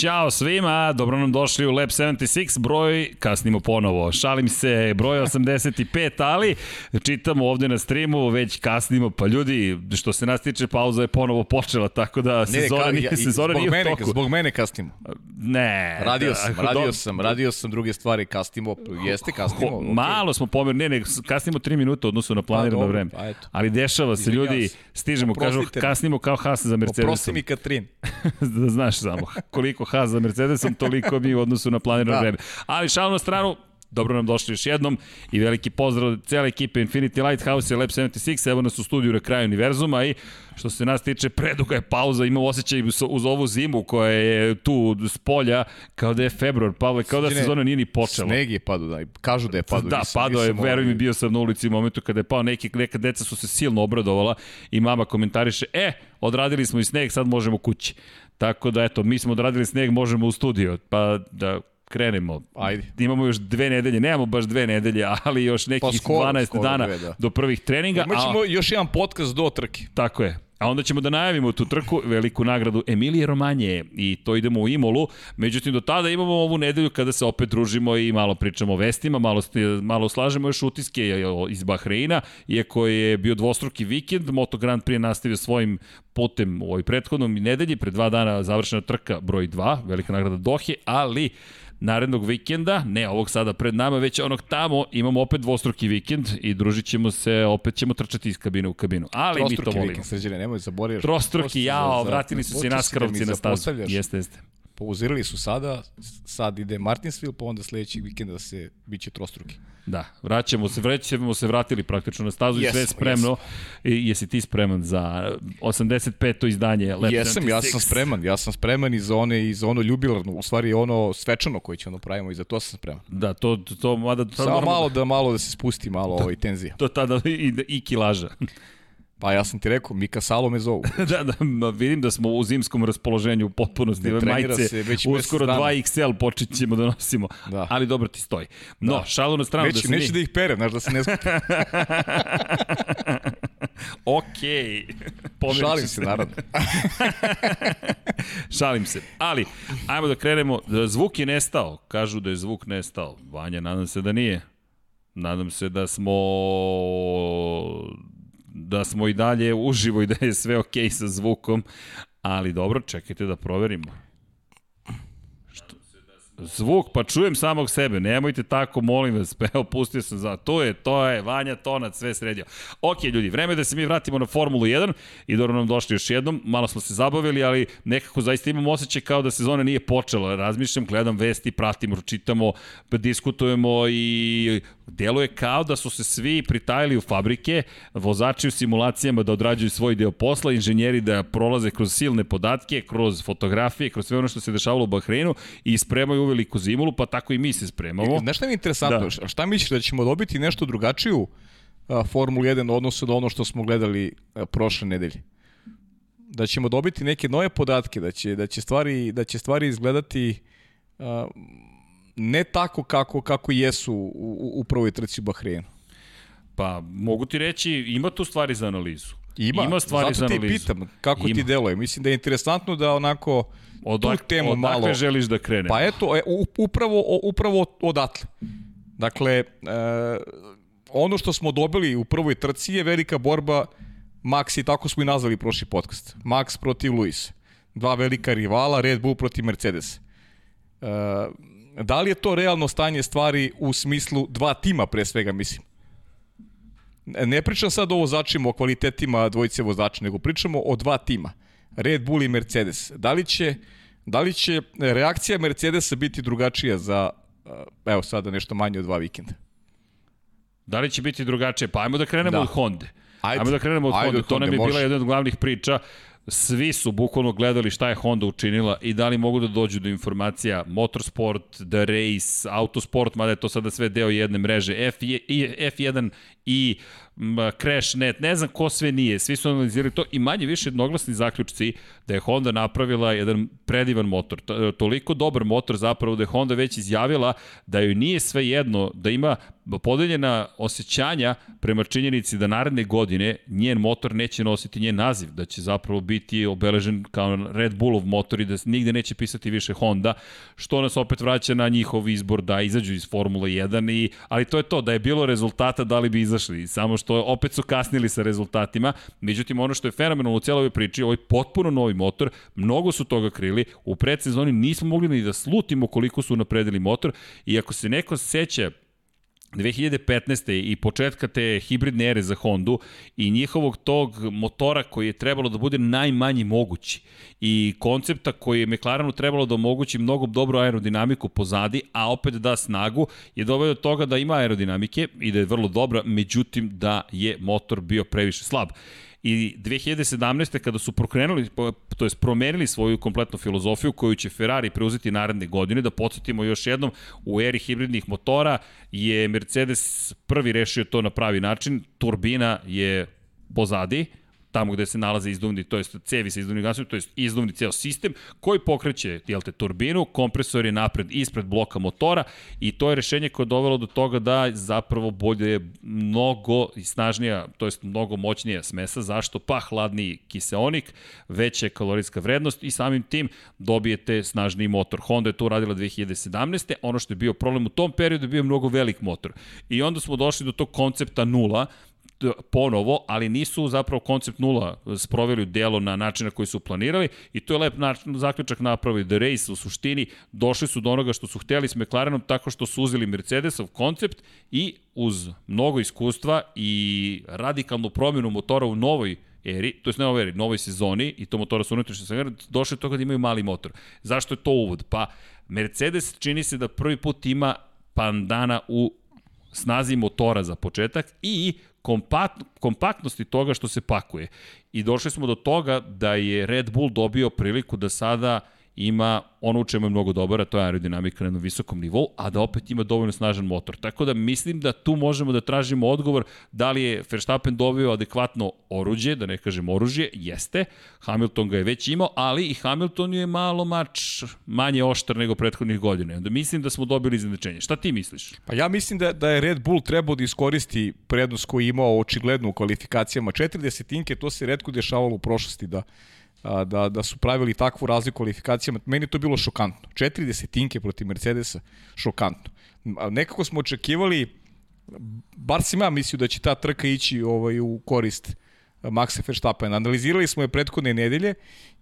Ćao svima, dobro nam došli u Lab 76, broj, kasnimo ponovo, šalim se, broj 85, ali čitamo ovde na streamu, već kasnimo, pa ljudi, što se nas tiče, pauza je ponovo počela, tako da sezona, ne, nije, sezona zbog nije mene, u toku. Zbog mene kasnimo. Ne. Radio sam, da, radio sam, radio sam druge stvari, kasnimo, jeste kasnimo. Ho, malo smo pomerili, ne, ne, kasnimo 3 minuta odnosno na planirano pa, vreme. Pa, eto. Ali dešava se, ljudi, stižemo, kažu, kasnimo kao Haas za Mercedesom. Oprosti mi Katrin. da znaš samo, koliko Haas za Mercedesom, toliko mi u odnosu na planirano da. vreme. Ali šalno na stranu, Dobro nam došli još jednom i veliki pozdrav cele ekipe Infinity Lighthouse i Lab 76. Evo nas u studiju na kraju univerzuma i što se nas tiče preduga je pauza. Imam osjećaj uz ovu zimu koja je tu s polja kao da je februar, Pavle, kao da sezona nije ni počela. Sneg je padu, da, kažu da je padu. Da, pado je, veruj mi, bio sam na ulici u momentu kada je pao, neki, neka deca su se silno obradovala i mama komentariše, e, odradili smo i sneg, sad možemo kući. Tako da, eto, mi smo odradili sneg, možemo u studio. Pa da krenemo. Ajde. Imamo još dve nedelje, nemamo baš dve nedelje, ali još nekih pa skoro, 12 skoro dana dve, da. do prvih treninga. Imaćemo a... još jedan podcast do trke. Tako je. A onda ćemo da najavimo tu trku, veliku nagradu Emilije Romanje i to idemo u Imolu. Međutim, do tada imamo ovu nedelju kada se opet družimo i malo pričamo o vestima, malo, malo slažemo još utiske iz Bahreina, iako je bio dvostruki vikend, Moto Grand Prix nastavio svojim putem u ovoj prethodnom nedelji, pre dva dana završena trka broj 2, velika nagrada Dohe, ali narednog vikenda, ne ovog sada pred nama, već onog tamo, imamo opet dvostruki vikend i družit ćemo se, opet ćemo trčati iz kabine u kabinu. Ali mi to volimo. Vikend, srđene, nemoj zaboraviti. Trostruki, jao, vratili su se naskarovci na stazu. Jeste, jeste. Pauzirali su sada, sad ide Martinsville, pa onda sledećeg vikenda se biće trostruki. Da, vraćamo se, vraćamo se, vratili praktično na stazu yes, i sve je spremno. Yes. I, jesi ti spreman za 85. izdanje Lab Jesam, 76? ja sam spreman, ja sam spreman i za, one, i za ono ljubilarno, u stvari ono svečano koje će ono pravimo i za to sam spreman. Da, to, to, to mada... Samo moramo... malo da, malo da se spusti malo da, ovaj tenzija. To tada i, i kilaža. Pa ja sam ti rekao, Mika Salo me zovu. da, da, vidim da smo u zimskom raspoloženju u potpunosti. Ne majice, se već uskoro 2XL počet ćemo da nosimo. Da. Ali dobro ti stoji. No, da. šalu na stranu. Neće, da neće mi... da ih pere, znaš da se ne skupi. Okej. Okay. Šalim se, naravno. Šalim se. Ali, ajmo da krenemo. Zvuk je nestao. Kažu da je zvuk nestao. Vanja, nadam se da nije. Nadam se da smo da smo i dalje uživo i da je sve okej sa zvukom, ali dobro, čekajte da proverimo. Zvuk, pa čujem samog sebe, nemojte tako, molim vas, pa evo, pustio sam za, to je, to je, Vanja Tonac, sve sredio. Ok, ljudi, vreme je da se mi vratimo na Formulu 1 i dobro nam došli još jednom, malo smo se zabavili, ali nekako zaista imam osjećaj kao da sezona nije počela, razmišljam, gledam vesti, pratimo, čitamo, diskutujemo i deluje kao da su se svi pritajili u fabrike, vozači u simulacijama da odrađuju svoj deo posla, inženjeri da prolaze kroz silne podatke, kroz fotografije, kroz sve ono što se dešavalo u Bahreinu i spremaju uveliku zimulu, pa tako i mi se spremamo. Znaš šta mi je interesantno? Da. Šta misliš da ćemo dobiti nešto drugačiju Formulu 1 odnosu na ono što smo gledali prošle nedelje? Da ćemo dobiti neke nove podatke, da će, da će, stvari, da će stvari izgledati ne tako kako, kako jesu u, u prvoj trci u Bahreinu. Pa, mogu ti reći, ima tu stvari za analizu. Ima, ima stvari zato za analizu. ti pitam kako ima. ti deluje. Mislim da je interesantno da onako Odak, tu temu odakle malo... želiš da krene? Pa eto, e, upravo, upravo odatle. Dakle, e, ono što smo dobili u prvoj trci je velika borba Max i tako smo i nazvali prošli podcast. Max protiv Luis. Dva velika rivala, Red Bull protiv Mercedes. E, da li je to realno stanje stvari u smislu dva tima pre svega, mislim? Ne pričam sad o vozačima, o kvalitetima dvojice vozača, nego pričamo o dva tima. Red Bull i Mercedes. Da li će, da li će reakcija Mercedesa biti drugačija za, evo sada nešto manje od dva vikenda? Da li će biti drugačije? Pa ajmo da krenemo da. od Honda. Ajde. Ajmo da krenemo od Ajde Honda. To nam je bila jedna od glavnih priča. Svi su bukvalno gledali šta je Honda učinila i da li mogu da dođu do informacija. Motorsport, The Race, Autosport, mada je to sada sve deo jedne mreže, F, F1 i CrashNet, ne znam ko sve nije, svi su analizirali to i manje više jednoglasni zaključci da je Honda napravila jedan predivan motor, toliko dobar motor zapravo da je Honda već izjavila da joj nije sve jedno, da ima podeljena osjećanja prema činjenici da naredne godine njen motor neće nositi njen naziv, da će zapravo biti obeležen kao Red Bullov motor i da nigde neće pisati više Honda, što nas opet vraća na njihov izbor da izađu iz Formule 1, i, ali to je to, da je bilo rezultata da li bi izašli, samo što opet su kasnili sa rezultatima, međutim ono što je fenomenalno u cijeloj priči, ovaj potpuno novi motor, mnogo su toga krili, u predsezoni nismo mogli ni da slutimo koliko su napredili motor i ako se neko seća 2015. i početka te hibridne ere za Hondu i njihovog tog motora koji je trebalo da bude najmanji mogući i koncepta koji je McLarenu trebalo da omogući mnogo dobru aerodinamiku pozadi, a opet da snagu, je doveo do toga da ima aerodinamike i da je vrlo dobra, međutim da je motor bio previše slab. I 2017. kada su prokrenuli, to jest promenili svoju kompletnu filozofiju koju će Ferrari preuzeti naredne godine, da podsjetimo još jednom, u eri hibridnih motora je Mercedes prvi rešio to na pravi način, turbina je pozadi, tamo gde se nalaze izduvni, to jest cevi sa izduvnim gasom, to jest izduvni ceo sistem koji pokreće jel te, turbinu, kompresor je napred ispred bloka motora i to je rešenje koje je dovelo do toga da zapravo bolje mnogo snažnija, to jest mnogo moćnija smesa. Zašto? Pa hladniji kiseonik, veća kalorijska vrednost i samim tim dobijete snažniji motor. Honda je to uradila 2017. Ono što je bio problem u tom periodu je bio mnogo velik motor. I onda smo došli do tog koncepta nula, ponovo, ali nisu zapravo koncept nula sproveli u delo na način na koji su planirali i to je lep način, zaključak napravili. The Race u suštini došli su do onoga što su hteli s McLarenom tako što su uzeli Mercedesov koncept i uz mnogo iskustva i radikalnu promjenu motora u novoj eri, to je ne ovoj eri, novoj sezoni i to motora su unutrašnje sve, došli do toga da imaju mali motor. Zašto je to uvod? Pa Mercedes čini se da prvi put ima pandana u snazi motora za početak i kompakt, kompaktnosti toga što se pakuje. I došli smo do toga da je Red Bull dobio priliku da sada ima ono u čemu je mnogo dobar, a to je aerodinamika na jednom visokom nivou, a da opet ima dovoljno snažan motor. Tako da mislim da tu možemo da tražimo odgovor da li je Verstappen dobio adekvatno oruđe, da ne kažem oružje, jeste. Hamilton ga je već imao, ali i Hamilton je malo mač manje oštar nego prethodnih godina. Onda mislim da smo dobili iznenačenje. Šta ti misliš? Pa ja mislim da, da je Red Bull trebao da iskoristi prednost koju je imao očigledno u kvalifikacijama. Četiri desetinke, to se redko dešavalo u prošlosti da da, da su pravili takvu razliku kvalifikacijama. Meni to bilo šokantno. Četiri desetinke protiv Mercedesa, šokantno. Nekako smo očekivali, bar sam ja mislio da će ta trka ići ovaj, u korist Maxa Verstappen. Analizirali smo je prethodne nedelje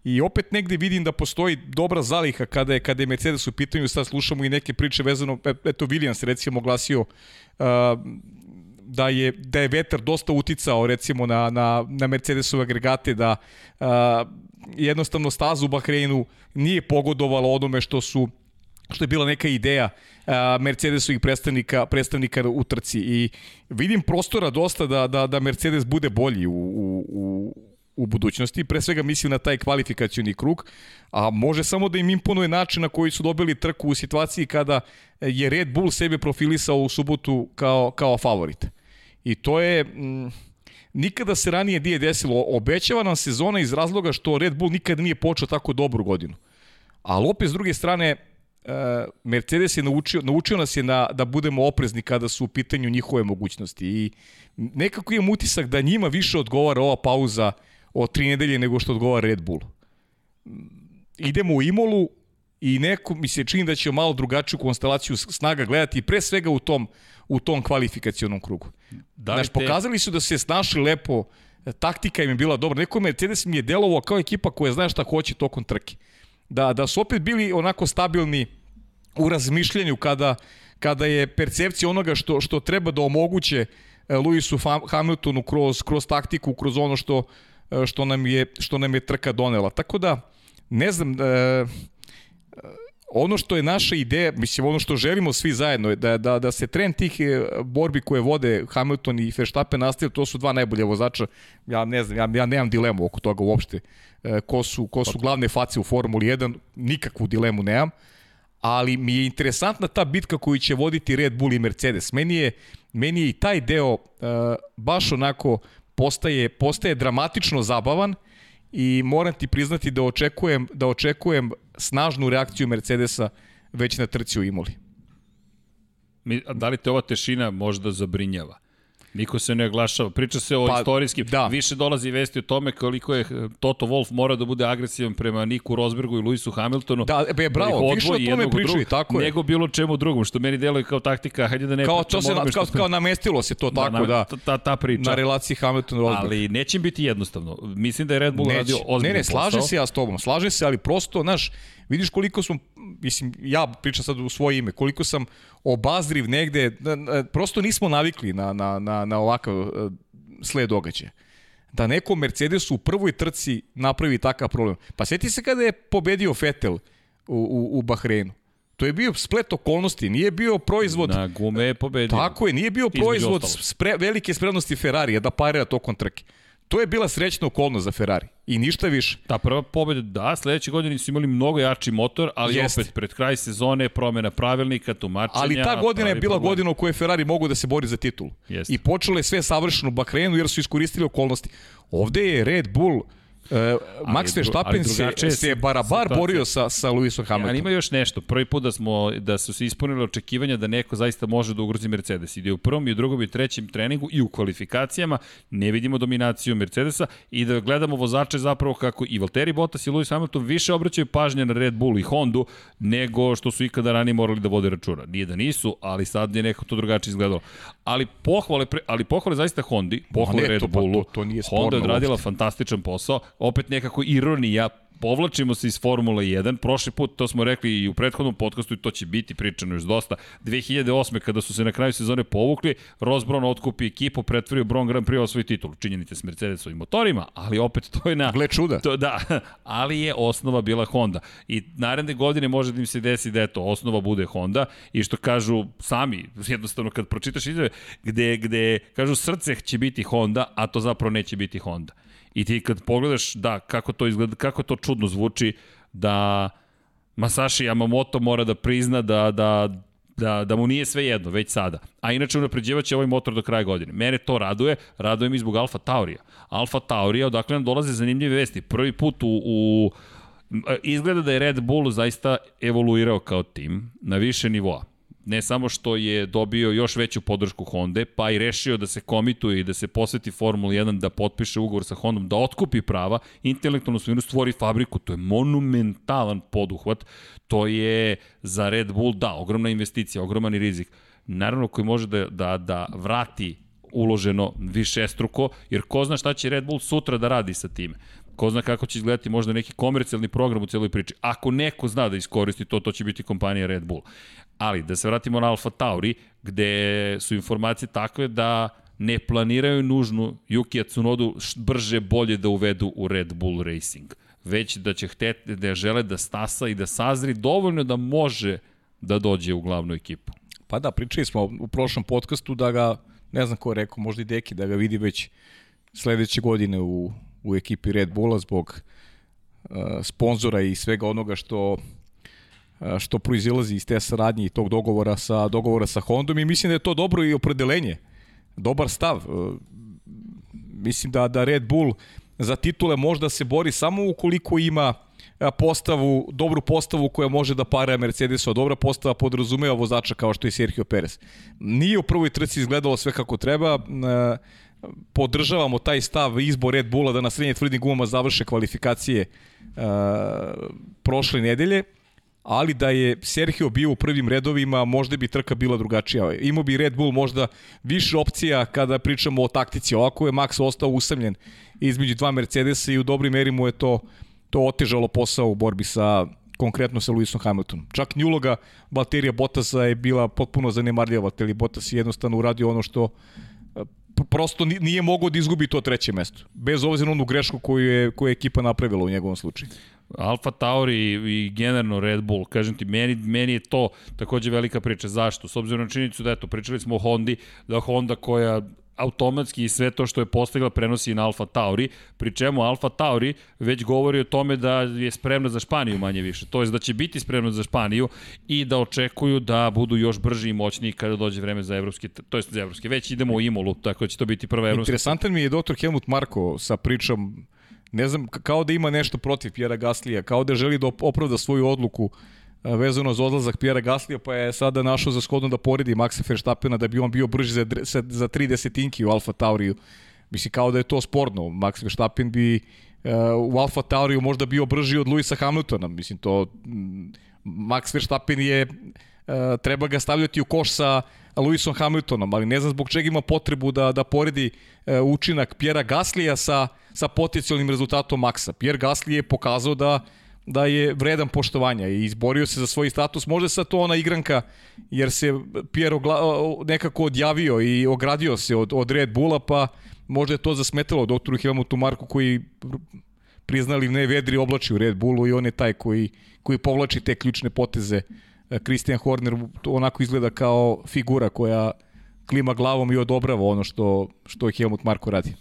i opet negde vidim da postoji dobra zaliha kada je, kada je Mercedes u pitanju, sad slušamo i neke priče vezano, e, eto Williams recimo glasio uh, da je, da je vetar dosta uticao recimo na, na, na Mercedesove agregate, da uh, jednostavno staza u Bahreinu nije pogodovalo onome što su što je bila neka ideja Mercedesovih predstavnika, predstavnika u trci i vidim prostora dosta da, da, da Mercedes bude bolji u, u, u, u budućnosti, pre svega mislim na taj kvalifikacioni krug, a može samo da im imponuje način na koji su dobili trku u situaciji kada je Red Bull sebe profilisao u subotu kao, kao favorit. I to je... Mm, nikada se ranije nije desilo. Obećava nam sezona iz razloga što Red Bull nikada nije počeo tako dobru godinu. Ali opet s druge strane, e, Mercedes je naučio, naučio nas je na, da budemo oprezni kada su u pitanju njihove mogućnosti i nekako imam utisak da njima više odgovara ova pauza od tri nedelje nego što odgovara Red Bull. Idemo u Imolu i neko mi se čini da će malo drugačiju konstelaciju snaga gledati pre svega u tom u tom kvalifikacionom krugu. Da Znaš, te... pokazali su da se snašli lepo, taktika im je bila dobra. Neko Mercedes mi je delovao kao ekipa koja zna šta hoće tokom trke. Da, da su opet bili onako stabilni u razmišljanju kada, kada je percepcija onoga što, što treba da omoguće e, Lewisu Hamiltonu kroz, kroz taktiku, kroz ono što, e, što, nam je, što nam je trka donela. Tako da, ne znam, e, ono što je naša ideja, mislim ono što želimo svi zajedno je da, da, da se trend tih e, borbi koje vode Hamilton i Verstappen nastavio, to su dva najbolje vozača. Ja ne znam, ja, ja nemam dilemu oko toga uopšte. E, ko su, ko su glavne face u Formuli 1, nikakvu dilemu nemam. Ali mi je interesantna ta bitka koju će voditi Red Bull i Mercedes. Meni je, meni je i taj deo uh, baš onako postaje, postaje dramatično zabavan i moram ti priznati da očekujem, da očekujem snažnu reakciju Mercedesa već na trci u Imoli. Da li te ova tešina možda zabrinjava? Niko se ne oglašava. Priča se o pa, istorijskim. Da. Više dolazi vesti o tome koliko je eh, Toto Wolf mora da bude agresivan prema Niku Rosbergu i Luisu Hamiltonu. Da, be, bravo, više o tome pričaju, tako je. Nego bilo čemu drugom, što meni deluje kao taktika, hajde da ne kao, to se, na, kao, kao namestilo se to da, tako, da. da ta, ta priča. Na relaciji Hamilton-Rosberg. Ali neće biti jednostavno. Mislim da je Red Bull neće. radio ozbiljno Ne, ne, slaže se ja s tobom, slaže se, ali prosto, znaš, vidiš koliko smo, mislim, ja pričam sad u svoje ime, koliko sam obazriv negde, prosto nismo navikli na, na, na, na ovakav e, sled događaja da neko Mercedesu u prvoj trci napravi takav problem. Pa sjeti se kada je pobedio Vettel u, u, u Bahreinu. To je bio splet okolnosti, nije bio proizvod... Na gume je pobedio. Tako je, nije bio proizvod spre, velike spremnosti Ferrarija da parira tokom trke. To je bila srećna okolnost za Ferrari i ništa više. Ta prva pobeda, da, sledeće godine su imali mnogo jači motor, ali Jest. opet pred kraj sezone promena pravilnika, tumačenja. Ali ta godina je bila problem. godina u kojoj Ferrari mogu da se bori za titul. Jest. I počelo je sve savršeno u Bahrenu jer su iskoristili okolnosti. Ovde je Red Bull Uh, Max Verstappen se, se barabar borio sa, sa Lewisom Hamiltonom. Ali ima još nešto. Prvi put da, smo, da su se ispunili očekivanja da neko zaista može da ugrozi Mercedes. Ide u prvom i u drugom i trećem treningu i u kvalifikacijama ne vidimo dominaciju Mercedesa i da gledamo vozače zapravo kako i Valtteri Bottas i Lewis Hamilton više obraćaju pažnje na Red Bull i Hondu nego što su ikada ranije morali da vode računa. Nije da nisu, ali sad je neko to drugačije izgledalo. Ali pohvale, pre, ali pohvale zaista Hondi, pohvale ne, Red to, Bullu. Pa to, to nije Honda je odradila fantastičan posao opet nekako ironija povlačimo se iz Formule 1. Prošli put, to smo rekli i u prethodnom podcastu i to će biti pričano još dosta. 2008. kada su se na kraju sezone povukli, Ross Brown otkupi ekipu, pretvorio Brown Grand Prix svoj titul. Činjenite s Mercedesovim motorima, ali opet to je na... Gle čuda. To, da, ali je osnova bila Honda. I naredne godine može da im se desi da eto, osnova bude Honda i što kažu sami, jednostavno kad pročitaš izjave, gde, gde kažu srce će biti Honda, a to zapravo neće biti Honda. I ti kad pogledaš, da, kako to izgleda, kako to čudno zvuči, da Masashi Yamamoto mora da prizna da, da, da, da mu nije sve jedno, već sada. A inače unapređivaće ovaj motor do kraja godine. Mene to raduje, raduje mi zbog Alfa Taurija. Alfa Taurija, odakle nam dolaze zanimljive vesti. Prvi put u, u izgleda da je Red Bull zaista evoluirao kao tim na više nivoa ne samo što je dobio još veću podršku Honda, pa i rešio da se komituje i da se posveti Formula 1, da potpiše ugovor sa Hondom, da otkupi prava, intelektualnu svinu stvori fabriku, to je monumentalan poduhvat, to je za Red Bull, da, ogromna investicija, ogroman rizik, naravno koji može da, da, da vrati uloženo više struko, jer ko zna šta će Red Bull sutra da radi sa time. Ko zna kako će izgledati možda neki komercijalni program u celoj priči. Ako neko zna da iskoristi to, to će biti kompanija Red Bull. Ali, da se vratimo na Alfa Tauri, gde su informacije takve da ne planiraju nužnu Yukija Tsunodu brže bolje da uvedu u Red Bull Racing. Već da će hteti, da žele da stasa i da sazri dovoljno da može da dođe u glavnu ekipu. Pa da, pričali smo u prošlom podcastu da ga, ne znam ko je rekao, možda i Deki, da ga vidi već sledeće godine u, u ekipi Red Bulla zbog uh, sponzora i svega onoga što što proizilazi iz te saradnje i tog dogovora sa, dogovora sa Hondom i mislim da je to dobro i opredelenje, dobar stav. Mislim da, da Red Bull za titule možda se bori samo ukoliko ima postavu, dobru postavu koja može da para Mercedesa, dobra postava podrazumeva vozača kao što je Sergio Perez. Nije u prvoj trci izgledalo sve kako treba, podržavamo taj stav izbor Red Bulla da na srednje tvrdim gumama završe kvalifikacije prošle nedelje ali da je Sergio bio u prvim redovima, možda bi trka bila drugačija. Imao bi Red Bull možda više opcija kada pričamo o taktici. Ovako je Max ostao usamljen između dva Mercedesa i u dobri meri mu je to, to otežalo posao u borbi sa konkretno sa Lewisom Hamiltonom. Čak ni uloga Valterija Bottasa je bila potpuno zanemarljiva. Valtteri Bottas je jednostavno uradio ono što e, prosto nije mogao da izgubi to treće mesto. Bez obzira na onu grešku koju je, koju je ekipa napravila u njegovom slučaju. Alfa Tauri i, generalno Red Bull, kažem ti, meni, meni je to takođe velika priča. Zašto? S obzirom na činjenicu da eto, pričali smo o Hondi, da Honda koja automatski i sve to što je postigla prenosi na Alfa Tauri, pri čemu Alfa Tauri već govori o tome da je spremna za Španiju manje više, to je da će biti spremna za Španiju i da očekuju da budu još brži i moćniji kada dođe vreme za evropske, to jest za evropske, već idemo u Imolu, tako da će to biti prva evropska. Interesantan mi je dr. Helmut Marko sa pričom ne znam, kao da ima nešto protiv Pjera Gaslija, kao da želi da opravda svoju odluku vezano za odlazak Pjera Gaslija, pa je sada našao za shodno da poredi Maxa Verstappena da bi on bio brži za, za, tri desetinki u Alfa Tauriju. Mislim, kao da je to sporno. Max Verstappen bi uh, u Alfa Tauriju možda bio brži od Luisa Hamiltona. Mislim, to... Max Verstappen je... Uh, treba ga stavljati u koš sa Lewisom Hamiltonom, ali ne znam zbog čega ima potrebu da, da poredi uh, učinak Pjera Gaslija sa, sa potencijalnim rezultatom Maxa. Pierre Gasly je pokazao da da je vredan poštovanja i izborio se za svoj status. Možda sa to ona igranka, jer se Pierre nekako odjavio i ogradio se od, od Red Bulla, pa možda je to zasmetalo doktoru Helmutu Marku koji priznali ne vedri oblači u Red Bullu i on je taj koji, koji povlači te ključne poteze. Christian Horner onako izgleda kao figura koja klima glavom i odobrava ono što, što Helmut Marko radi.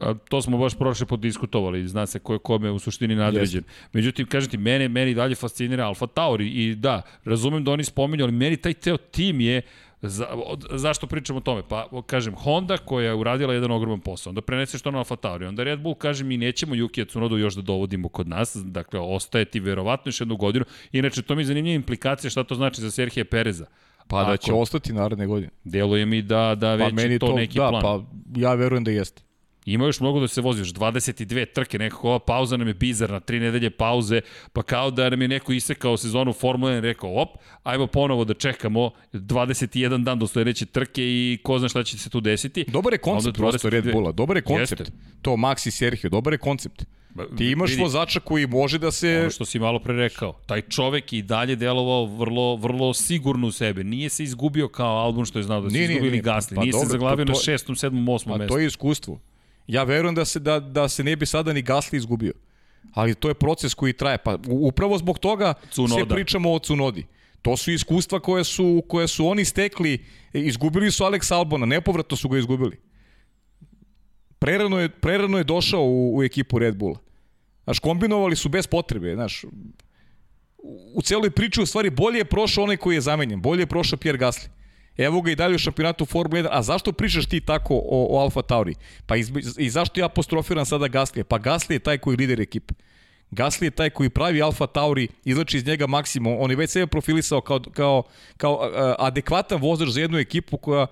A, to smo baš prošle podiskutovali, zna se ko je kome u suštini nadređen. Jeste. Međutim, kažete, mene, meni dalje fascinira Alfa Tauri i da, razumem da oni spominju, ali meni taj ceo tim je Za, od, zašto pričamo o tome? Pa, kažem, Honda koja je uradila jedan ogroman posao, onda preneseš to na Alfa Tauri, onda Red Bull kaže mi nećemo Yuki Tsunoda još da dovodimo kod nas, dakle, ostaje ti verovatno još jednu godinu. Inače, to mi je zanimljiva implikacija šta to znači za Serhije Pereza. Pa Ako, da će ostati naredne godine. Deluje mi da, da već pa meni to, to neki da, plan. Pa ja verujem da jeste. Ima još mnogo da se vozi, još 22 trke, nekako ova pauza nam je bizarna, tri nedelje pauze, pa kao da nam je neko isekao sezonu Formule 1 rekao, op, ajmo ponovo da čekamo 21 dan do sledeće trke i ko zna šta će se tu desiti. Dobar je koncept prosto Red Bulla, dobar je koncept. Jeste. To Max i Sergio, dobar je koncept. Ti imaš vidi, vozača koji može da se... Ono što si malo pre rekao, taj čovek i dalje delovao vrlo, vrlo sigurno u sebe. Nije se izgubio kao Albon što je znao da se izgubili Gasli. Pa, nije dobro, se zaglavio to, to, na šestom, sedmom, osmom mestu. Pa to je iskustvo. Ja verujem da se, da, da se ne bi sada ni Gasli izgubio. Ali to je proces koji traje. Pa upravo zbog toga Cunoda. se pričamo o Cunodi. To su iskustva koje su, koje su oni stekli. Izgubili su Alex Albona, nepovratno su ga izgubili. Prerano je, prerano je došao u, u ekipu Red Bulla. Znaš, kombinovali su bez potrebe, znaš. U celoj priči u stvari bolje je prošao onaj koji je zamenjen, bolje je prošao Pierre Gasly. Evo ga i dalje u šampionatu Formule 1. A zašto pričaš ti tako o, o Alfa Tauri? Pa iz, i zašto ja apostrofiram sada Gaslije? Pa Gasli je taj koji lider ekipe. Gasli je taj koji pravi Alfa Tauri, izlači iz njega maksimum. On je već sebe profilisao kao, kao, kao adekvatan vozač za jednu ekipu koja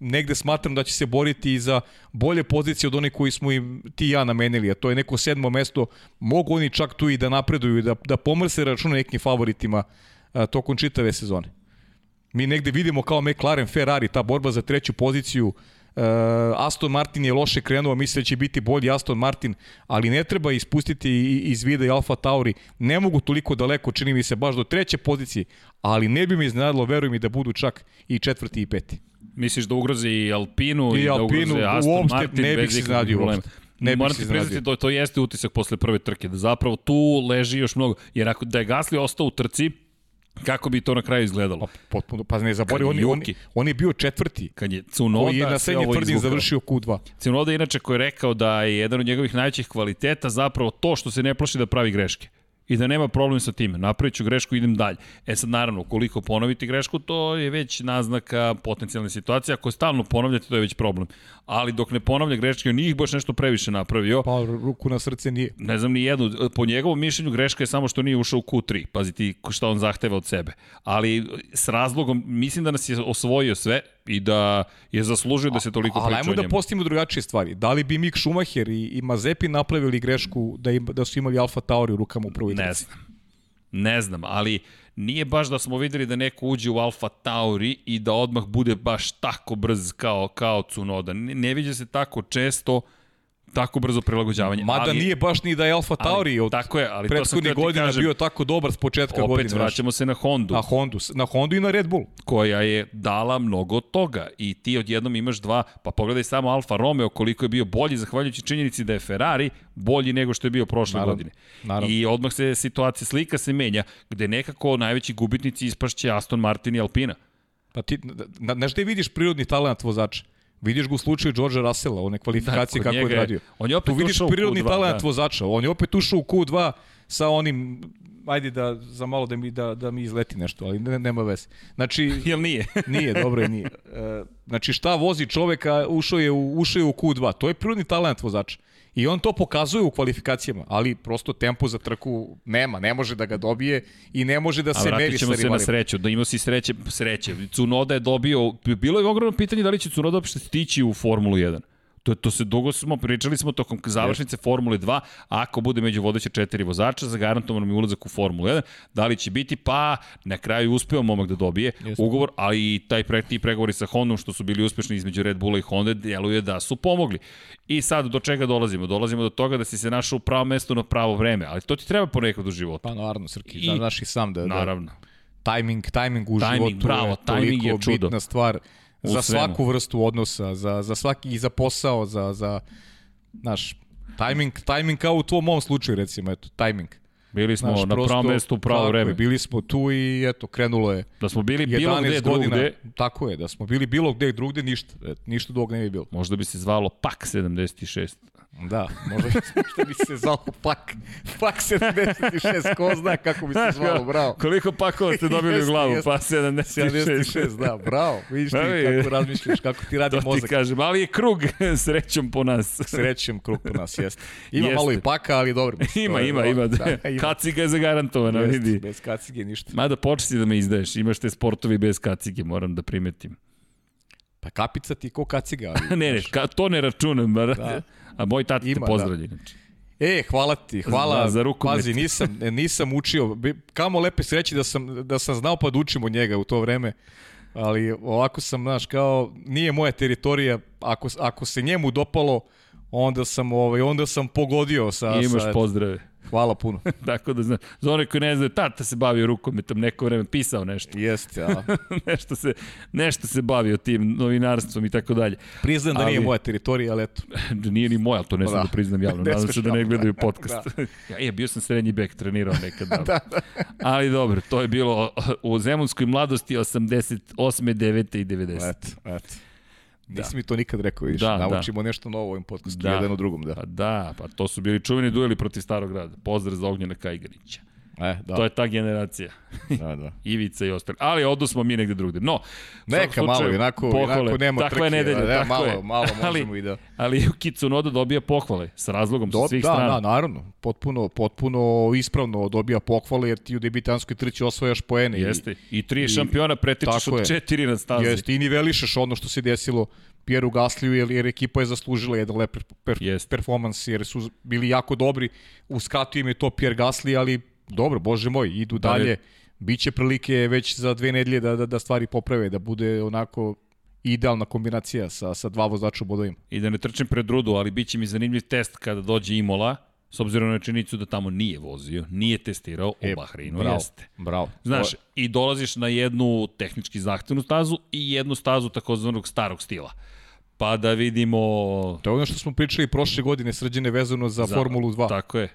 negde smatram da će se boriti za bolje pozicije od one koji smo im ti i ja namenili, a to je neko sedmo mesto. Mogu oni čak tu i da napreduju i da, da pomrse računa nekim favoritima tokom čitave sezone. Mi negde vidimo kao McLaren, Ferrari, ta borba za treću poziciju, uh, Aston Martin je loše krenuo, misle da će biti bolji Aston Martin, ali ne treba ispustiti iz vida i Alfa Tauri. Ne mogu toliko daleko, čini mi se, baš do treće pozicije, ali ne bi mi iznenadilo, verujem mi, da budu čak i četvrti i peti. Misliš da ugroze i Alpinu i, i da ugroze Aston uopšte, Martin ne bih se znadio uopšte. Ne Moram ti priznati, to, to jeste utisak posle prve trke, da zapravo tu leži još mnogo. Jer ako da je Gasly ostao u trci, Kako bi to na kraju izgledalo? Pa, potpuno, pa ne zabori, on, on, on je bio četvrti. Kad je Cunoda koji je na srednje tvrdin završio Q2. Cunoda je inače koji je rekao da je jedan od njegovih najvećih kvaliteta zapravo to što se ne plaši da pravi greške i da nema problem sa time. Napravit ću grešku idem dalje. E sad, naravno, ukoliko ponoviti grešku, to je već naznaka potencijalne situacije. Ako stalno ponavljate, to je već problem. Ali dok ne ponavlja greške, on ih baš nešto previše napravio. Pa, ruku na srce nije. Ne znam ni jednu. Po njegovom mišljenju, greška je samo što nije ušao u Q3. Paziti šta on zahteva od sebe. Ali s razlogom, mislim da nas je osvojio sve i da je zaslužio da se toliko priča o njemu. Ali da postavimo drugačije stvari. Da li bi Mick Schumacher i, i Mazepi napravili grešku da, im, da su imali Alfa Tauri u rukama u prvoj Ne znam. Ne znam, ali nije baš da smo videli da neko uđe u Alfa Tauri i da odmah bude baš tako brz kao, kao Cunoda. Ne, ne viđe se tako često uh, tako brzo prilagođavanje. Mada ali, nije baš ni da je Alfa Tauri od tako je, ali prethodnih godina kažem, bio tako dobar s početka opet godine. Opet vraćamo se na Hondu. Na Hondu, na Hondu i na Red Bull. Koja je dala mnogo toga i ti odjednom imaš dva, pa pogledaj samo Alfa Romeo koliko je bio bolji zahvaljujući činjenici da je Ferrari bolji nego što je bio prošle naravno, godine. Naravno. I odmah se situacija, slika se menja, gde nekako najveći gubitnici ispašće Aston Martin i Alpina. Pa ti, znaš gde vidiš prirodni talent vozača? Vidiš ga u slučaju Georgea Russella, one kvalifikacije da, kako je radio. On je opet tu vidiš prirodni talent da. vozača. On je opet ušao u Q2 sa onim ajde da za malo da mi da da mi izleti nešto, ali ne, nema veze. Znači jel nije? nije, dobro je nije. E, znači šta vozi čoveka, ušao je u ušao je u Q2. To je prirodni talent vozača. I on to pokazuje u kvalifikacijama, ali prosto tempo za trku nema, ne može da ga dobije i ne može da se meri sa ćemo se na rivalima. sreću, da imao si sreće, sreće. Cunoda je dobio, bilo je ogromno pitanje da li će Cunoda uopšte stići u Formulu 1. To, to se dugo smo, pričali smo tokom završnice Formule 2, ako bude među vodeće četiri vozača, zagarantovan mi ulazak u Formulu 1, da li će biti, pa na kraju uspeo momak da dobije Jeste. ugovor, ali i taj pre, ti pregovori sa Hondom, što su bili uspešni između Red Bulla i Honda, djeluje da su pomogli. I sad do čega dolazimo? Dolazimo do toga da si se našao u pravo mesto na pravo vreme, ali to ti treba ponekad u životu. Pa naravno, Srki, I- I, znaš i sam da, da Naravno. timing, timing u Timing, životu bravo, je timing je toliko čudo. bitna stvar U za svemu. svaku vrstu odnosa, za, za svaki, i za posao, za, za znaš, timing, timing kao u tvom mom slučaju, recimo, eto, timing. Bili smo Znaš, na pravom mestu u pravo vreme. Je, bili smo tu i eto, krenulo je Da smo bili 11 bilo gde godina. drugde, Tako je, da smo bili bilo gde drugde, ništa. Eto, ništa drugog ne bi bilo. možda bi se zvalo PAK 76. Da, možda, možda bi se zvalo pak, pak 76, ko zna kako bi se zvalo, bravo. Koliko pakova ste dobili u glavu? Pa 76. 76, da, bravo. Vidiš ti Da, vidi. kako razmišljaš, kako ti radi To ti mozak. kažem, ali je krug srećom po nas. Srećem krug po nas, jeste. Ima Jeste. malo i paka, ali dobro. mislim, ima, to ima, ima. Da, ima. Kaciga je zagarantovana, Jeste, vidi. Bez kacige ništa. Mada početi da me izdaješ, imaš te sportovi bez kacige, moram da primetim. Pa kapica ti ko kaciga. Ali, Ne, ne, ka, to ne računam, bar. Da. A moj tata te Ima, pozdravlja, inače. E, hvala ti, hvala. Za- za rukomet. Pazi, nisam, nisam učio. Kamo lepe sreći da sam, da sam znao pa da učim od njega u to vreme. Ali ovako sam, znaš, kao, nije moja teritorija. Ako, ako se njemu dopalo, onda sam, ovaj, onda sam pogodio sa... I imaš sa, pozdrave. Hvala puno. Tako da znam. Za one koji ne znaju, tata se bavio rukometom neko vreme, pisao nešto. Jeste, a nešto, se, nešto se bavio tim novinarstvom i tako dalje. priznam da Ali- nije moja teritorija, ali eto. Nije ni moja, ali to ne Pa smem da. da priznam javno. Nadam se da ne gledaju da. podcast. ja, je, bio sam srednji bek, trenirao nekad. da, Ali dobro, to je bilo u Zemunskoj mladosti 88. 9. i 90. Eto, eto. Nisi mi to nikad rekao, vidiš. Da, da. Naučimo nešto novo u ovim podcastu, Da. jedan u drugom, da. Pa da, pa to su bili čuveni dueli protiv Starog grada. Pozdrav za Ognjena Kajganića. E, da, To je ta generacija. da, da. Ivica i ostali. Ali odu smo mi negde drugde. No, Neka malo, slučaju, inako, pohvale. inako nema je trke. nedelja, da, tako malo, je. malo Ali- možemo i da... Ali Kitsunoda dobija pohvale sa razlogom sa Do, svih da, strana. da, naravno. Potpuno, potpuno ispravno dobija pohvale jer ti u debitanskoj trci osvajaš poene. i- Jeste. I tri šampiona pretičeš tako od je. četiri na stazi. Jeste, i nivelišeš ono što se desilo Pieru Gasliju, jer, jer ekipa je zaslužila jedan lep per, per, performans, jer su bili jako dobri. Uskratio im je to Pierre Gasly, ali dobro, bože moj, idu Da li- dalje. Biće prilike već za dve nedelje da, da, da stvari poprave, da bude onako idealna kombinacija sa, sa dva vozača u bodovima. I da ne trčim pred rudu, ali bit će mi zanimljiv test kada dođe Imola, s obzirom na činjenicu da tamo nije vozio, nije testirao, u Bahreinu bravo, jeste. Bravo. Znaš, i dolaziš na jednu tehnički zahtevnu stazu i jednu stazu takozvanog starog stila. Pa da vidimo... To je ono što smo pričali prošle godine srđene vezano za, za Formulu 2. Tako je.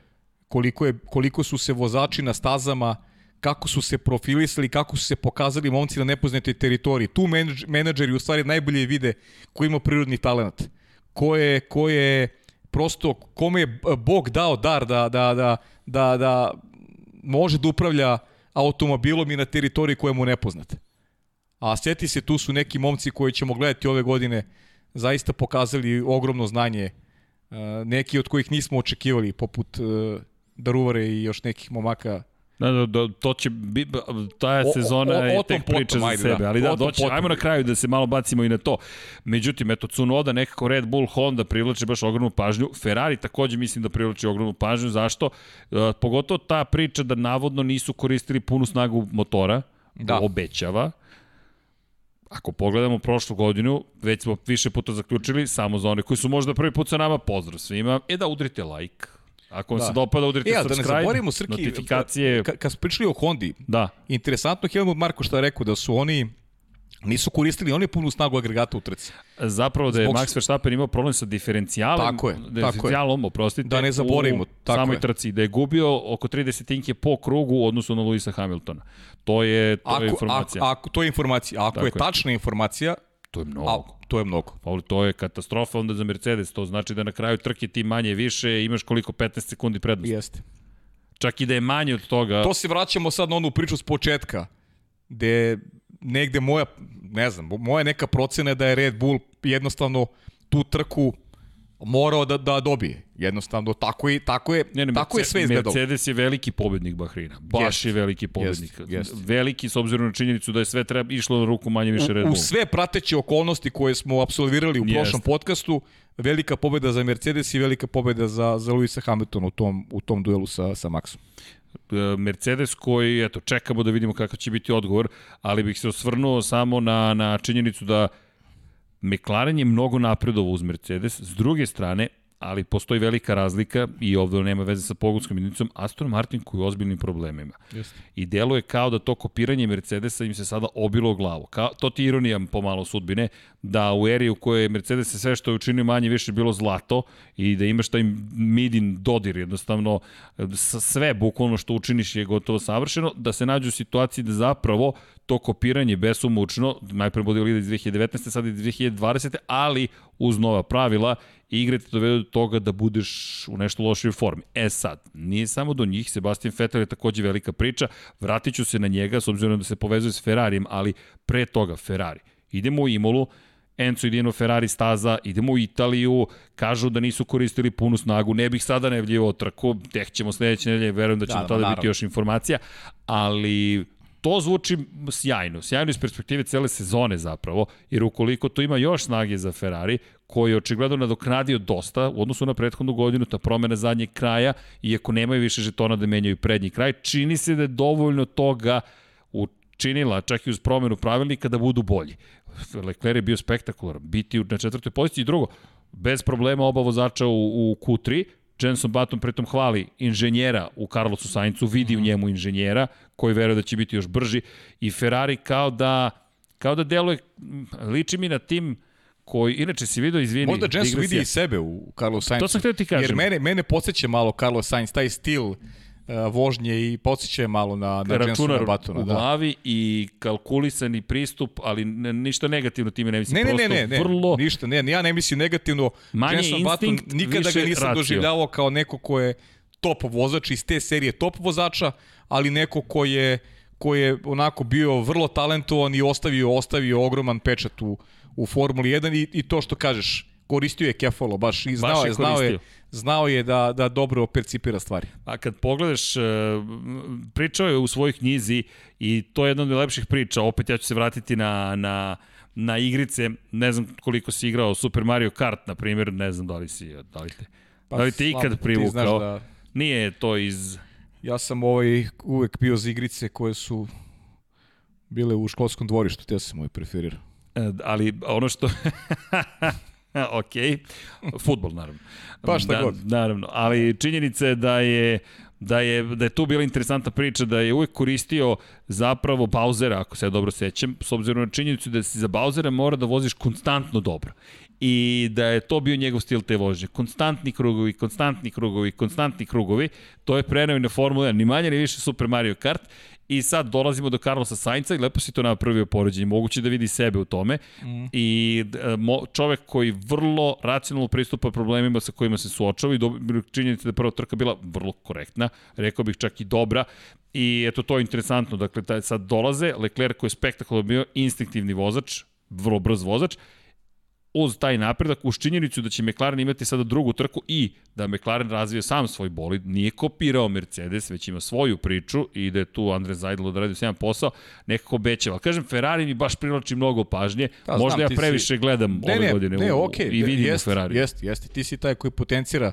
Koliko, je, koliko su se vozači na stazama, kako su se profilisali, kako su se pokazali momci na nepoznatoj teritoriji. Tu menadž, menadžeri u stvari najbolje vide ko ima prirodni talent. Ko je, ko je prosto, kome je Bog dao dar da, da, da, da, da može da upravlja automobilom i na teritoriji koja mu nepoznata. A sjeti se, tu su neki momci koji ćemo gledati ove godine, zaista pokazali ogromno znanje, uh, neki od kojih nismo očekivali, poput uh, Daruvare i još nekih momaka. Da, da, da, to će bi, ta O- sezona o- o- je tek priča potom, za ajde, sebe, da. ali da, doći, potom. ajmo na kraju da se malo bacimo i na to. Međutim, eto, Cunoda, nekako Red Bull, Honda privlače baš ogromnu pažnju, Ferrari takođe mislim da privlači ogromnu pažnju, zašto? E, pogotovo ta priča da navodno nisu koristili punu snagu motora, Da. obećava, Ako pogledamo prošlu godinu, već smo više puta zaključili, samo za one koji su možda prvi put sa nama, pozdrav svima, e da udrite like, Ako vam Da. se dopada, udrite E, a da ne subscribe, zaboravimo, Srki, notifikacije. Kad, kad smo pričali o Hondi, Da, interesantno Helmut Marko što je rekao da su oni nisu koristili oni punu snagu agregata u trci. zapravo da je Zbog- Max Verstappen imao problem sa diferencijalom, Tako je, tako je. diferencijalom, oprostite, Da ne zaboravimo, u tako samoj je. trci, da je gubio oko 3 desetinke po krugu u odnosu na Luisa Hamiltona. To je, to je Ako, informacija. ako, ako, to je informacija. Ako Tako je, je. tačna informacija, to je mnogo. a, to je mnogo. Pa to je katastrofa onda za Mercedes, to znači da na kraju trke ti manje više imaš koliko 15 sekundi prednosti. Jeste. Čak i da je manje od toga. To se vraćamo sad na onu priču s početka, gde negde moja, ne znam, moja neka procena je da je Red Bull jednostavno tu trku morao da, da dobije. Jednostavno, tako je, tako je, ne, ne, tako je sve izgledalo. Mercedes je veliki pobednik Bahreina. Baš jest, je veliki pobednik. Jest, jest. Veliki s obzirom na činjenicu da je sve treba išlo na ruku manje više Red Bull. U sve prateće okolnosti koje smo apsolvirali u prošlom jest. podcastu, velika pobeda za Mercedes i velika pobeda za, za Luisa Hamiltona u tom, u tom duelu sa, sa Maxom. E, Mercedes koji, eto, čekamo da vidimo kakav će biti odgovor, ali bih se osvrnuo samo na, na činjenicu da McLaren je mnogo napredovo uz Mercedes. S druge strane, ali postoji velika razlika i ovde nema veze sa pogonskom jedinicom, Aston Martin koji je ozbiljnim problemima. Jeste. I deluje kao da to kopiranje Mercedesa im se sada obilo u glavu. Kao, to ti ironija pomalo sudbine, da u eri u kojoj je Mercedes sve što je učinio manje više bilo zlato i da imaš taj midin dodir, jednostavno sve bukvalno što učiniš je gotovo savršeno, da se nađu u situaciji da zapravo to kopiranje besomučno, najpre bude iz 2019. sad i 2020. ali uz nova pravila igre te dovedu do toga da budeš u nešto lošoj formi. E sad, nije samo do njih, Sebastian Vettel je takođe velika priča, vratit ću se na njega s obzirom da se povezuje s Ferrarijem, ali pre toga Ferrari. Idemo u Imolu, Enzo idemo Ferrari staza, idemo u Italiju, kažu da nisu koristili punu snagu, ne bih sada nevljivo trku, tek ćemo sledeće nedelje, verujem da će da, da, tada naravno. biti još informacija, ali to zvuči sjajno, sjajno iz perspektive cele sezone zapravo, jer ukoliko to ima još snage za Ferrari, koji je očigledno nadoknadio dosta u odnosu na prethodnu godinu, ta promena zadnjeg kraja, iako nemaju više žetona da menjaju prednji kraj, čini se da je dovoljno toga učinila, čak i uz promenu pravilnika, da budu bolji. Leclerc je bio spektakularan, biti na četvrtoj poziciji i drugo, bez problema oba vozača u, u Q3, Jenson Button pritom hvali inženjera u Carlosu Saincu, vidi u mhm. njemu inženjera koji veruje da će biti još brži i Ferrari kao da kao da deluje liči mi na tim koji, inače si vidio, izvini... Možda Jenson vidi i sebe u Carlos Sainzu. To sam htio ti kažem. Jer mene, mene podsjeća malo Carlos Sainz, taj stil vožnje i podsjeća malo na, na Jensona Batona. u da. glavi i kalkulisani pristup, ali ništa negativno time ne mislim. Ne, ne, ne, ne, ne, vrlo... ništa, ne, ja ne mislim negativno. Manje Jenson instinkt, Button, nikada ga nisam racio. doživljavao kao neko ko je top vozač iz te serije top vozača, ali neko ko je ko je onako bio vrlo talentovan i ostavio ostavio ogroman pečat u, u Formuli 1 i, i to što kažeš, koristio je Kefalo baš i znao baš je, je znao je znao je da, da dobro percipira stvari. A kad pogledaš, e, pričao je u svojoj knjizi i to je jedna od lepših priča, opet ja ću se vratiti na, na, na igrice, ne znam koliko si igrao Super Mario Kart, na primjer, ne znam da li si, da li te, pa, da li te ikad privukao. Da... Nije to iz... Ja sam ovaj uvek bio za igrice koje su bile u školskom dvorištu, te sam moj preferirao. E, ali ono što... ok, futbol naravno. Pa šta da, god. Naravno, ali činjenica je da je da je, da je tu bila interesantna priča, da je uvek koristio zapravo Bauzera, ako se ja dobro sećam, s obzirom na činjenicu da si za Bauzera mora da voziš konstantno dobro. I da je to bio njegov stil te vožnje. Konstantni krugovi, konstantni krugovi, konstantni krugovi. To je preneo na Formula 1, ni manje ni više Super Mario Kart. I sad dolazimo do Carlosa Sainca i lepo si to napravio poređenje. Moguće da vidi sebe u tome. Mm. I e, mo, čovek koji vrlo racionalno pristupa problemima sa kojima se suočava i činjenica da je prva trka bila vrlo korektna, rekao bih čak i dobra. I eto to je interesantno. Dakle, taj sad dolaze, Leclerc koji je spektakularno bio instinktivni vozač, vrlo brz vozač, uz taj napredak, uz činjenicu da će McLaren imati sada drugu trku i da McLaren razvije sam svoj bolid, nije kopirao Mercedes, već ima svoju priču i da je tu Andre Zajdel odradio sjajan posao, nekako bećeva. Kažem, Ferrari mi baš privlači mnogo pažnje, da, možda znam, ja previše si... gledam ne, ove ne, godine ne, u, okay, i vidim jest, u Ferrari. Jeste, jeste, ti si taj koji potencira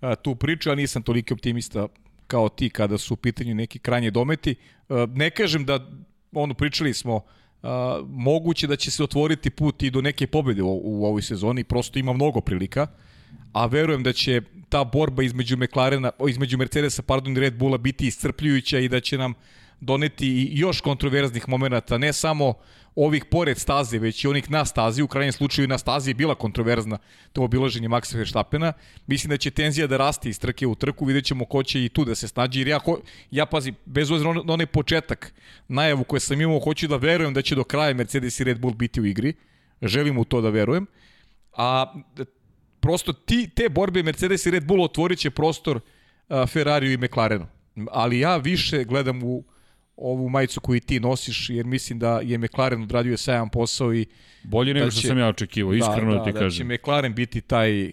a, tu priču, a nisam toliki optimista kao ti kada su u pitanju neki krajnje dometi. A, ne kažem da, ono, pričali smo, a, moguće da će se otvoriti put i do neke pobede u, u ovoj sezoni, prosto ima mnogo prilika, a verujem da će ta borba između McLarena, između Mercedesa, pardon, i Red Bulla biti iscrpljujuća i da će nam doneti još kontroverznih momenta, ne samo ovih pored staze, već i onih na stazi, u krajnjem slučaju na stazi je bila kontroverzna to obilaženje Maxa Verstappena. Mislim da će tenzija da raste iz trke u trku, vidjet ćemo ko će i tu da se snađi, jer ja, ho, ja pazi, bez obzira na onaj početak najavu koje sam imao, hoću da verujem da će do kraja Mercedes i Red Bull biti u igri, želim u to da verujem, a prosto ti, te borbe Mercedes i Red Bull otvorit će prostor Ferrariju i McLarenu. Ali ja više gledam u ovu majicu koju ti nosiš, jer mislim da je McLaren odradio sajan posao i Bolje nego da će, što sam ja očekivao, iskreno da, da, da ti da kažem. Da će McLaren biti taj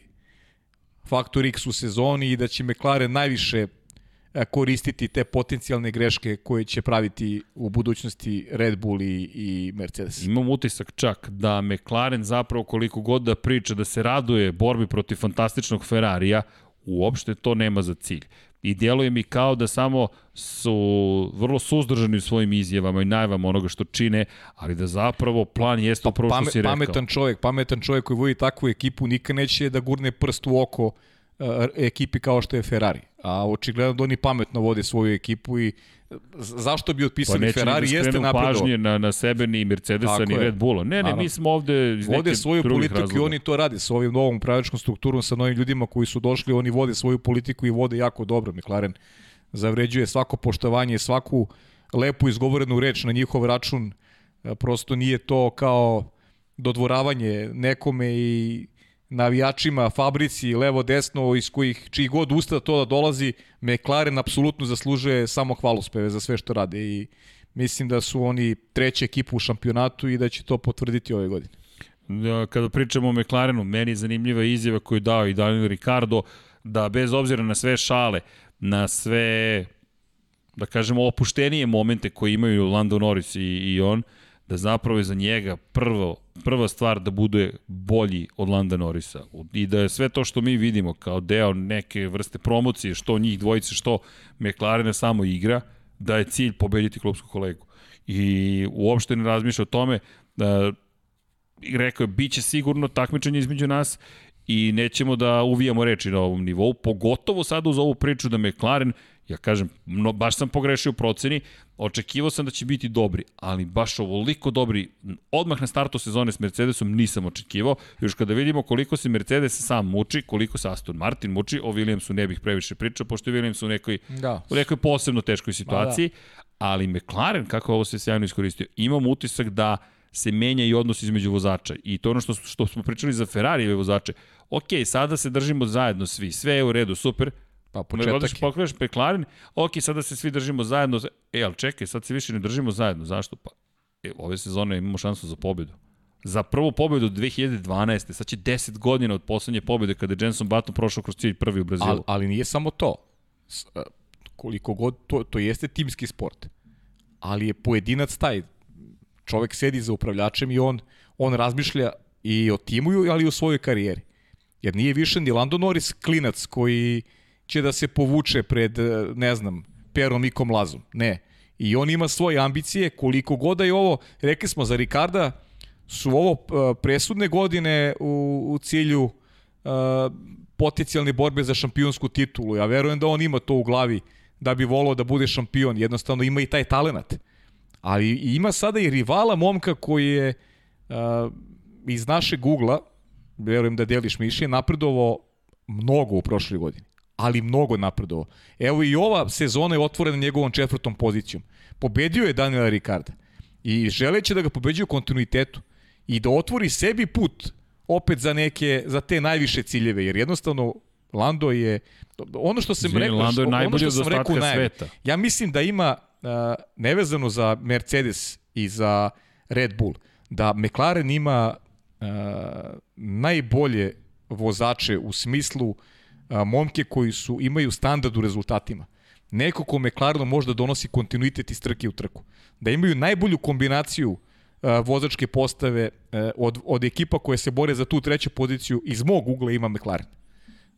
faktor X u sezoni i da će McLaren najviše e, koristiti te potencijalne greške koje će praviti u budućnosti Red Bull i, i Mercedes. Imam utisak čak da McLaren zapravo koliko god da priča da se raduje borbi protiv fantastičnog Ferrarija, uopšte to nema za cilj. I djeluje mi kao da samo su vrlo suzdržani u svojim izjavama i najavama onoga što čine, ali da zapravo plan jeste pa, upravo što si rekao. Pametan čovjek, pametan čovjek koji vodi takvu ekipu nikad neće da gurne prst u oko uh, ekipi kao što je Ferrari. A očigledno da oni pametno vode svoju ekipu i zašto bi otpisali pa Ferrari da jeste napredo. pažnje na, na sebe ni Mercedesa Tako ni je. Red Bulla. Ne, ne, mi smo ovde iz Vode svoju politiku razloga. i oni to rade sa ovim novom upravljačkom strukturom, sa novim ljudima koji su došli, oni vode svoju politiku i vode jako dobro. McLaren zavređuje svako poštovanje, svaku lepu izgovorenu reč na njihov račun. E, prosto nije to kao dodvoravanje nekome i navijačima, fabrici, levo, desno, iz kojih čiji god usta to da dolazi, McLaren apsolutno zaslužuje samo hvalospeve za sve što rade i mislim da su oni treća ekipa u šampionatu i da će to potvrditi ove godine. Da, kada pričamo o McLarenu, meni je zanimljiva izjava koju dao i Daniel Ricardo, da bez obzira na sve šale, na sve, da kažemo, opuštenije momente koje imaju Lando Norris i, i on, da zapravo je za njega prvo, prva stvar da bude bolji od Landa Norisa i da je sve to što mi vidimo kao deo neke vrste promocije, što njih dvojice, što McLarena samo igra, da je cilj pobediti klubsku kolegu. I uopšte ne razmišlja o tome da rekao je, bit će sigurno takmičenje između nas i nećemo da uvijamo reči na ovom nivou, pogotovo sada uz ovu priču da McLaren Ja kažem, no, baš sam pogrešio u proceni, očekivao sam da će biti dobri, ali baš ovoliko dobri, odmah na startu sezone s Mercedesom nisam očekivao, još kada vidimo koliko se Mercedes sam muči, koliko se Aston Martin muči, o Williamsu ne bih previše pričao, pošto je Williams u nekoj, da. u nekoj posebno teškoj situaciji, da. ali McLaren, kako ovo se sjajno iskoristio, imam utisak da se menja i odnos između vozača. I to ono što, što smo pričali za Ferrari vozače. Ok, sada se držimo zajedno svi, sve je u redu, super, Pa početak je. pokreneš McLaren, ok, sada se svi držimo zajedno. E, ali čekaj, sad se više ne držimo zajedno. Zašto? Pa, e, ove sezone imamo šansu za pobedu. Za prvu pobedu 2012. Sad će 10 godina od poslednje pobede kada je Jenson Button prošao kroz cilj prvi u Brazilu. Ali, ali nije samo to. S, uh, koliko god, to, to jeste timski sport. Ali je pojedinac taj. Čovek sedi za upravljačem i on, on razmišlja i o timu, ali i o svojoj karijeri. Jer nije više ni Lando Norris klinac koji uh, će da se povuče pred, e, ne znam, Perom i Komlazom. Ne. I on ima svoje ambicije, koliko god da je ovo, rekli smo za Ricarda, su ovo e, presudne godine u, u cilju uh, potencijalne borbe za šampionsku titulu. Ja verujem da on ima to u glavi da bi volao da bude šampion. Jednostavno ima i taj talenat. Ali ima sada i rivala momka koji je uh, iz našeg ugla, verujem da deliš mišlje, napredovo mnogo u prošloj godini ali mnogo napredovao. Evo i ova sezona je otvorena njegovom četvrtom pozicijom. Pobedio je Daniela Ricarda i želeće da ga pobeđuje u kontinuitetu i da otvori sebi put opet za neke, za te najviše ciljeve, jer jednostavno Lando je, ono što sam rekao, Lando je ono što sam rekao sveta. ja mislim da ima, uh, nevezano za Mercedes i za Red Bull, da McLaren ima uh, najbolje vozače u smislu uh, momke koji su imaju standard u rezultatima. Neko ko McLarenu možda donosi kontinuitet iz trke u trku. Da imaju najbolju kombinaciju vozačke postave od, od ekipa koje se bore za tu treću poziciju iz mog ugla ima McLaren.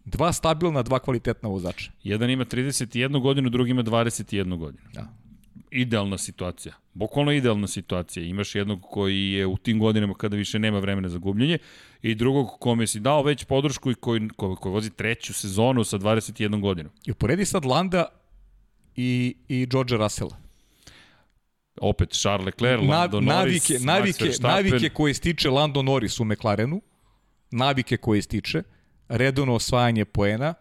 Dva stabilna, dva kvalitetna vozača. Jedan ima 31 godinu, drugi ima 21 godinu. Da idealna situacija. Bukvalno idealna situacija. Imaš jednog koji je u tim godinama kada više nema vremena za gubljenje i drugog kome si dao već podršku i koji, koji, koji vozi treću sezonu sa 21 godinom. I uporedi sad Landa i, i George Russella. Opet Charles Leclerc, Lando Na, Norris, navike, navike, navike koje stiče Lando Norris u McLarenu, navike koje stiče, redovno osvajanje poena,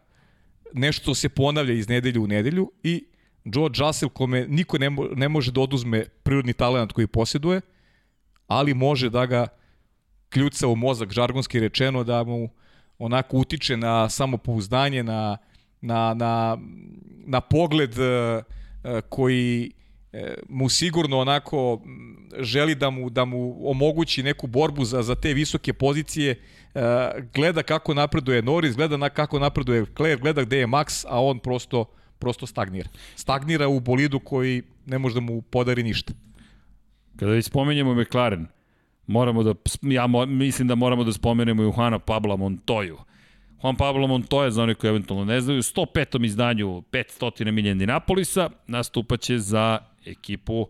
nešto se ponavlja iz nedelju u nedelju i George Russell kome niko ne, mo, ne može da oduzme prirodni talent koji posjeduje, ali može da ga kljuca u mozak, žargonski rečeno, da mu onako utiče na samopouzdanje, na, na, na, na pogled uh, koji e, mu sigurno onako želi da mu, da mu omogući neku borbu za, za te visoke pozicije, e, gleda kako napreduje Norris, gleda na kako napreduje Claire, gleda gde je Max, a on prosto, prosto stagnira. Stagnira u bolidu koji ne može da mu podari ništa. Kada već spomenjemo McLaren, moramo da, ja mo, mislim da moramo da spomenemo Johana Pabla Montoju. Juan Pablo Montoya, za one koji eventualno ne znaju, 105. izdanju 500 milija Dinapolisa, nastupaće za ekipu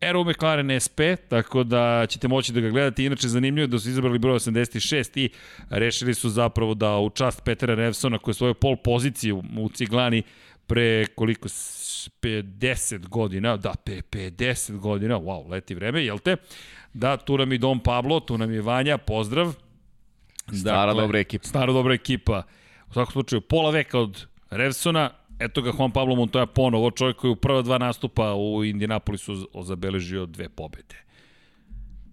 Aero McLaren SP, tako da ćete moći da ga gledate. Inače, zanimljivo je da su izabrali broj 86 i rešili su zapravo da u čast Petra Revsona, koji je svoju pol poziciju u Ciglani pre koliko 50 godina, da, 50 godina, wow, leti vreme, jel te? Da, tu nam je Dom Pablo, tu nam je Vanja, pozdrav. Stara dakle, dobra ekipa. Stara dobra ekipa. U svakom slučaju, pola veka od Revsona, eto ga Juan Pablo Montoya ponovo, čovjek koji u prva dva nastupa u Indianapolisu zabeležio dve pobede.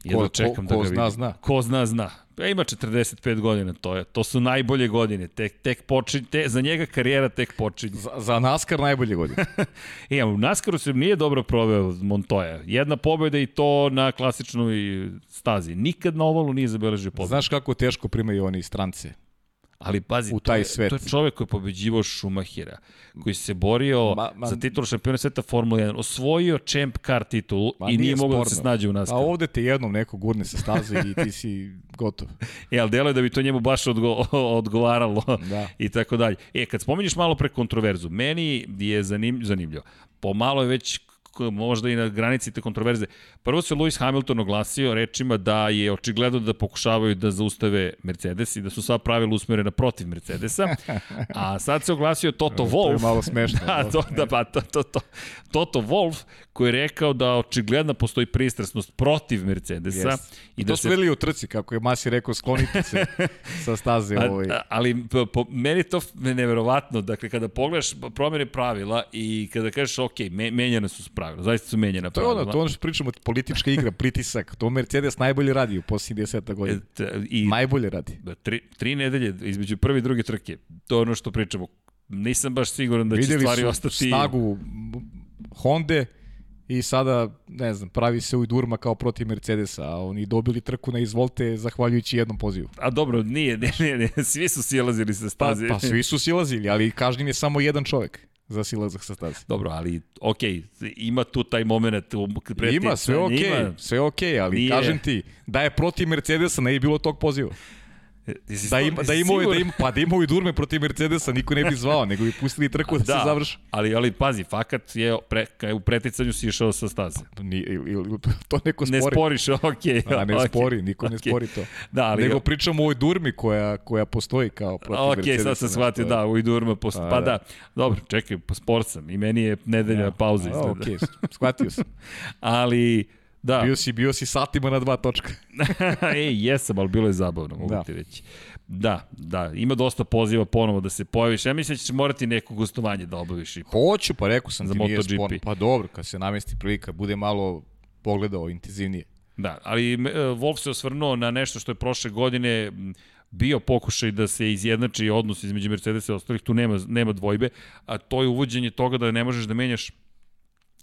Jedno čekam ko, ko, da ga zna, zna. Ko zna, zna. E, ima 45 godina, to je. To su najbolje godine. Tek, tek počinje, te, za njega karijera tek počinje. Za, za NASCAR najbolje godine. e, u NASCARu se nije dobro proveo Montoya. Jedna pobeda i to na klasičnoj stazi. Nikad na ovalu nije zabeležio pobedu. Znaš kako teško primaju oni strance? Ali pazi, u taj to, je, svet. to je čovek koji je pobeđivao Šumahira, koji se borio ma, ma, za titulu šampiona sveta Formula 1, osvojio Champ Car titulu ma, i nije mogao da se snađe u nas. A ovde te jednom neko gurne sa staze i ti si gotov. E, ali delo je da bi to njemu baš odgo, odgovaralo da. i tako dalje. E, kad spominješ malo pre kontroverzu, meni je zanim, zanimljivo. Pomalo je već možda i na granici te kontroverze. Prvo se Lewis Hamilton oglasio rečima da je očigledno da pokušavaju da zaustave Mercedes i da su sva pravila usmerena protiv Mercedesa, a sad se oglasio Toto Wolff. To je malo smešno. Da, to, da, pa, to, to, to, Toto Wolff koji je rekao da očigledno postoji pristrasnost protiv Mercedesa. Yes. I da to su se... u trci, kako je Masi rekao, sklonite se sa staze. Ovaj. A, ali po, po, meni to neverovatno, dakle kada pogledaš promene pravila i kada kažeš ok, me, menjane su pravila, zaista su menjene pravila. To je ono, to ono što pričamo, politička igra, pritisak, to Mercedes najbolje radi u posljednjih deseta godina. E, I, najbolje radi. Da, tri, tri nedelje između prve i druge trke, to je ono što pričamo. Nisam baš siguran da će Vidjeli stvari ostati... Videli su snagu Honda, i sada, ne znam, pravi se u Durma kao protiv Mercedesa, a oni dobili trku na izvolte zahvaljujući jednom pozivu. A dobro, nije, ne, ne, ne, svi su silazili sa staze. Pa, pa svi su silazili, ali kažnjen je samo jedan čovek za silazak sa staze. Dobro, ali ok, ima tu taj moment u Ima, sve ok, ima, sve ok, ali nije... kažem ti, da je protiv Mercedesa ne je bilo tog poziva. Da ima, da ima, da ima, pa da i durme protiv Mercedesa, niko ne bi zvao, nego bi pustili trku da, da se završi. Ali, ali pazi, fakat je pre, u preticanju si išao sa staze. Ni, ili, ili, to neko spori. Ne sporiš, okej. Okay, A ne okay, spori, niko okay. ne spori to. Da, ali, nego pričamo o ovoj durmi koja, koja postoji kao protiv okay, Mercedesa. Ok, sad sam shvatio, da, u durma postoji. Pa, da. da. dobro, čekaj, sport sam i meni je nedelja ja. pauza. A, ok, shvatio sam. ali... Da. Bio si, bio si satima na dva točka. Ej, jesam, ali bilo je zabavno, mogu da. ti reći. Da, da, ima dosta poziva ponovo da se pojaviš. Ja mislim da ćeš morati neko gostovanje da obaviš. Ipak. Hoću, pa rekao sam za ti nije spon. Pa dobro, kad se namesti prilika, bude malo pogledao intenzivnije. Da, ali e, Wolf se osvrnuo na nešto što je prošle godine bio pokušaj da se izjednači odnos između Mercedesa i ostalih, tu nema, nema dvojbe, a to je uvođenje toga da ne možeš da menjaš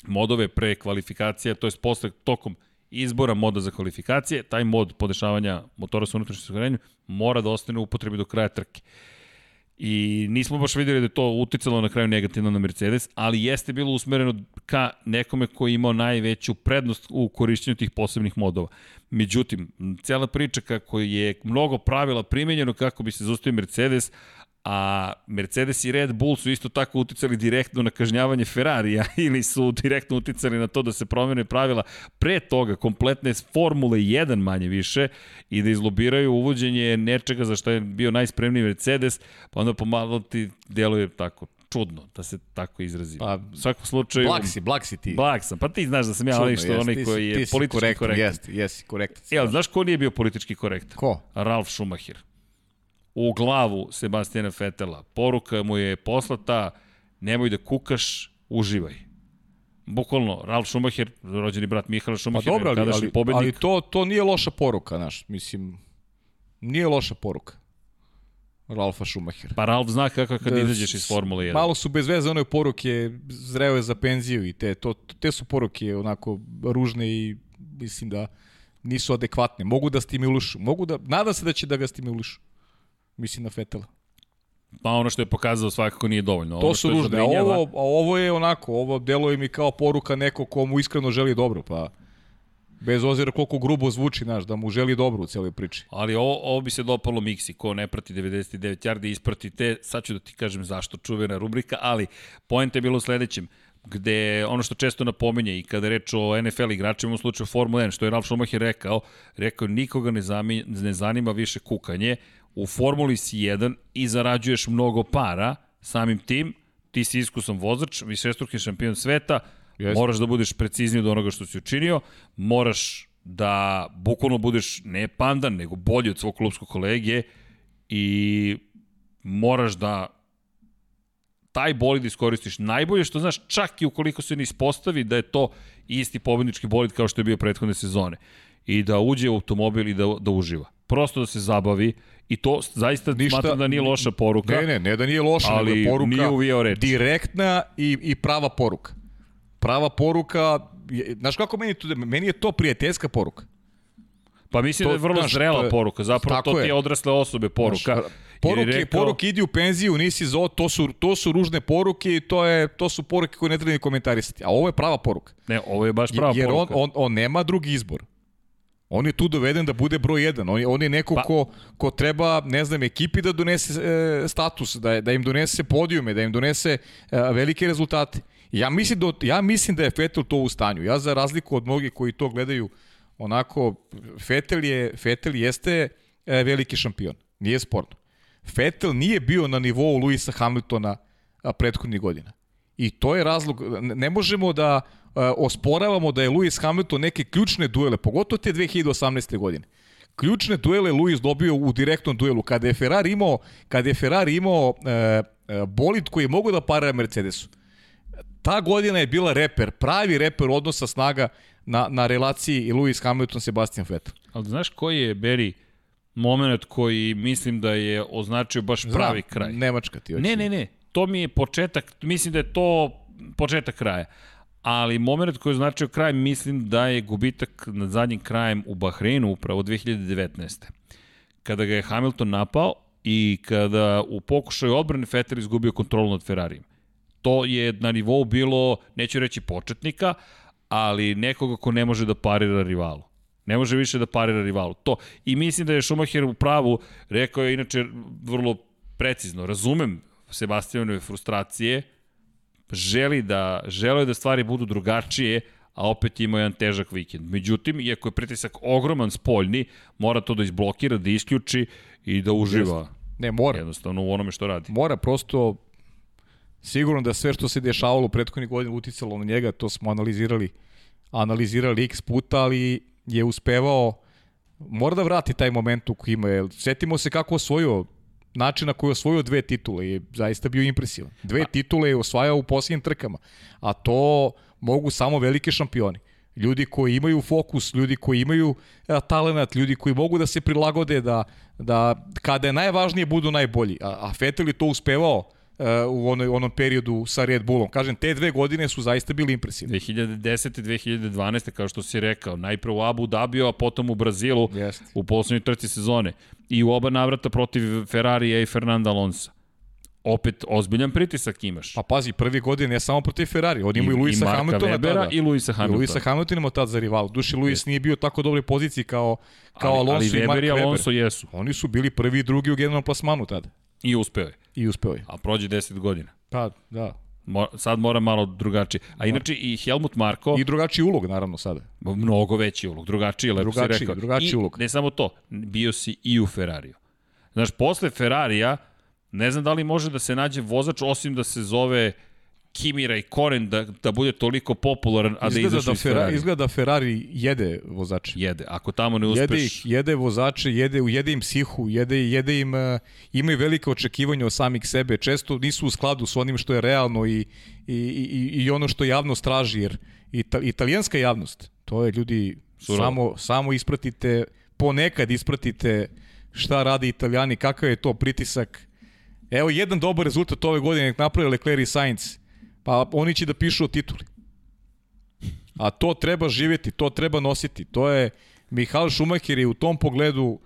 modove pre kvalifikacija, to je posle tokom izbora moda za kvalifikacije, taj mod podešavanja motora sa unutrašnjim sagranjem mora da ostane u upotrebi do kraja trke. I nismo baš videli da je to uticalo na kraju negativno na Mercedes, ali jeste bilo usmereno ka nekome koji je imao najveću prednost u korišćenju tih posebnih modova. Međutim, cela priča kako je mnogo pravila primenjeno kako bi se zaustavio Mercedes, a Mercedes i Red Bull su isto tako uticali direktno na kažnjavanje Ferrarija ili su direktno uticali na to da se promene pravila pre toga kompletne Formule 1 manje više i da izlobiraju uvođenje nečega za što je bio najspremniji Mercedes, pa onda pomalo ti deluje tako čudno, da se tako izrazim. Pa, u svakom slučaju... Blag si, blag si ti. Blag sam, pa ti znaš da sam ja onaj što onaj koji je politički korektan. Jesi, jesi, korektan. Jel, znaš ko nije bio politički korektan? Ko? Ralf Schumacher u glavu Sebastijana Fetela. Poruka mu je poslata, nemoj da kukaš, uživaj. Bukvalno, Ralf Schumacher, rođeni brat Mihala Schumacher, pa dobro, ali, ali, pobednik. ali to, to nije loša poruka, znaš, mislim, nije loša poruka. Ralfa Schumachera. Pa Ralf zna kako kad Da, izađeš iz Formule 1. Malo su bez veze one poruke, zreo je za penziju i te, to, te su poruke onako ružne i mislim da nisu adekvatne. Mogu da stimulišu, mogu da, nadam se da će da ga stimulišu. Mislim na Fetela. Pa ono što je pokazao svakako nije dovoljno. To ono su ružne, a ovo, a ovo je onako, ovo deluje mi kao poruka neko komu iskreno želi dobro, pa bez ozira koliko grubo zvuči, znaš, da mu želi dobro u celoj priči. Ali ovo, ovo bi se dopalo Miksi, ko ne prati 99 yardi, isprati te, sad ću da ti kažem zašto čuvena rubrika, ali poenta je bilo u sledećem, gde ono što često napominje i kada reč o NFL igračima u slučaju Formula 1, što je Ralf Schumacher rekao, rekao nikoga ne, zami, ne zanima više kukanje, u Formuli si jedan i zarađuješ mnogo para, samim tim, ti si iskusan vozač, višestruki šampion sveta, Jeste. moraš da budeš precizniji od onoga što si učinio, moraš da bukvalno budeš ne pandan, nego bolji od svog klubskog kolege i moraš da taj bolid iskoristiš najbolje što znaš, čak i ukoliko se ne ispostavi da je to isti pobednički bolid kao što je bio prethodne sezone. I da uđe u automobil i da, da uživa. Prosto da se zabavi i to zaista Ništa- smatram da nije loša poruka. Ne, ne, ne da nije loša, Ali nego poruka nije uvijao reč. direktna i, i prava poruka. Prava poruka, je- znaš kako meni to, meni je to prijateljska poruka. Pa mislim To, da je vrlo znaš, zrela je- poruka, zapravo to ti je. odrasle osobe poruka. Znaš, Jer poruke, rekao- poruke idi u penziju, nisi ovo, to su, to su ružne poruke i to, je, to su poruke koje ne treba ni komentarisati. A ovo je prava poruka. Ne, ovo je baš prava Jer on, poruka. on, on nema drugi izbor. On je tu doveden da bude broj jedan. On je, on je neko Pa- ko, ko treba, ne znam, ekipi da donese e, status, da, da im donese podijume, da im donese e, velike rezultate. Ja mislim, da, ja mislim da je Fetel to u stanju. Ja za razliku od mnogih koji to gledaju onako, Fetel, je, Fetel jeste e, veliki šampion. Nije sporno. Fetel nije bio na nivou Luisa Hamiltona prethodnih godina. I to je razlog, ne možemo da osporavamo da je Lewis Hamilton neke ključne duele, pogotovo te 2018. godine. Ključne duele Lewis dobio u direktnom duelu. Kada je Ferrari imao, kada je Ferrari imao e, bolid koji je mogo da para Mercedesu. Ta godina je bila reper, pravi reper odnosa snaga na, na relaciji Lewis Hamilton Sebastian Vettel. Ali znaš koji je, Beri, moment koji mislim da je označio baš pravi Znam, kraj? Nemačka ti hoće. Ne, ne, ne. To mi je početak, mislim da je to početak kraja. Ali moment koji je označio kraj, mislim da je gubitak nad zadnjim krajem u Bahreinu upravo 2019. Kada ga je Hamilton napao i kada u pokušaju odbrane Vettel izgubio kontrolu nad Ferrarijem. To je na nivou bilo, neću reći početnika, ali nekoga ko ne može da parira rivalu. Ne može više da parira rivalu. To. I mislim da je Schumacher u pravu, rekao je inače vrlo precizno, razumem Sebastianove frustracije, želi da, žele da stvari budu drugačije, a opet ima jedan težak vikend. Međutim, iako je pritisak ogroman spoljni, mora to da izblokira, da isključi i da uživa Ne, mora. jednostavno u onome što radi. Mora prosto sigurno da sve što se dešavalo u prethodnih godina uticalo na njega, to smo analizirali analizirali x puta, ali je uspevao mora da vrati taj moment u koji ima. Jer Setimo se kako osvojio način na koji je osvojio dve titule je zaista bio impresivan. Dve titule je osvajao u posljednjim trkama, a to mogu samo velike šampioni. Ljudi koji imaju fokus, ljudi koji imaju a, talenat, ljudi koji mogu da se prilagode da, da kada je najvažnije budu najbolji. A, a Vettel je to uspevao u onoj, onom periodu sa Red Bullom. Kažem, te dve godine su zaista bili impresivne. 2010. 2012. kao što si rekao, najprvo u Abu Dhabiju, a potom u Brazilu Jeste. u poslednjoj trci sezone. I u oba navrata protiv Ferrarija i Fernanda Alonso. Opet ozbiljan pritisak imaš. Pa pazi, prvi godine ne samo protiv Ferrari, on ima i, I Luisa Hamiltona Webera tada. i Luisa Hamiltona. I Luisa Hamiltona imao tad za rival. Duši, Luis nije bio tako dobroj poziciji kao, kao ali, Alonso ali i Mark Weber i Webber. Alonso jesu. Oni su bili prvi i drugi u generalnom plasmanu tada. I uspeo je. I uspeo je. A prođe 10 godina. Pa, da. Mo, sad mora malo drugačije. A inače i Helmut Marko, I drugačiji ulog, naravno, sada. mnogo veći ulog, drugačiji, lepo Drugačiji, si rekao. drugačiji I, ulog. Ne samo to, bio si i u Ferrariju. Znaš, posle Ferrarija, ne znam da li može da se nađe vozač, osim da se zove Kimira i Koren, da, da bude toliko popularan, a da Izgleda izašao da, iz Ferrari, izgleda da Ferrari jede vozače. Jede. Ako tamo ne Jede uspeš... ih, jede vozače, jede, jede im psihu, jede, jede im, uh, imaju velike očekivanja od samih sebe, često nisu u skladu s onim što je realno i, i, i, i ono što javnost traži, jer ita, italijanska javnost, to je ljudi, samo, samo ispratite, ponekad ispratite šta radi italijani, kakav je to pritisak. Evo jedan dobar rezultat ove godine nek napravi Leclerc i Sainz, pa oni će da pišu o tituli. A to treba živjeti, to treba nositi. To je, Mihael Schumacher je u tom pogledu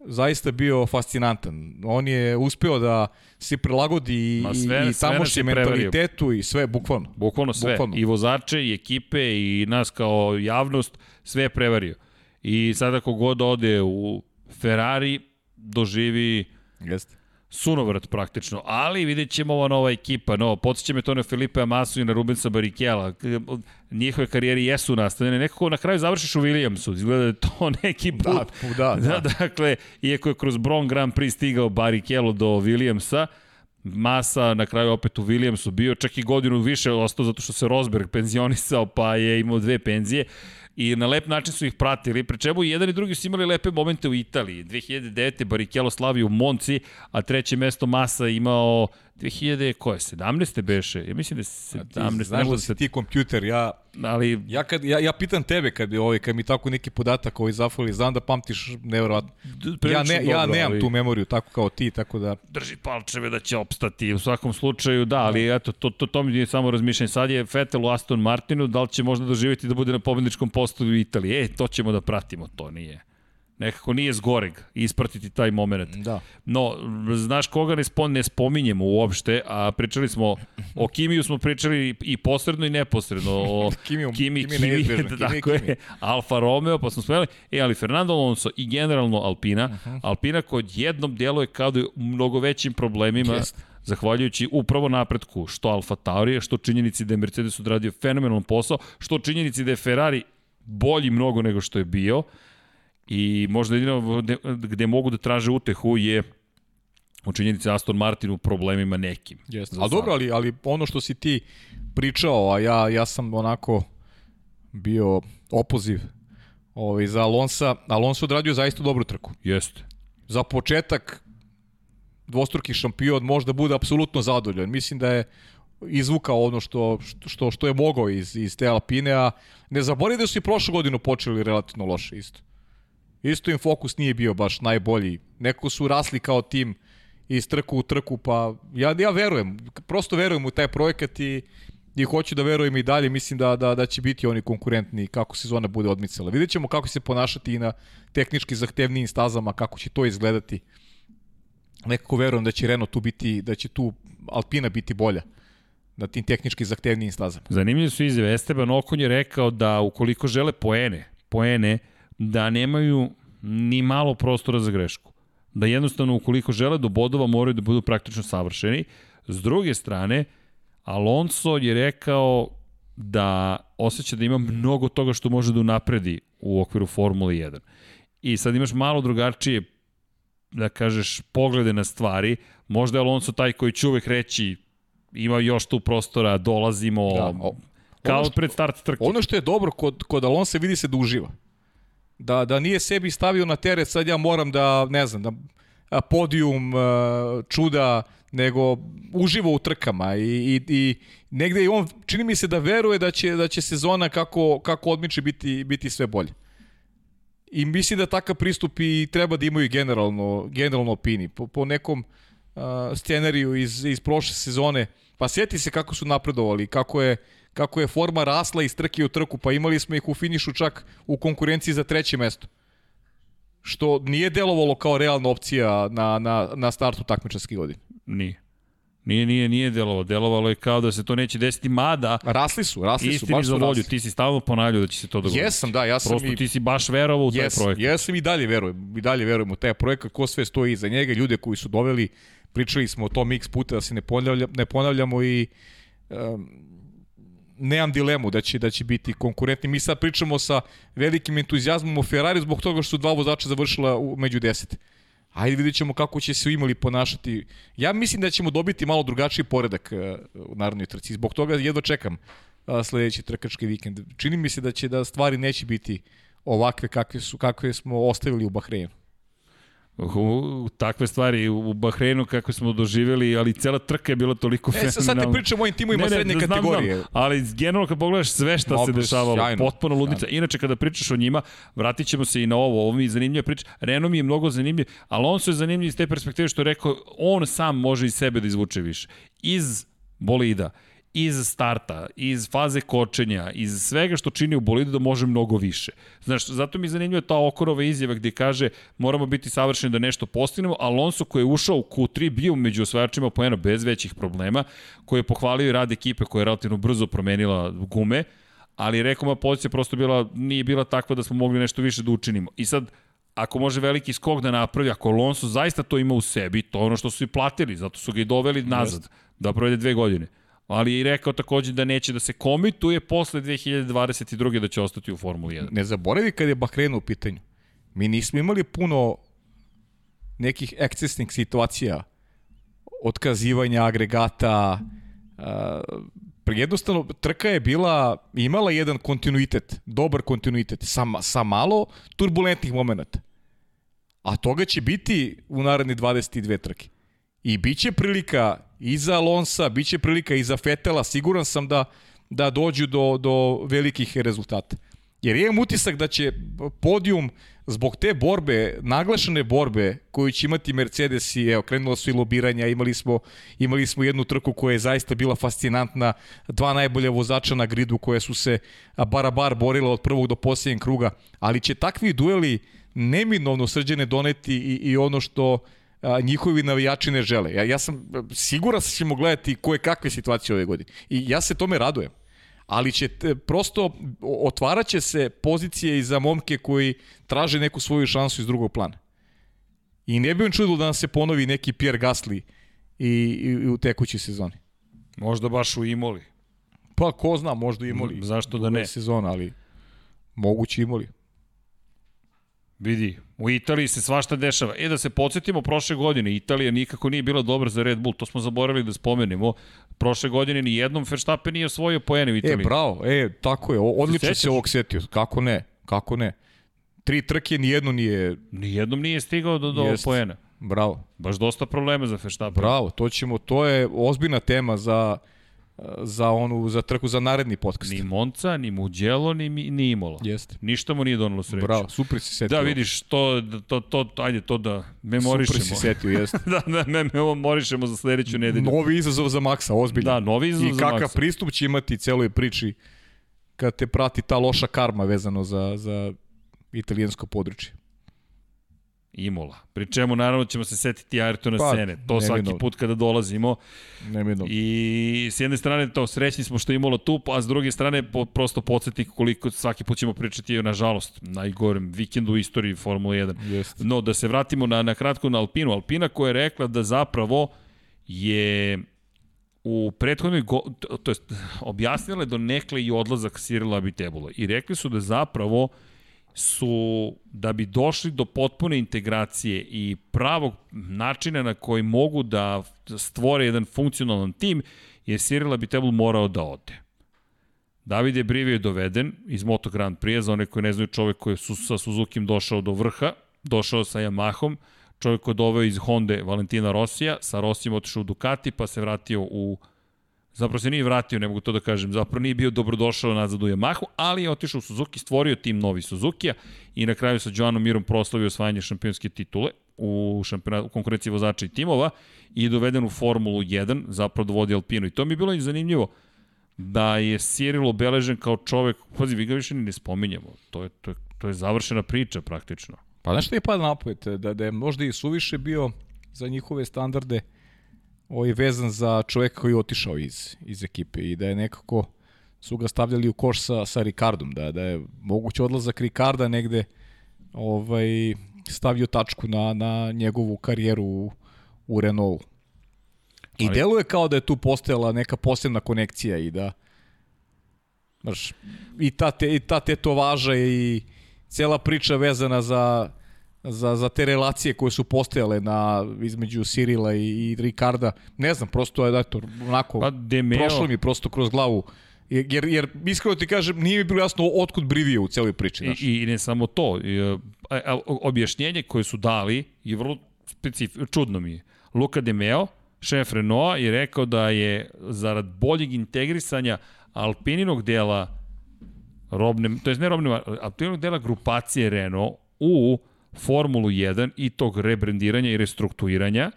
zaista bio fascinantan. On je uspeo da se prilagodi Ma sve- i, i sve nas tamošnjem je prevario. mentalitetu i sve, bukvalno. Bukvalno sve. Bukvalno. I vozače, i ekipe, i nas kao javnost, sve je prevario. I sada kogod ode u Ferrari, doživi Jeste. Sunovrat praktično, ali vidjet ćemo ova nova ekipa, no, podsjeća me to na Filipe Amasu i na Rubensa Barikela, njihove karijeri jesu nastavljene, nekako na kraju završiš u Williamsu, izgleda da je to neki put. Da, da, da. da, dakle, iako je kroz Bron Grand Prix stigao Barikelo do Williamsa, Masa na kraju opet u Williamsu bio, čak i godinu više ostao zato što se Rosberg penzionisao pa je imao dve penzije i na lep način su ih pratili, pri čemu jedan i drugi su imali lepe momente u Italiji. 2009. Barikelo slavi u Monci, a treće mesto Masa imao 2000, koje, 17. beše? Ja mislim da je 17. Ti, znaš da si ti kompjuter, ja, ali ja, kad, ja, ja pitam tebe kad, bi, ovaj, kad mi tako neki podatak ovaj zafali, znam da pamtiš nevjerovatno. Ja, ne, ja dobro, nemam ali- tu memoriju tako kao ti, tako da... drži palčeve da će opstati u svakom slučaju, da, ali eto, to, to, to mi je samo razmišljanje. Sad je Vettel u Aston Martinu, da li će možda doživjeti da bude na pobedničkom postoju u Italiji? E, to ćemo da pratimo, to nije. Nekako nije zgoreg ispratiti taj moment. Da. No, znaš koga ne, spon, ne spominjemo uopšte, a pričali smo, o Kimiju smo pričali i posredno i neposredno, o Kimiju- Kimi, Kimi Kimi, Kimi, tako Kimi. je, Alfa Romeo, pa smo spomenuli, e, ali Fernando Alonso i generalno Alpina, Mhm. Alpina kod jednom djeluje kao da je u mnogo većim problemima, Jeste. zahvaljujući upravo napretku, što Alfa Taurije, što činjenici da je Mercedes odradio fenomenalan posao, što činjenici da je Ferrari bolji mnogo nego što je bio, i možda jedino gde, gde mogu da traže utehu je u činjenici Aston Martin u problemima nekim. Jeste. Ali dobro, ali, ali ono što si ti pričao, a ja, ja sam onako bio opoziv ovaj, za Alonsa. Alonso odradio zaista dobru trku. Jeste. Za početak dvostruki šampion možda bude apsolutno zadovoljan. Mislim da je izvukao ono što, što, što je mogao iz, iz te Alpine, a ne zaboravim da su i prošlu godinu počeli relativno loše isto. Isto im fokus nije bio baš najbolji. Neko su rasli kao tim iz trku u trku, pa ja, ja verujem, prosto verujem u taj projekat i, i hoću da verujem i dalje, mislim da, da, da će biti oni konkurentni kako sezona bude odmicala. Vidjet ćemo kako se ponašati i na tehnički zahtevnijim stazama, kako će to izgledati. Nekako verujem da će Renault tu biti, da će tu Alpina biti bolja na tim tehnički zahtevnijim stazama. Zanimljive su izjave. Esteban Okon je rekao da ukoliko žele poene, poene, da nemaju ni malo prostora za grešku. Da jednostavno ukoliko žele do bodova moraju da budu praktično savršeni. S druge strane, Alonso je rekao da osjeća da ima mnogo toga što može da unapredi u okviru Formule 1. I sad imaš malo drugačije da kažeš poglede na stvari. Možda je Alonso taj koji će uvek reći ima još tu prostora, dolazimo, Da, o- kao što- pred start trke. Ono što je dobro kod, kod Alonso vidi se da uživa. Da, da nije sebi stavio na teret, sad ja moram da, ne znam, da podijum, čuda, nego uživa u trkama i, i, i negde i on, čini mi se da veruje da će, da će sezona kako, kako odmiče biti, biti sve bolje. I mislim da takav pristup i treba da imaju generalno, generalno opini. Po, po nekom uh, scenariju iz, iz prošle sezone, pa sjeti se kako su napredovali, kako je, kako je forma rasla iz trke u trku, pa imali smo ih u finišu čak u konkurenciji za treće mesto. Što nije delovalo kao realna opcija na, na, na startu takmičarske godine. Nije. Nije, nije, nije delovalo. Delovalo je kao da se to neće desiti, mada Rasli su, rasli su, baš su volju, rasli. ti si stalno ponavljao da će se to dogoditi. Jesam, da, ja sam Prosto i... ti si baš verovao u taj Jes, projekat. jesam i dalje verujem, i dalje verujem u taj projekat, ko sve stoji iza njega, ljude koji su doveli, pričali smo o tom x puta da se ne, ponavlja, ne ponavljamo i um, nemam dilemu da će da će biti konkurentni. Mi sad pričamo sa velikim entuzijazmom o Ferrari zbog toga što su dva vozača završila u među 10. Ajde vidjet ćemo kako će se imali ponašati. Ja mislim da ćemo dobiti malo drugačiji poredak uh, u narodnoj trci. Zbog toga jedva čekam uh, sledeći trkački vikend. Čini mi se da će da stvari neće biti ovakve kakve su kakve smo ostavili u Bahreinu. U, takve stvari u Bahreinu kako smo doživjeli, ali cela trka je bila toliko e, fenomenalna. Sad ti pričam o ovim timovima srednje znam, kategorije. Znam, ali generalno kad pogledaš sve šta Dobro, se dešavalo, sjajno, potpuno ludnica. Sjajno. Inače kada pričaš o njima, vratit ćemo se i na ovo, ovo mi je zanimljiva priča. Renault mi je mnogo zanimljiv, ali on se je zanimljiv iz te perspektive što je rekao, on sam može iz sebe da izvuče više. Iz bolida iz starta, iz faze kočenja, iz svega što čini u bolidu da može mnogo više. Znaš, zato mi je zanimljiva ta Okorova izjava gde kaže moramo biti savršeni da nešto postignemo, Alonso koji je ušao u Q3 bio među osvajačima poena bez većih problema, koji je pohvalio i rad ekipe koja je relativno brzo promenila gume, ali rekao ma pozicija prosto bila, nije bila takva da smo mogli nešto više da učinimo. I sad, ako može veliki skok da napravi, ako Alonso zaista to ima u sebi, to je ono što su i platili, zato su ga i doveli nazad, da provede dve godine ali je i rekao takođe da neće da se komituje posle 2022. da će ostati u Formuli 1. Ne zaboravi kad je Bahrein u pitanju. Mi nismo imali puno nekih ekscesnih situacija, otkazivanja agregata, jednostavno trka je bila, imala jedan kontinuitet, dobar kontinuitet, sa, sa malo turbulentnih momenta. A toga će biti u naredne 22 trke. I bit će prilika i za Alonsa, bit će prilika i za Fetela, siguran sam da, da dođu do, do velikih rezultata. Jer imam utisak da će podijum zbog te borbe, naglašene borbe koju će imati Mercedes i evo, krenulo su i lobiranja, imali smo, imali smo jednu trku koja je zaista bila fascinantna, dva najbolja vozača na gridu koje su se barabar borila od prvog do posljednjeg kruga, ali će takvi dueli neminovno srđene doneti i, i ono što a, njihovi navijači ne žele. Ja, ja sam siguran da ćemo gledati koje kakve situacije ove godine. I ja se tome radujem. Ali će te, prosto otvarat će se pozicije i za momke koji traže neku svoju šansu iz drugog plana. I ne bi on čudilo da nam se ponovi neki Pierre Gasly i, i, i u tekućoj sezoni. Možda baš u Imoli. Pa ko zna, možda Imoli. Zašto da ne? Sezona, ali moguće Imoli. Vidi, u Italiji se svašta dešava. E da se podsjetimo, prošle godine Italija nikako nije bila dobra za Red Bull, to smo zaboravili da spomenemo. Prošle godine ni jednom Verstappen nije osvojio poene u Italiji. E, bravo, e, tako je, odlično se, ovog setio. Kako ne, kako ne. Tri trke, nijedno nije... Nijednom nije stigao do, do poena. Bravo. Baš dosta problema za Verstappen. Bravo, to ćemo, to je ozbiljna tema za za onu za trku za naredni podcast. Ni Monca, ni Mugello, ni ni Imola. Jeste. Ništa mu nije donelo sreću. Bravo, super si setio. Da, vidiš, to, to, to, ajde to da memorišemo. Super si setio, jeste. da, da, me memorišemo za sledeću nedelju. Novi izazov za Maksa, ozbiljno. Da, novi izazov I za Maksa. I kakav pristup će imati celoj priči kad te prati ta loša karma vezano za, za italijansko područje. Imola. Pri čemu naravno ćemo se setiti Ayrtona pa, Sene. To svaki put kada dolazimo. Neminovno. I s jedne strane to srećni smo što je Imola tu, a s druge strane po, prosto podsjetnik koliko svaki put ćemo pričati nažalost najgorem vikendu u istoriji Formule 1. Jest. No da se vratimo na, na kratko na Alpinu. Alpina koja je rekla da zapravo je u prethodnoj, go, to, to je objasnila je do nekle i odlazak Sirila Abitebula. I rekli su da zapravo su, da bi došli do potpune integracije i pravog načina na koji mogu da stvore jedan funkcionalan tim, je Cyril Abitebul morao da ode. David je je doveden iz Moto Grand Prix, za one koji ne znaju čovek koji je su, sa Suzuki došao do vrha, došao sa Yamahom, čovek koji je doveo iz Honda Valentina Rosija, sa Rosijem otišao u Ducati, pa se vratio u Zapravo se nije vratio, ne mogu to da kažem, zapravo nije bio dobrodošao nazad u Yamahu, ali je otišao u Suzuki, stvorio tim novi Suzuki-a i na kraju sa Joanom Mirom proslavio osvajanje šampionske titule u, u konkurenciji vozača i timova i doveden u Formulu 1, zapravo dovodi Alpinu. I to mi je bilo zanimljivo da je Cyril obeležen kao čovek, pazi, vi ga više ni ne spominjamo, to je, to je, to je završena priča praktično. Pa znaš što je pad napojete, da, da je možda i suviše bio za njihove standarde, ovaj vezan za čoveka koji je otišao iz, iz ekipe i da je nekako su ga stavljali u koš sa, sa Ricardom, da, da je moguće odlazak Ricarda negde ovaj, stavio tačku na, na njegovu karijeru u, u Renaultu. I Ali... deluje kao da je tu postojala neka posebna konekcija i da znaš, i ta, te, i ta tetovaža i cela priča vezana za za, za te relacije koje su postojale na, između Sirila i, i Ricarda. Ne znam, prosto je, eto, onako, pa Demeo... prošlo mi prosto kroz glavu Jer, jer iskreno ti kažem, nije mi bilo jasno otkud brivio u celoj priči. Znaš. I, I ne samo to, i, a, a, objašnjenje koje su dali je vrlo specif, čudno mi je. Luka De Meo, šef Renault, je rekao da je zarad boljeg integrisanja Alpininog dela robne, to je ne robne, Alpininog dela grupacije Renault u Formulu 1 i tog rebrendiranja i restrukturiranja,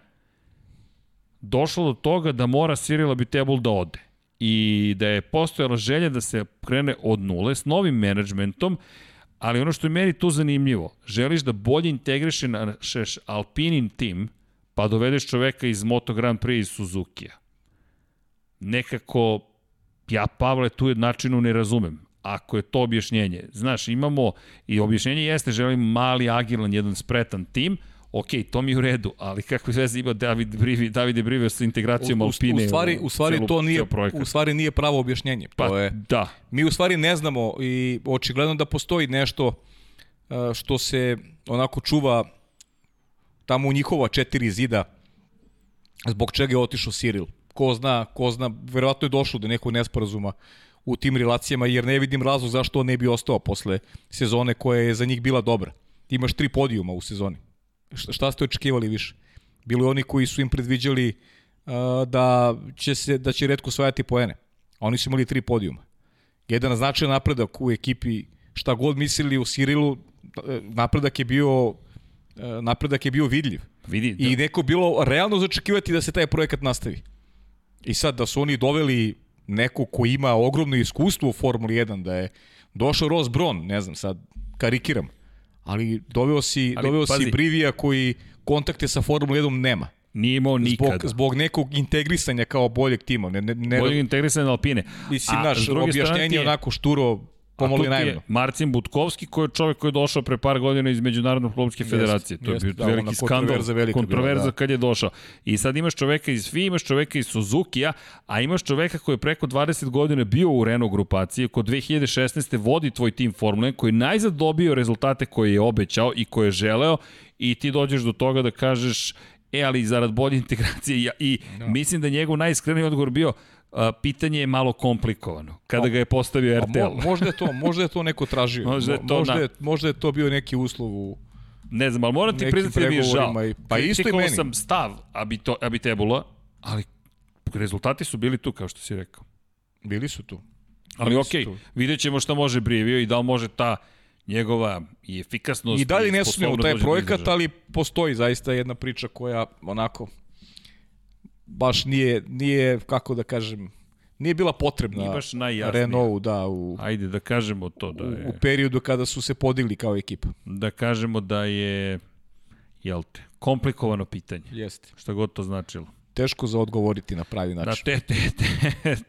došlo do toga da mora Cyril Abitebul da ode i da je postojala želja da se krene od nule s novim menadžmentom, ali ono što je meni tu zanimljivo, želiš da bolje integrišeš Alpinin tim, pa dovedeš čoveka iz Moto Grand Prix iz Suzuki-a. Nekako, ja Pavle tu jednačinu ne razumem ako je to objašnjenje. Znaš, imamo, i objašnjenje jeste, želim mali, agilan, jedan spretan tim, ok, to mi je u redu, ali kako veze ima David Brivi, Davide Brivi sa integracijom u, u, Alpine u stvari, u stvari to nije u stvari nije pravo objašnjenje. Pa, to je, da. Mi u stvari ne znamo i očigledno da postoji nešto što se onako čuva tamo u njihova četiri zida zbog čega je otišao Cyril. Ko zna, ko zna, verovatno je došlo do nekog nesporazuma u tim relacijama, jer ne vidim razlog zašto on ne bi ostao posle sezone koja je za njih bila dobra. Imaš tri podijuma u sezoni. Šta ste očekivali više? Bili oni koji su im predviđali uh, da će se da će retko osvajati poene. Oni su imali tri podijuma. Jedan značajan napredak u ekipi, šta god mislili u Sirilu, napredak je bio napredak je bio vidljiv. Vidi, da. I neko bilo realno začekivati da se taj projekat nastavi. I sad da su oni doveli neko ko ima ogromno iskustvo u Formuli 1, da je došao Ross Brown, ne znam, sad karikiram, ali doveo si, ali, doveo pazi. si Brivija koji kontakte sa Formula 1 nema. Nije imao nikada. Zbog, zbog nekog integrisanja kao boljeg tima. Ne, ne, ne, boljeg integrisanja Alpine. Mislim, naš objašnjenje je onako šturo pomalo i naivno. Marcin Butkovski, koji je čovjek koji je došao pre par godina iz Međunarodne klubske federacije. To je bio da, veliki skandal, kontroverza, kontroverza bila, da. kad je došao. I sad imaš čoveka iz FI, imaš čoveka iz Suzuki-a, a imaš čoveka koji je preko 20 godina bio u Renault grupaciji, kod 2016. vodi tvoj tim Formule, koji najzad dobio rezultate koje je obećao i koje je želeo i ti dođeš do toga da kažeš E, ali zarad bolje integracije ja, i no. mislim da njegov najiskreniji odgovor bio pitanje je malo komplikovano kada ga je postavio RTL. Mo, možda je to, možda je to neko tražio. možda je to, možda, je, možda je to bio neki uslov u Ne znam, ali moram ti priznati da mi je žao. I, pa isto i meni. sam stav Abito, Abitebula, ali rezultati su bili tu, kao što si rekao. Bili su tu. Ali okej, okay, vidjet ćemo šta može Brivio i da li može ta njegova i efikasnost i dalje ne sumnjamo taj da projekat, ali postoji zaista jedna priča koja onako baš nije, nije kako da kažem, nije bila potrebna nije baš Renault, da, u, Ajde da kažemo to. Da je, u, u periodu kada su se podigli kao ekipa. Da kažemo da je, jel te, komplikovano pitanje. Jeste. Šta god to značilo teško za odgovoriti na pravi način. Da, te, te,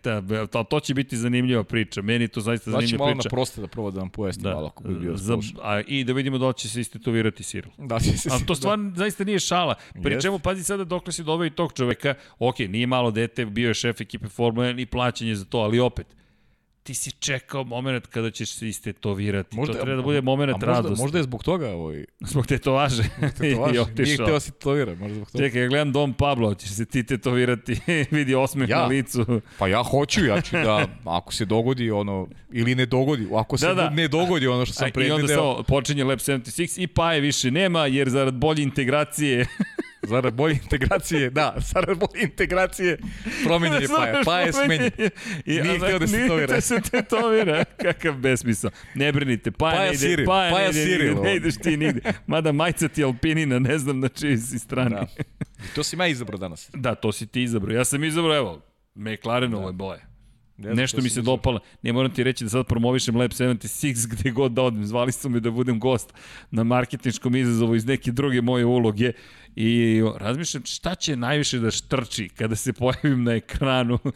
te, da, to, to će biti zanimljiva priča. Meni to zaista zanimljiva priča. Znači malo na proste da proba da vam pojasnim da, malo ako bi bio za, a, I da vidimo da li će se istetovirati Cyril. Da, će se A to stvarno da. zaista nije šala. Pri čemu, pazi sada dokle si doveo i tog čoveka, ok, nije malo dete, bio je šef ekipe Formule 1 i plaćanje za to, ali opet, ti si čekao moment kada ćeš se istetovirati. Možda, to treba da bude moment možda, radosti. Možda je zbog toga ovaj... Zbog tetovaže. tetovaže. I otišao. Nije hteo si tetovira, možda zbog toga. Čekaj, ja gledam Dom Pablo, ćeš se ti tetovirati, vidi osmeh ja? na licu. Pa ja hoću, ja ću da, ako se dogodi ono, ili ne dogodi, ako se da, da. ne dogodi ono što sam predvideo. I onda samo počinje Lab 76 i pa je više nema, jer zarad bolje integracije Zarad bolje integracije, da, zarad bolje integracije promenjen je Paja. Paja je smenjen. Nije htio da se to vira. da se tetovira. Kakav besmisao. Ne brinite, Paja, Paja ne ide. Siril. Paja, Paja ne, ide, ne, ne ideš ti nigde. Mada majica ti Alpinina, ne znam na čiji si strani. Da. I to si ja izabrao danas. Da, to si ti izabrao. Ja sam izabrao, evo, McLarenove da. boje. Ne Nešto mi se dopalo. Ne moram ti reći da sad promovišem Lab 76 gde god da odem. Zvali su me da budem gost na marketinškom izazovu iz neke druge moje uloge i razmišljam šta će najviše da štrči kada se pojavim na ekranu.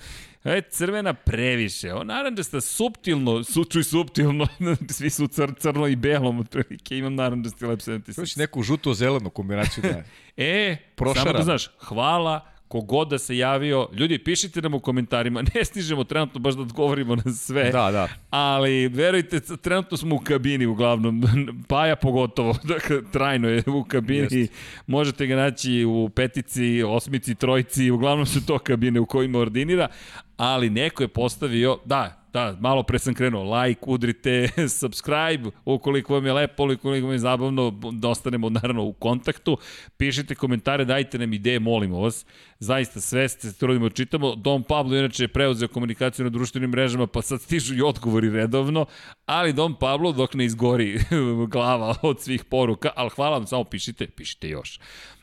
E, crvena previše. O, naranđasta subtilno, su, čuj subtilno, svi su cr, crno i belom, otprilike imam naranđasti Lab 76. Hoće neku žuto-zelenu kombinaciju da E, Prošaran. samo da znaš, hvala, kogod da se javio, ljudi, pišite nam u komentarima, ne stižemo trenutno baš da odgovorimo na sve, da, da. ali verujte, trenutno smo u kabini uglavnom, Paja pogotovo, dakle, trajno je u kabini, Jest. možete ga naći u petici, osmici, trojici, uglavnom su to kabine u kojima ordinira, ali neko je postavio, da, da, malo pre sam krenuo, like, udrite, subscribe, ukoliko vam je lepo, ukoliko vam je zabavno, da ostanemo naravno u kontaktu, pišite komentare, dajte nam ideje, molimo vas, zaista sve se trudimo da čitamo, Dom Pablo inače je preuzeo komunikaciju na društvenim mrežama, pa sad stižu i odgovori redovno, ali Dom Pablo dok ne izgori glava od svih poruka, ali hvala vam, samo pišite, pišite još.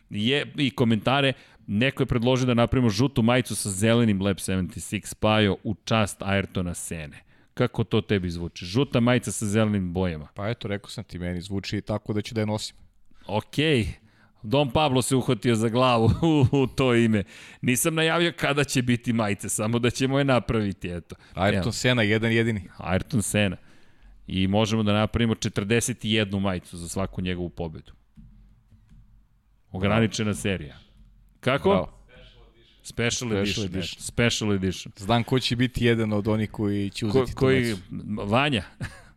Je i komentare, Neko je predložio da napravimo žutu majicu sa zelenim Lab 76 Pajo u čast Ayrtona Sene. Kako to tebi zvuči? Žuta majica sa zelenim bojama. Pa eto, rekao sam ti, meni zvuči tako da ću da je nosim. Okej. Okay. Don Pablo se uhvatio za glavu u, to ime. Nisam najavio kada će biti majice, samo da ćemo je napraviti, eto. Ayrton Evo. Sena, jedan jedini. Ayrton Sena. I možemo da napravimo 41 majicu za svaku njegovu pobedu. Ograničena serija. Kako? Bravo. Special, Special edition. edition. Special edition. Znam ko će biti jedan od onih koji će uzeti Ko, koji, Vanja.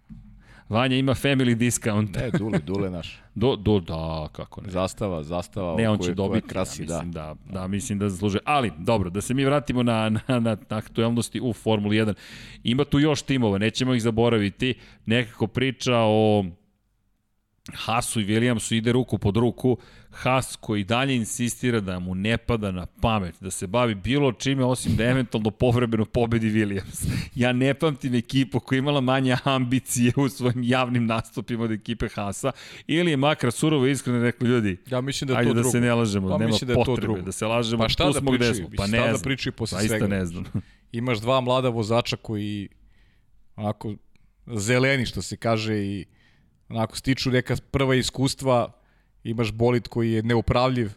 Vanja ima family discount. Ne, Dule, Dule naš. Do, do, da, kako ne. Zastava, zastava. Ne, on će dobiti, krasi, ja mislim da. da. Da, mislim da zasluže. Ali, dobro, da se mi vratimo na, na, na, na aktuelnosti u Formuli 1. Ima tu još timova, nećemo ih zaboraviti. Nekako priča o Hasu i Williamsu ide ruku pod ruku. Has koji dalje insistira da mu ne pada na pamet, da se bavi bilo čime osim da eventualno povremeno pobedi Williams. Ja ne pamtim ekipu koja imala manje ambicije u svojim javnim nastupima od ekipe Hasa ili je makar surovo iskreno rekli ljudi, ja mislim da ajde to da drugo. se ne lažemo, pa, nema da potrebe da se lažemo, pa šta da pričaju, Pa ne šta da pričaju posle svega. ne znam. Imaš dva mlada vozača koji onako zeleni što se kaže i onako stiču neka prva iskustva, imaš bolit koji je neupravljiv,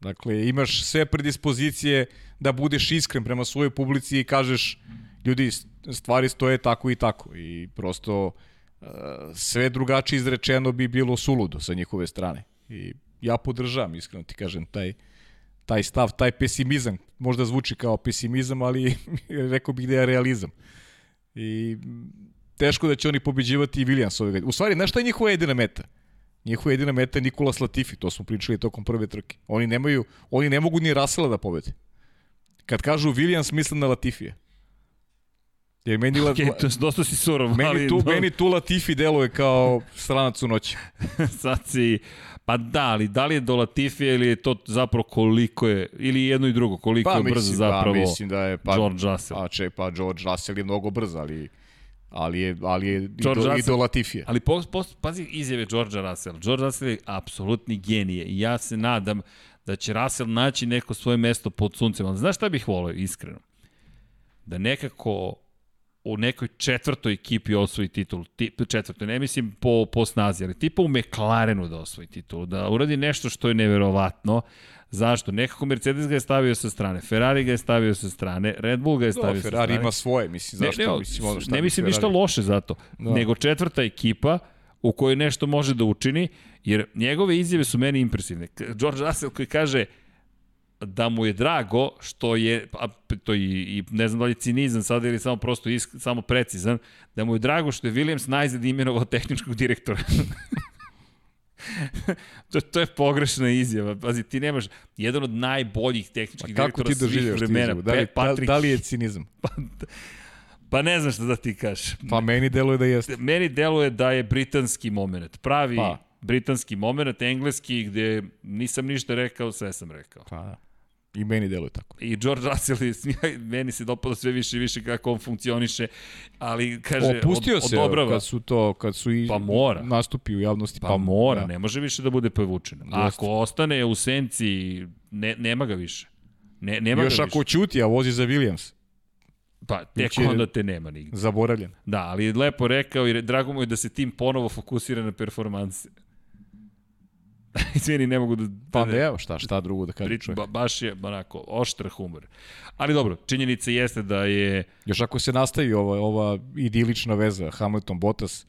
dakle imaš sve predispozicije da budeš iskren prema svojoj publici i kažeš ljudi stvari stoje tako i tako i prosto uh, sve drugačije izrečeno bi bilo suludo sa njihove strane i ja podržavam iskreno ti kažem taj taj stav, taj pesimizam, možda zvuči kao pesimizam, ali rekao bih da je realizam. I teško da će oni pobeđivati i Williams ove godine. U stvari, znaš šta je njihova jedina meta? Njihova jedina meta je Nikola Latifi, to smo pričali tokom prve trke. Oni nemaju, oni ne mogu ni Rasela da pobede. Kad kažu Williams, mislim na Latifije. Jer meni, okay, to je dosta si surov. Meni, ali, tu, do... meni tu Latifi deluje kao stranac u noći. Sad si... Pa da, ali da li je do Latifije ili je to zapravo koliko je, ili jedno i drugo, koliko pa, je brzo mislim, zapravo pa, mislim da je, pa, George Russell. Pa, če, pa George Russell je mnogo brzo, ali ali je, ali je George i, do, i do Latifije. Ali po, po, pazi izjave George Russell. George Russell je apsolutni genije i ja se nadam da će Russell naći neko svoje mesto pod suncem. Ali znaš šta bih volio, iskreno? Da nekako u nekoj četvrtoj ekipi osvoji titul, tip, četvrtoj, ne mislim po, po snazi, ali tipa u McLarenu da osvoji titul, da uradi nešto što je neverovatno, Zašto? Nekako Mercedes ga je stavio sa strane, Ferrari ga je stavio sa strane, Red Bull ga je stavio no, sa strane. Ferrari ima svoje, mislim, zašto? Ne, ne, mislim, ono ne mislim ništa loše zato, da. nego četvrta ekipa u kojoj nešto može da učini, jer njegove izjave su meni impresivne. George Russell koji kaže da mu je drago što je, a to i, i ne znam da li je cinizam sada ili samo prosto isk, samo precizan, da mu je drago što je Williams najzad imenovao tehničkog direktora. to, to je pogrešna izjava. Pazi, ti nemaš jedan od najboljih tehničkih direktora svih vremena. Da li, Patrick... da li je cinizam? Pa, pa ne znam šta da ti kažeš. Pa meni deluje da jeste. Meni deluje da je britanski moment. Pravi pa. britanski moment, engleski, gde nisam ništa rekao, sve sam rekao. Pa da. I meni deluje tako. I George Russell, meni se dopada sve više i više kako on funkcioniše, ali kaže, Opustio od, se odobrava. kad su to, kad su i pa mora. nastupi u javnosti. Pa, pa mora, da. ne može više da bude povučen. A ako ostane u senci, ne, nema ga više. Ne, nema Još ga ako čuti, a vozi za Williams. Pa, tek onda te nema nigde. Zaboravljen. Da, ali je lepo rekao i drago mu je da se tim ponovo fokusira na performanse. Izvini, ne mogu da... Pa ne, evo, šta, šta drugo da kažem čovjek. Ba, baš je, onako, oštar humor. Ali dobro, činjenica jeste da je... Još ako se nastavi ova, ova idilična veza Hamilton-Bottas,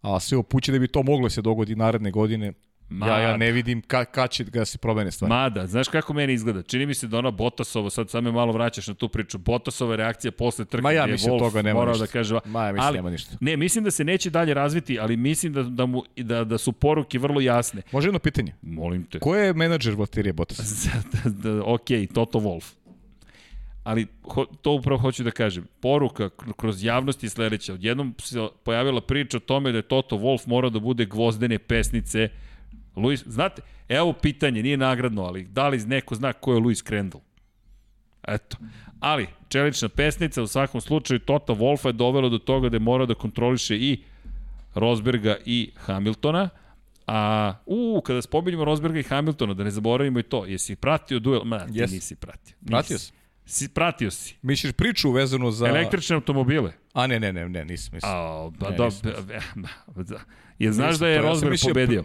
a sve opuće da bi to moglo se dogodi naredne godine, Mada. Ja, ja ne vidim ka, kad će da se promene stvari. Mada, znaš kako meni izgleda? Čini mi se da ona Botasova, sad sam me malo vraćaš na tu priču, Botasova reakcija posle trke Ma ja mislim Wolf toga nema ništa. da kaže, Ma ja mislim ali, nema ništa. Ne, mislim da se neće dalje razviti, ali mislim da, da, mu, da, da su poruke vrlo jasne. Može jedno pitanje? Molim te. Ko je menadžer Valtteri Bottas? da, da, ok, Toto Wolf. ali ho, to upravo hoću da kažem. Poruka kroz javnost je sledeća. Odjednom se pojavila priča o tome da je Toto Wolf morao da bude gvozdene pesnice. Luis, znate, evo pitanje, nije nagradno, ali da li neko zna ko je Luis Crandall? Eto. Ali, čelična pesnica u svakom slučaju Toto Wolfa je dovela do toga da je morao da kontroliše i Rosberga i Hamiltona. A, u, kada spominjamo Rosberga i Hamiltona, da ne zaboravimo i to, jesi pratio duel? Ma, ti yes. nisi pratio. Nisi. Pratio si. Si, pratio si. Misliš priču vezanu za... Električne automobile. A ne, ne, ne, ne, nisam mislio. A, ba, ne, do, nisam. Da. Jel znaš da je Rosberg pobedio?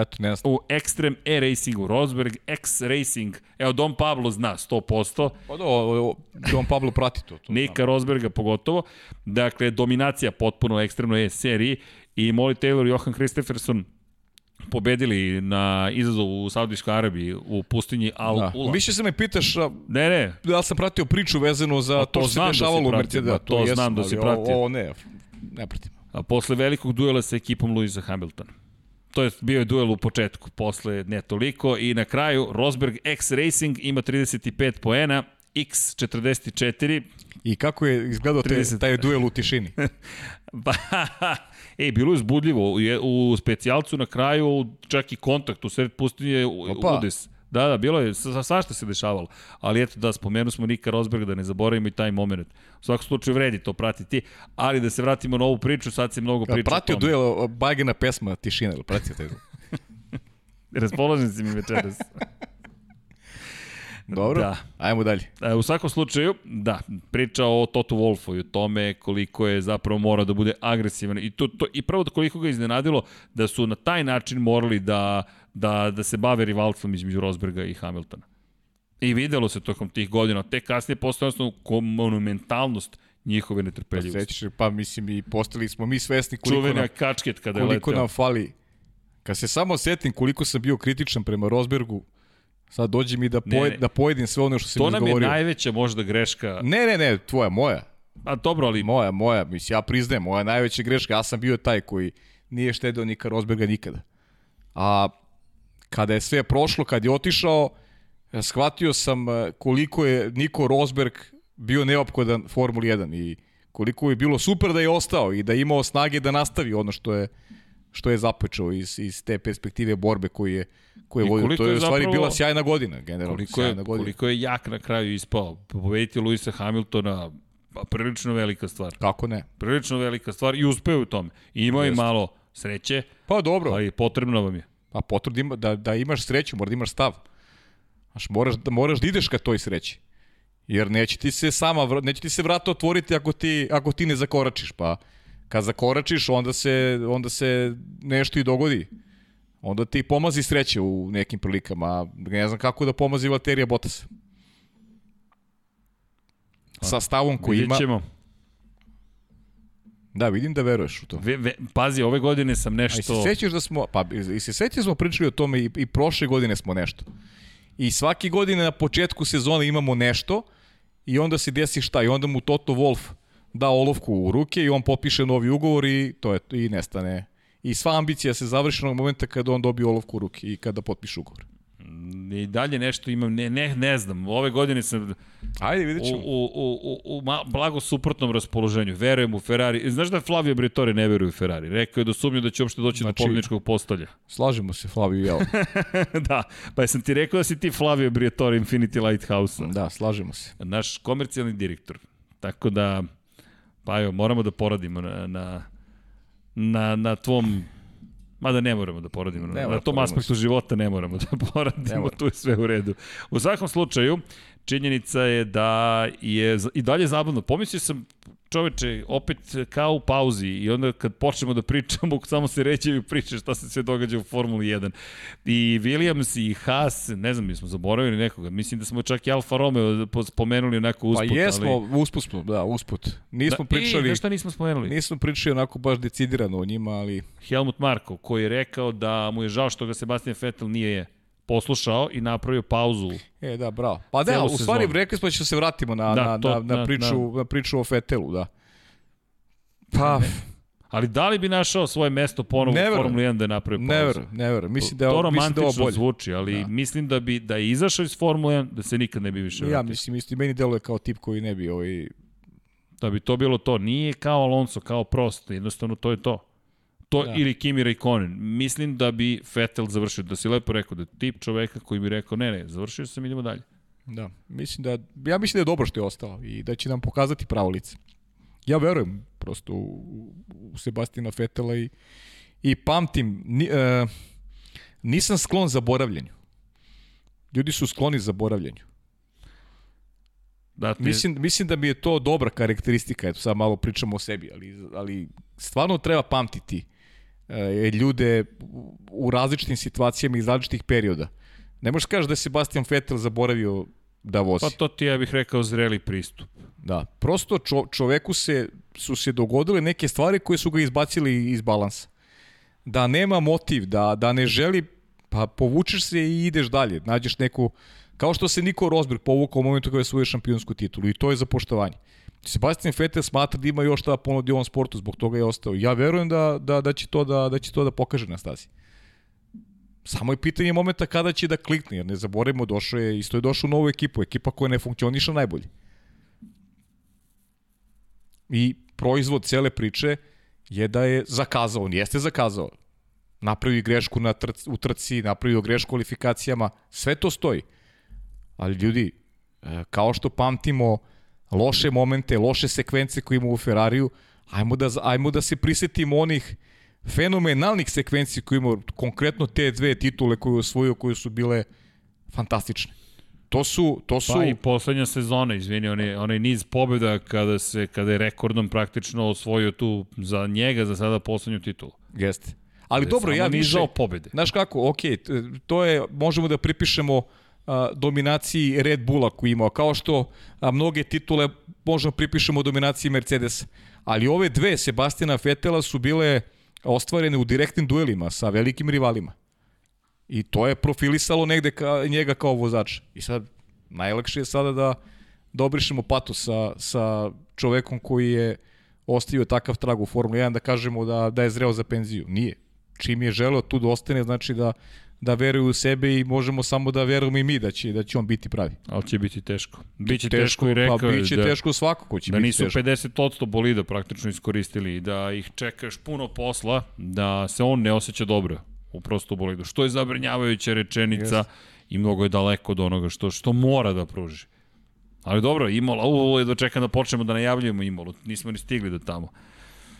Eto, ne znam. U Extreme E-Racingu, Rosberg X Racing, evo Don Pablo zna 100%. Pa do, Don Pablo prati to. to Nika Rosberga pogotovo. Dakle, dominacija potpuno ekstremno E seriji i Molly Taylor i Johan Christopherson pobedili na izazovu u Saudijskoj Arabiji u pustinji Al da. Ula. Više se me pitaš ne, ne. da li sam pratio priču vezanu za to, to što se da dešavalo da u Mercedes. To, to znam da si pratio. Ovo ne, ne pratim. A posle velikog duela sa ekipom Luisa Hamiltona. To je bio je duel u početku, posle ne toliko i na kraju Rosberg X Racing ima 35 poena, X 44. I kako je izgledao te, taj duel u tišini? pa, E, bilo je zbudljivo. U, u specijalcu na kraju čak i kontakt u sred pustinje Opa. udes. Da, da, bilo je, svašta se dešavalo. Ali eto, da, spomenu smo Nika Rosberga, da ne zaboravimo i taj moment. U svakom slučaju vredi to pratiti, ali da se vratimo na ovu priču, sad se mnogo priča Pratio duel Bagena pesma Tišina, ili pratio taj Raspoložen si mi večeras. Dobro, da. ajmo dalje. E, u svakom slučaju, da, priča o Toto Wolfu i o tome koliko je zapravo mora da bude agresivan i, to, to, i prvo da koliko ga iznenadilo da su na taj način morali da, da, da se bave rivalstvom između Rosberga i Hamiltona. I videlo se tokom tih godina, te kasnije postoje monumentalnost njihove netrpeljivosti. Pa sećaš, pa mislim i postali smo mi svesni koliko, Čuvena nam, kačket kada je koliko nam fali. Kad se samo setim koliko sam bio kritičan prema Rosbergu, Sad dođi mi da, pojed, ne, ne. da pojedim sve ono što si mi izgovorio. To nam je najveća možda greška. Ne, ne, ne, tvoja, moja. A dobro, ali... Moja, moja, mislim, ja priznajem, moja najveća greška, ja sam bio taj koji nije štedeo Nika Rosberga nikada. A kada je sve prošlo, kad je otišao, shvatio sam e, koliko je Niko Rosberg bio neophodan Formuli 1 i koliko je bilo super da je ostao i da je imao snage da nastavi ono što je što je započeo iz, iz te perspektive borbe koji je, koji je vodio. To je, je u stvari bila sjajna godina, generalno. Koliko je, godina. koliko je jak na kraju ispao. Pobediti Luisa Hamiltona, pa prilično velika stvar. Kako ne? Prilično velika stvar i uspeo u tome. I imao i malo sreće. Pa dobro. Ali potrebno vam je. Pa potrebno da, da imaš sreću, mora da imaš stav. Znaš, moraš, da, moraš da ideš ka toj sreći. Jer neće ti se sama, neće ti se vrata otvoriti ako ti, ako ti ne zakoračiš. Pa kad zakoračiš, onda se, onda se nešto i dogodi. Onda ti pomazi sreće u nekim prilikama. Ne znam kako da pomazi Valterija Bottas. Sa stavom koji ima... Ćemo. Da, vidim da veruješ u to. Ve, ve, pazi, ove godine sam nešto... A i se sećaš da smo... Pa, i se sećaš da smo pričali o tome i, i prošle godine smo nešto. I svake godine na početku sezone imamo nešto i onda se desi šta? I onda mu Toto Wolf da olovku u ruke i on popiše novi ugovor i to je i nestane. I sva ambicija se završi onog momenta kada on dobije olovku u ruke i kada potpiše ugovor. I dalje nešto imam, ne, ne, ne znam, ove godine sam Ajde, vidjet ćemo. U, u, u, u blago suprotnom raspoloženju. Verujem u Ferrari. Znaš da Flavio Briatore ne veruje u Ferrari? Rekao je da sumnju da će uopšte doći znači, do pobjedničkog postolja. Slažemo se, Flavio i ja. da, pa sam ti rekao da si ti Flavio Briatore Infinity Lighthouse. Da, slažemo se. Naš komercijalni direktor. Tako da, Pa evo, moramo da poradimo na, na, na, na tvom Mada ne moramo da poradimo. Ne na tom aspektu života ne moramo da poradimo, tu je sve u redu. U svakom slučaju, činjenica je da je i dalje zabavno. Pomislio sam čoveče, opet kao u pauzi i onda kad počnemo da pričamo, samo se ređaju priče šta se sve događa u Formuli 1. I Williams i Haas, ne znam, mi smo zaboravili nekoga, mislim da smo čak i Alfa Romeo spomenuli onako usput. Pa jesmo, ali... usput smo, da, usput. Nismo da, pričali... I, šta nismo spomenuli? Nismo pričali onako baš decidirano o njima, ali... Helmut Marko, koji je rekao da mu je žao što ga Sebastian Vettel nije je poslušao i napravio pauzu. E, da, bravo. Pa da, u stvari rekli smo da ćemo se vratimo na, da, na, to, na, na, priču, na, na priču o Fetelu, da. Pa, Ali da li bi našao svoje mesto ponovo Ne u. Formuli 1 da je napravio pauzu? Ne verujem, ne verujem. Mislim da, je to mislim da je romantično zvuči, ali Da. mislim da bi da je izašao iz Formule 1, da se nikad ne bi više Ja vratio. mislim, isto i meni deluje kao tip koji ne bi ovaj, Da bi to bilo to. Nije kao Alonso, kao Prost, jednostavno to je to. To Da. ili Kimi Raikkonen. Mislim da bi Vettel završio, da si lepo rekao, da tip čoveka koji bi rekao, ne, ne, završio sam, idemo dalje. Da, mislim da, ja mislim da je dobro što je ostao i da će nam pokazati pravo lice. Ja verujem prosto u, u Sebastina Fetela i, i pamtim, ni, e, nisam sklon zaboravljanju. Ljudi su skloni zaboravljanju. Da, ti, Mislim, mislim da mi je to dobra karakteristika, eto sad malo pričamo o sebi, ali, ali stvarno treba pamtiti ljude u- različitim situacijama iz različitih perioda. Ne možeš kažeš da je Sebastian Vettel zaboravio da vozi. pa to ti ja bih rekao zreli pristup. Da, prosto čo, čoveku se, su se dogodile neke stvari koje su ga izbacili iz balansa. Da nema motiv, da, da ne želi, pa povučeš se i ideš dalje. Nađeš neku, kao što se Niko Rosberg povukao u momentu kada je svoju šampionsku titulu i to je za poštovanje. Sebastian Vettel smatra da ima još šta ponudi u ovom sportu, zbog toga je ostao. Ja verujem da, da, da, će to da, da će to da pokaže na stazi. Samo je pitanje momenta kada će da klikne, jer ne zaboravimo, došao je, isto je došao u novu ekipu, ekipa koja ne funkcioniša najbolje. I proizvod cele priče je da je zakazao, on jeste zakazao. Napravio grešku na trc, u trci, napravio grešku u kvalifikacijama, sve to stoji. Ali ljudi, e, kao što pamtimo loše momente, loše sekvence koje ima u Ferrariju, ajmo da, ajmo da se prisetimo onih fenomenalnih sekvenci koje ima, konkretno te dve titule koje je osvojio, koje su bile fantastične. To su, to su... Pa i poslednja sezona, izvini, onaj, onaj niz pobjeda kada, se, kada je rekordom praktično osvojio tu za njega za sada poslednju titulu. Jeste. Ali dobro, ja više... nizao pobjede. Znaš kako, ok, t- to je, možemo da pripišemo a, dominaciji Red Bulla koji imao, kao što mnoge titule možemo pripišemo dominaciji Mercedesa. Ali ove dve Sebastina Fetela su bile ostvarene u direktnim duelima sa velikim rivalima. I to je profilisalo negde ka, njega kao vozača. I sad, najlakše je sada da, da obrišemo patu sa, sa čovekom koji je ostavio takav trag u Formuli 1, da kažemo da, da je zreo za penziju. Nije. Čim je želeo tu da ostane, znači da, da veruje u sebe i možemo samo da verujemo i mi da će, da će on biti pravi. Ali će biti teško. Biće teško, teško i rekao pa, biće da, teško svako ko će da biti nisu teško. 50% bolida praktično iskoristili i da ih čekaš puno posla, da se on ne osjeća dobro u prostu bolidu. Što je zabrinjavajuća rečenica Jeste. i mnogo je daleko od onoga što, što mora da pruži. Ali dobro, Imola, u, je da čekam da počnemo da najavljujemo Imolu. Nismo ni stigli do tamo.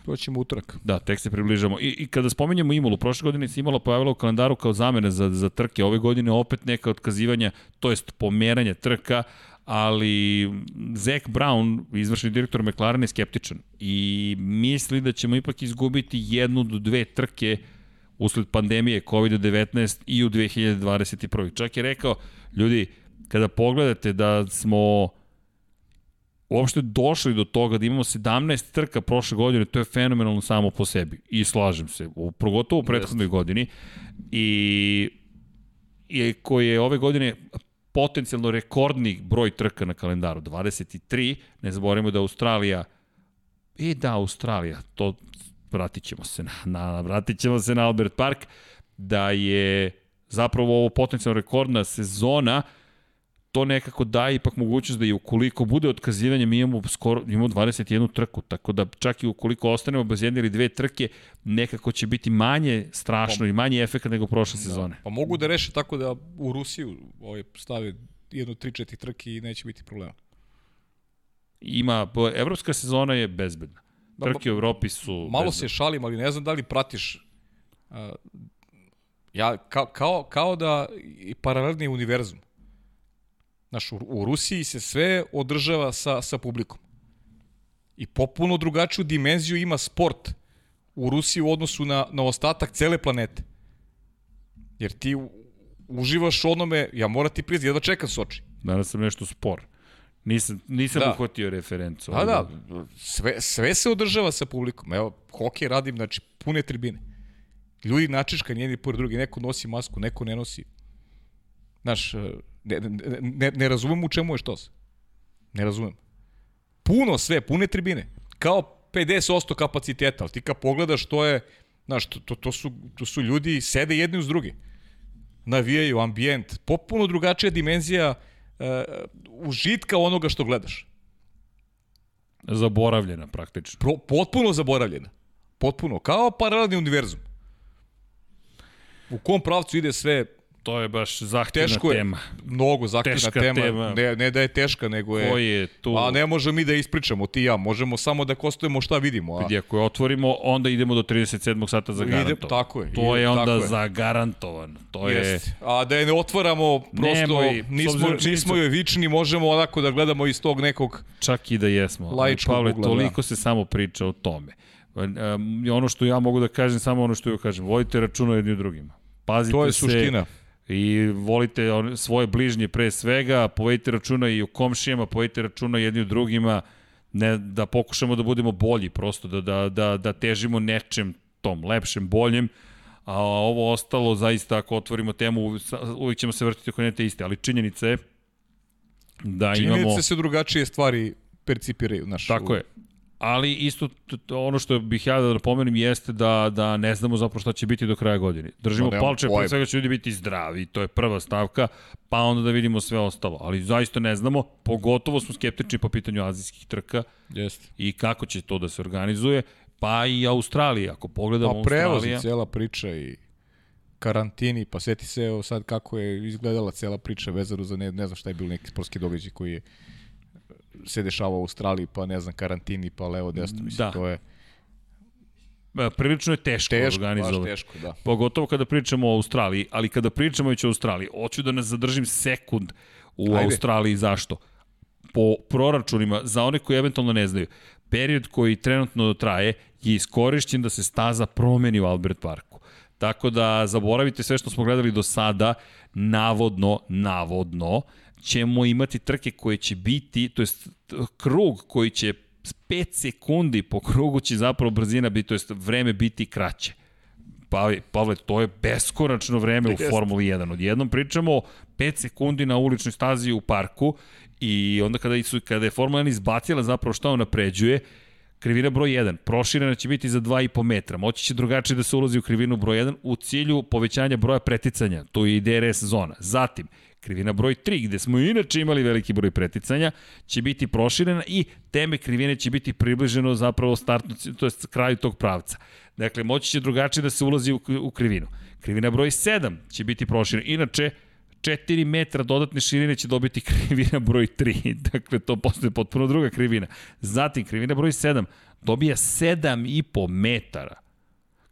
To ćemo utorak. Da, tek se približamo. I, i kada spominjemo Imolu, prošle godine se Imola pojavila u kalendaru kao zamene za, za trke. Ove godine opet neka otkazivanja, to jest pomeranje trka, ali Zac Brown, izvršni direktor McLaren, je skeptičan i misli da ćemo ipak izgubiti jednu do dve trke usled pandemije COVID-19 i u 2021. Čak je rekao, ljudi, kada pogledate da smo uopšte došli do toga da imamo 17 trka prošle godine, to je fenomenalno samo po sebi. I slažem se, u, pogotovo u prethodnoj godini. I, i koji je ove godine potencijalno rekordni broj trka na kalendaru, 23. Ne zaboravimo da Australija, i da, Australija, to vratit ćemo se na, na, vratit ćemo se na Albert Park, da je zapravo ovo potencijalno rekordna sezona, to nekako daje ipak mogućnost da i ukoliko bude otkazivanje, mi imamo skoro imamo 21 trku, tako da čak i ukoliko ostanemo bez jedne ili dve trke, nekako će biti manje strašno i manje efekt nego prošle sezone. Pa mogu da reše tako da u Rusiju ovaj, stave tri, četiri trke i neće biti problema. Ima, evropska sezona je bezbedna. Trke u Evropi su Malo bezbedne. se šalim, ali ne znam da li pratiš uh, ja, kao, kao, kao da i paralelni univerzum. Znaš, u, u Rusiji se sve održava sa, sa publikom. I popuno drugačiju dimenziju ima sport u Rusiji u odnosu na, na ostatak cele planete. Jer ti uživaš onome, ja moram ti priznati, jedva čekam Soči. Danas sam nešto spor. Nisam, nisam Da. uhvatio referencu. Da, ali da, sve, sve se održava sa publikom. Evo, hokej radim, znači, pune tribine. Ljudi načiška jedni pored drugi, neko nosi masku, neko ne nosi. Znaš, ne, ne, ne, razumem u čemu je što se. Ne razumem. Puno sve, pune tribine. Kao 50% kapaciteta, ali ti kad pogledaš to je, znaš, to, to, to, su, to su ljudi, sede jedni uz drugi. Navijaju, ambijent, potpuno drugačija dimenzija uh, užitka onoga što gledaš. Zaboravljena praktično. Pro, potpuno zaboravljena. Potpuno. Kao paralelni univerzum. U kom pravcu ide sve To je baš zahtevna teško je, tema. Mnogo zahtevna Teška tema. tema. Ne, ne da je teška, nego je... Koji je tu... A ne možemo mi da ispričamo, ti i ja. Možemo samo da kostujemo šta vidimo. A... Gdje ako je otvorimo, onda idemo do 37. sata za Ide- garantovan. tako je, To ide- je onda tako je. zagarantovan. To je... Jest. A da je ne otvaramo, prosto Nemoj, nismo, nismo joj vični, možemo onako da gledamo iz tog nekog... Čak i da jesmo. Laičkog Pavle, ugla, toliko se samo priča o tome. Um, ono što ja mogu da kažem, samo ono što ja kažem, vodite računa jedni u drugima. Pazite To je se suština. I volite svoje bližnje pre svega, povedite računa i o komšijama, povedite računa jedni u drugima, ne, da pokušamo da budemo bolji prosto, da, da, da, da težimo nečem tom, lepšem, boljem, a ovo ostalo zaista ako otvorimo temu uvijek ćemo se vrtiti oko nete iste, ali činjenica je da imamo... Činjenice se drugačije stvari percipiraju. Znaš, Tako u- je. Ali isto ono što bih ja da napomenem jeste da, da ne znamo zapravo šta će biti do kraja godine. Držimo Ma, nemam palče, pre svega će ljudi biti zdravi, to je prva stavka, pa onda da vidimo sve ostalo. Ali zaista ne znamo, pogotovo smo skeptični po pitanju azijskih trka Jeste. i kako će to da se organizuje, pa i Australija. Ako pogledamo Pa Australija... i cijela priča i karantini, pa seti se evo sad kako je izgledala cijela priča vezano za ne, ne znam šta je bilo neki sportski događaj koji je se dešavao u Australiji, pa ne znam, karantini, pa levo, desno, mislim, Da. to je E, Prilično je teško, teško, organizovati. teško, da. Pogotovo kada pričamo o Australiji, ali kada pričamo već o Australiji, hoću da nas zadržim sekund u. Ajde. Australiji. Zašto? Po proračunima, za one koji eventualno ne znaju, period koji trenutno traje je iskorišćen da se staza promeni u Albert Parku. Tako da zaboravite sve što smo gledali do sada, navodno, navodno, ćemo imati trke koje će biti, to jest krug koji će 5 sekundi po krugu će zapravo brzina biti, to jest vreme biti kraće. Pa, Pavle, to je beskonačno vreme u. Formuli 1. Odjednom pričamo o 5 sekundi na uličnoj stazi u parku i onda kada, su, kada je Formula 1 izbacila zapravo šta on napređuje, krivina broj 1, proširena će biti za 2,5 metra. Moći će drugačije da se ulazi u krivinu broj 1 u cilju povećanja broja preticanja, to je i DRS zona. Zatim, krivina broj 3, gde smo inače imali veliki broj preticanja, će biti proširena i teme krivine će biti približeno zapravo startnu, to je kraju tog pravca. Dakle, moći će drugačije da se ulazi u, u krivinu. Krivina broj 7 će biti proširena. Inače, 4 metra dodatne širine će dobiti krivina broj 3. Dakle, to postoje potpuno druga krivina. Zatim, krivina broj 7 dobija 7,5 metara.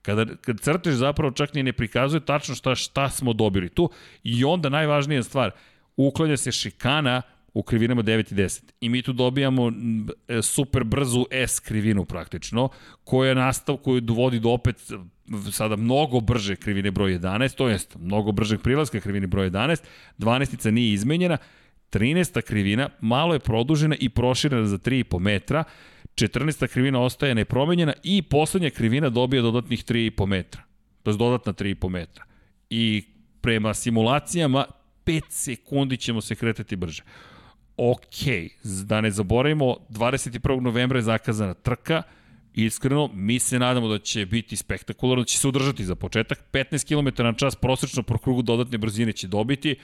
Kada, kad crtež zapravo čak ni ne prikazuje tačno šta, šta smo dobili tu i onda najvažnija stvar, uklanja se šikana u krivinama 9 i 10. I mi tu dobijamo e, super brzu S krivinu praktično, koja nastav, koju dovodi do opet e, sada mnogo brže krivine broj 11, to jest mnogo bržeg prilaska krivine broj 11, 12 nije izmenjena, 13. krivina malo je produžena i proširena za 3,5 metra, 14. krivina ostaje nepromenjena i poslednja krivina dobija dodatnih 3,5 metra. To je dodatna 3,5 metra. I prema simulacijama 5 sekundi ćemo se kretati brže. Ok, da ne zaboravimo, 21. novembra je zakazana trka, Iskreno, mi se nadamo da će biti spektakularno, da će se udržati za početak. 15 km na čas prosečno po krugu dodatne brzine će dobiti.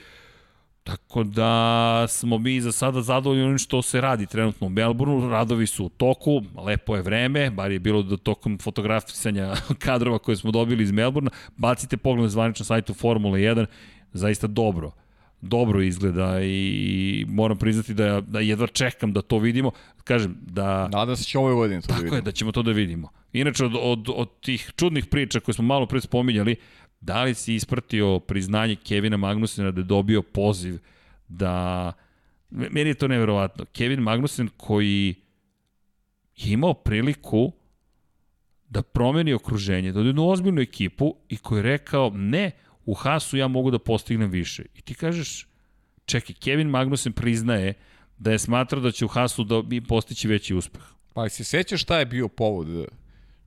Tako da smo mi za sada zadovoljni onim što se radi trenutno u Melbourneu, radovi su u toku, lepo je vreme, bar je bilo do tokom fotografisanja kadrova koje smo dobili iz Melbournea, bacite pogled na zvaničnom sajtu Formule 1, zaista dobro dobro izgleda i moram priznati da, da jedva čekam da to vidimo. Kažem, da... Nadam se će ove godine to da Tako vidimo. je, da ćemo to da vidimo. Inače, od, od, od tih čudnih priča koje smo malo pre spominjali, da li si ispratio priznanje Kevina Magnusena da je dobio poziv da... Meni je to neverovatno. Kevin Magnussen koji je imao priliku da promeni okruženje, da ode jednu ozbiljnu ekipu i koji je rekao ne, u Hasu ja mogu da postignem više. I ti kažeš, čekaj, Kevin Magnussen priznaje da je smatrao da će u Hasu da mi postići veći uspeh. Pa se sećaš šta je bio povod?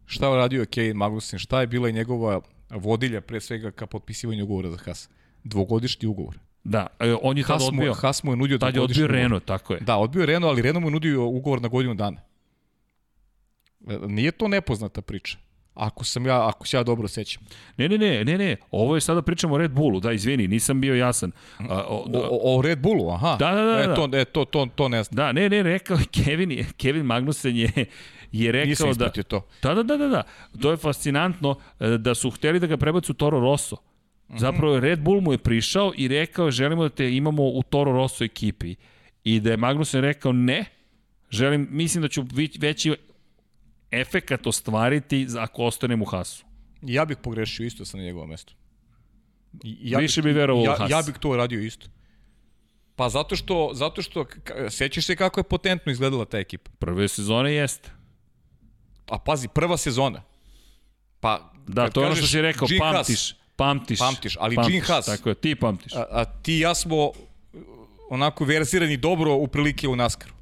Šta je radio Kevin Magnussen? Šta je bila i njegova vodilja pre svega ka potpisivanju ugovora za Haas? Dvogodišnji ugovor. Da, e, on je tada odbio. Haas mu je nudio Tad je odbio ugovor. Renault, tako je. Da, odbio Renault, ali Renault mu je nudio ugovor na godinu dana. E, Nije to nepoznata priča. Ako sam ja, ako se ja dobro sećam. Ne, ne, ne, ne, ne, ovo je sada pričamo o Red Bullu, da, izvini, nisam bio jasan. A, o, O, o, o Red Bullu, aha. Da, da, da, E, da. to, e, to, to, to ne znam. Da, ne, ne, rekao je Kevin, Kevin Magnussen je, je rekao Nisam da... to. Da, da, da, da, da. To je fascinantno e, da su hteli da ga prebacu u Toro Rosso. Mhm. Zapravo Red Bull mu je prišao i rekao želimo da te imamo u Toro Rosso ekipi. I da je Magnussen rekao ne, želim, mislim da ću veći efekat ostvariti ako ostanem u Hasu. Ja bih pogrešio isto na njegovom mestu. Ja Više bi verovao u ja, Haas. ja bih to radio isto. Pa zato što, zato što sećaš se kako je potentno izgledala ta ekipa. Prve sezone jeste. A pazi, prva sezona. Pa, Da, to je ono što si rekao, Gene pamtiš. Pamtiš. Pamtiš, ali pamtiš, Gene Haas- Tako je, ti pamtiš. A, a ti i ja smo uh, onako verzirani dobro u prilike u Naskaru.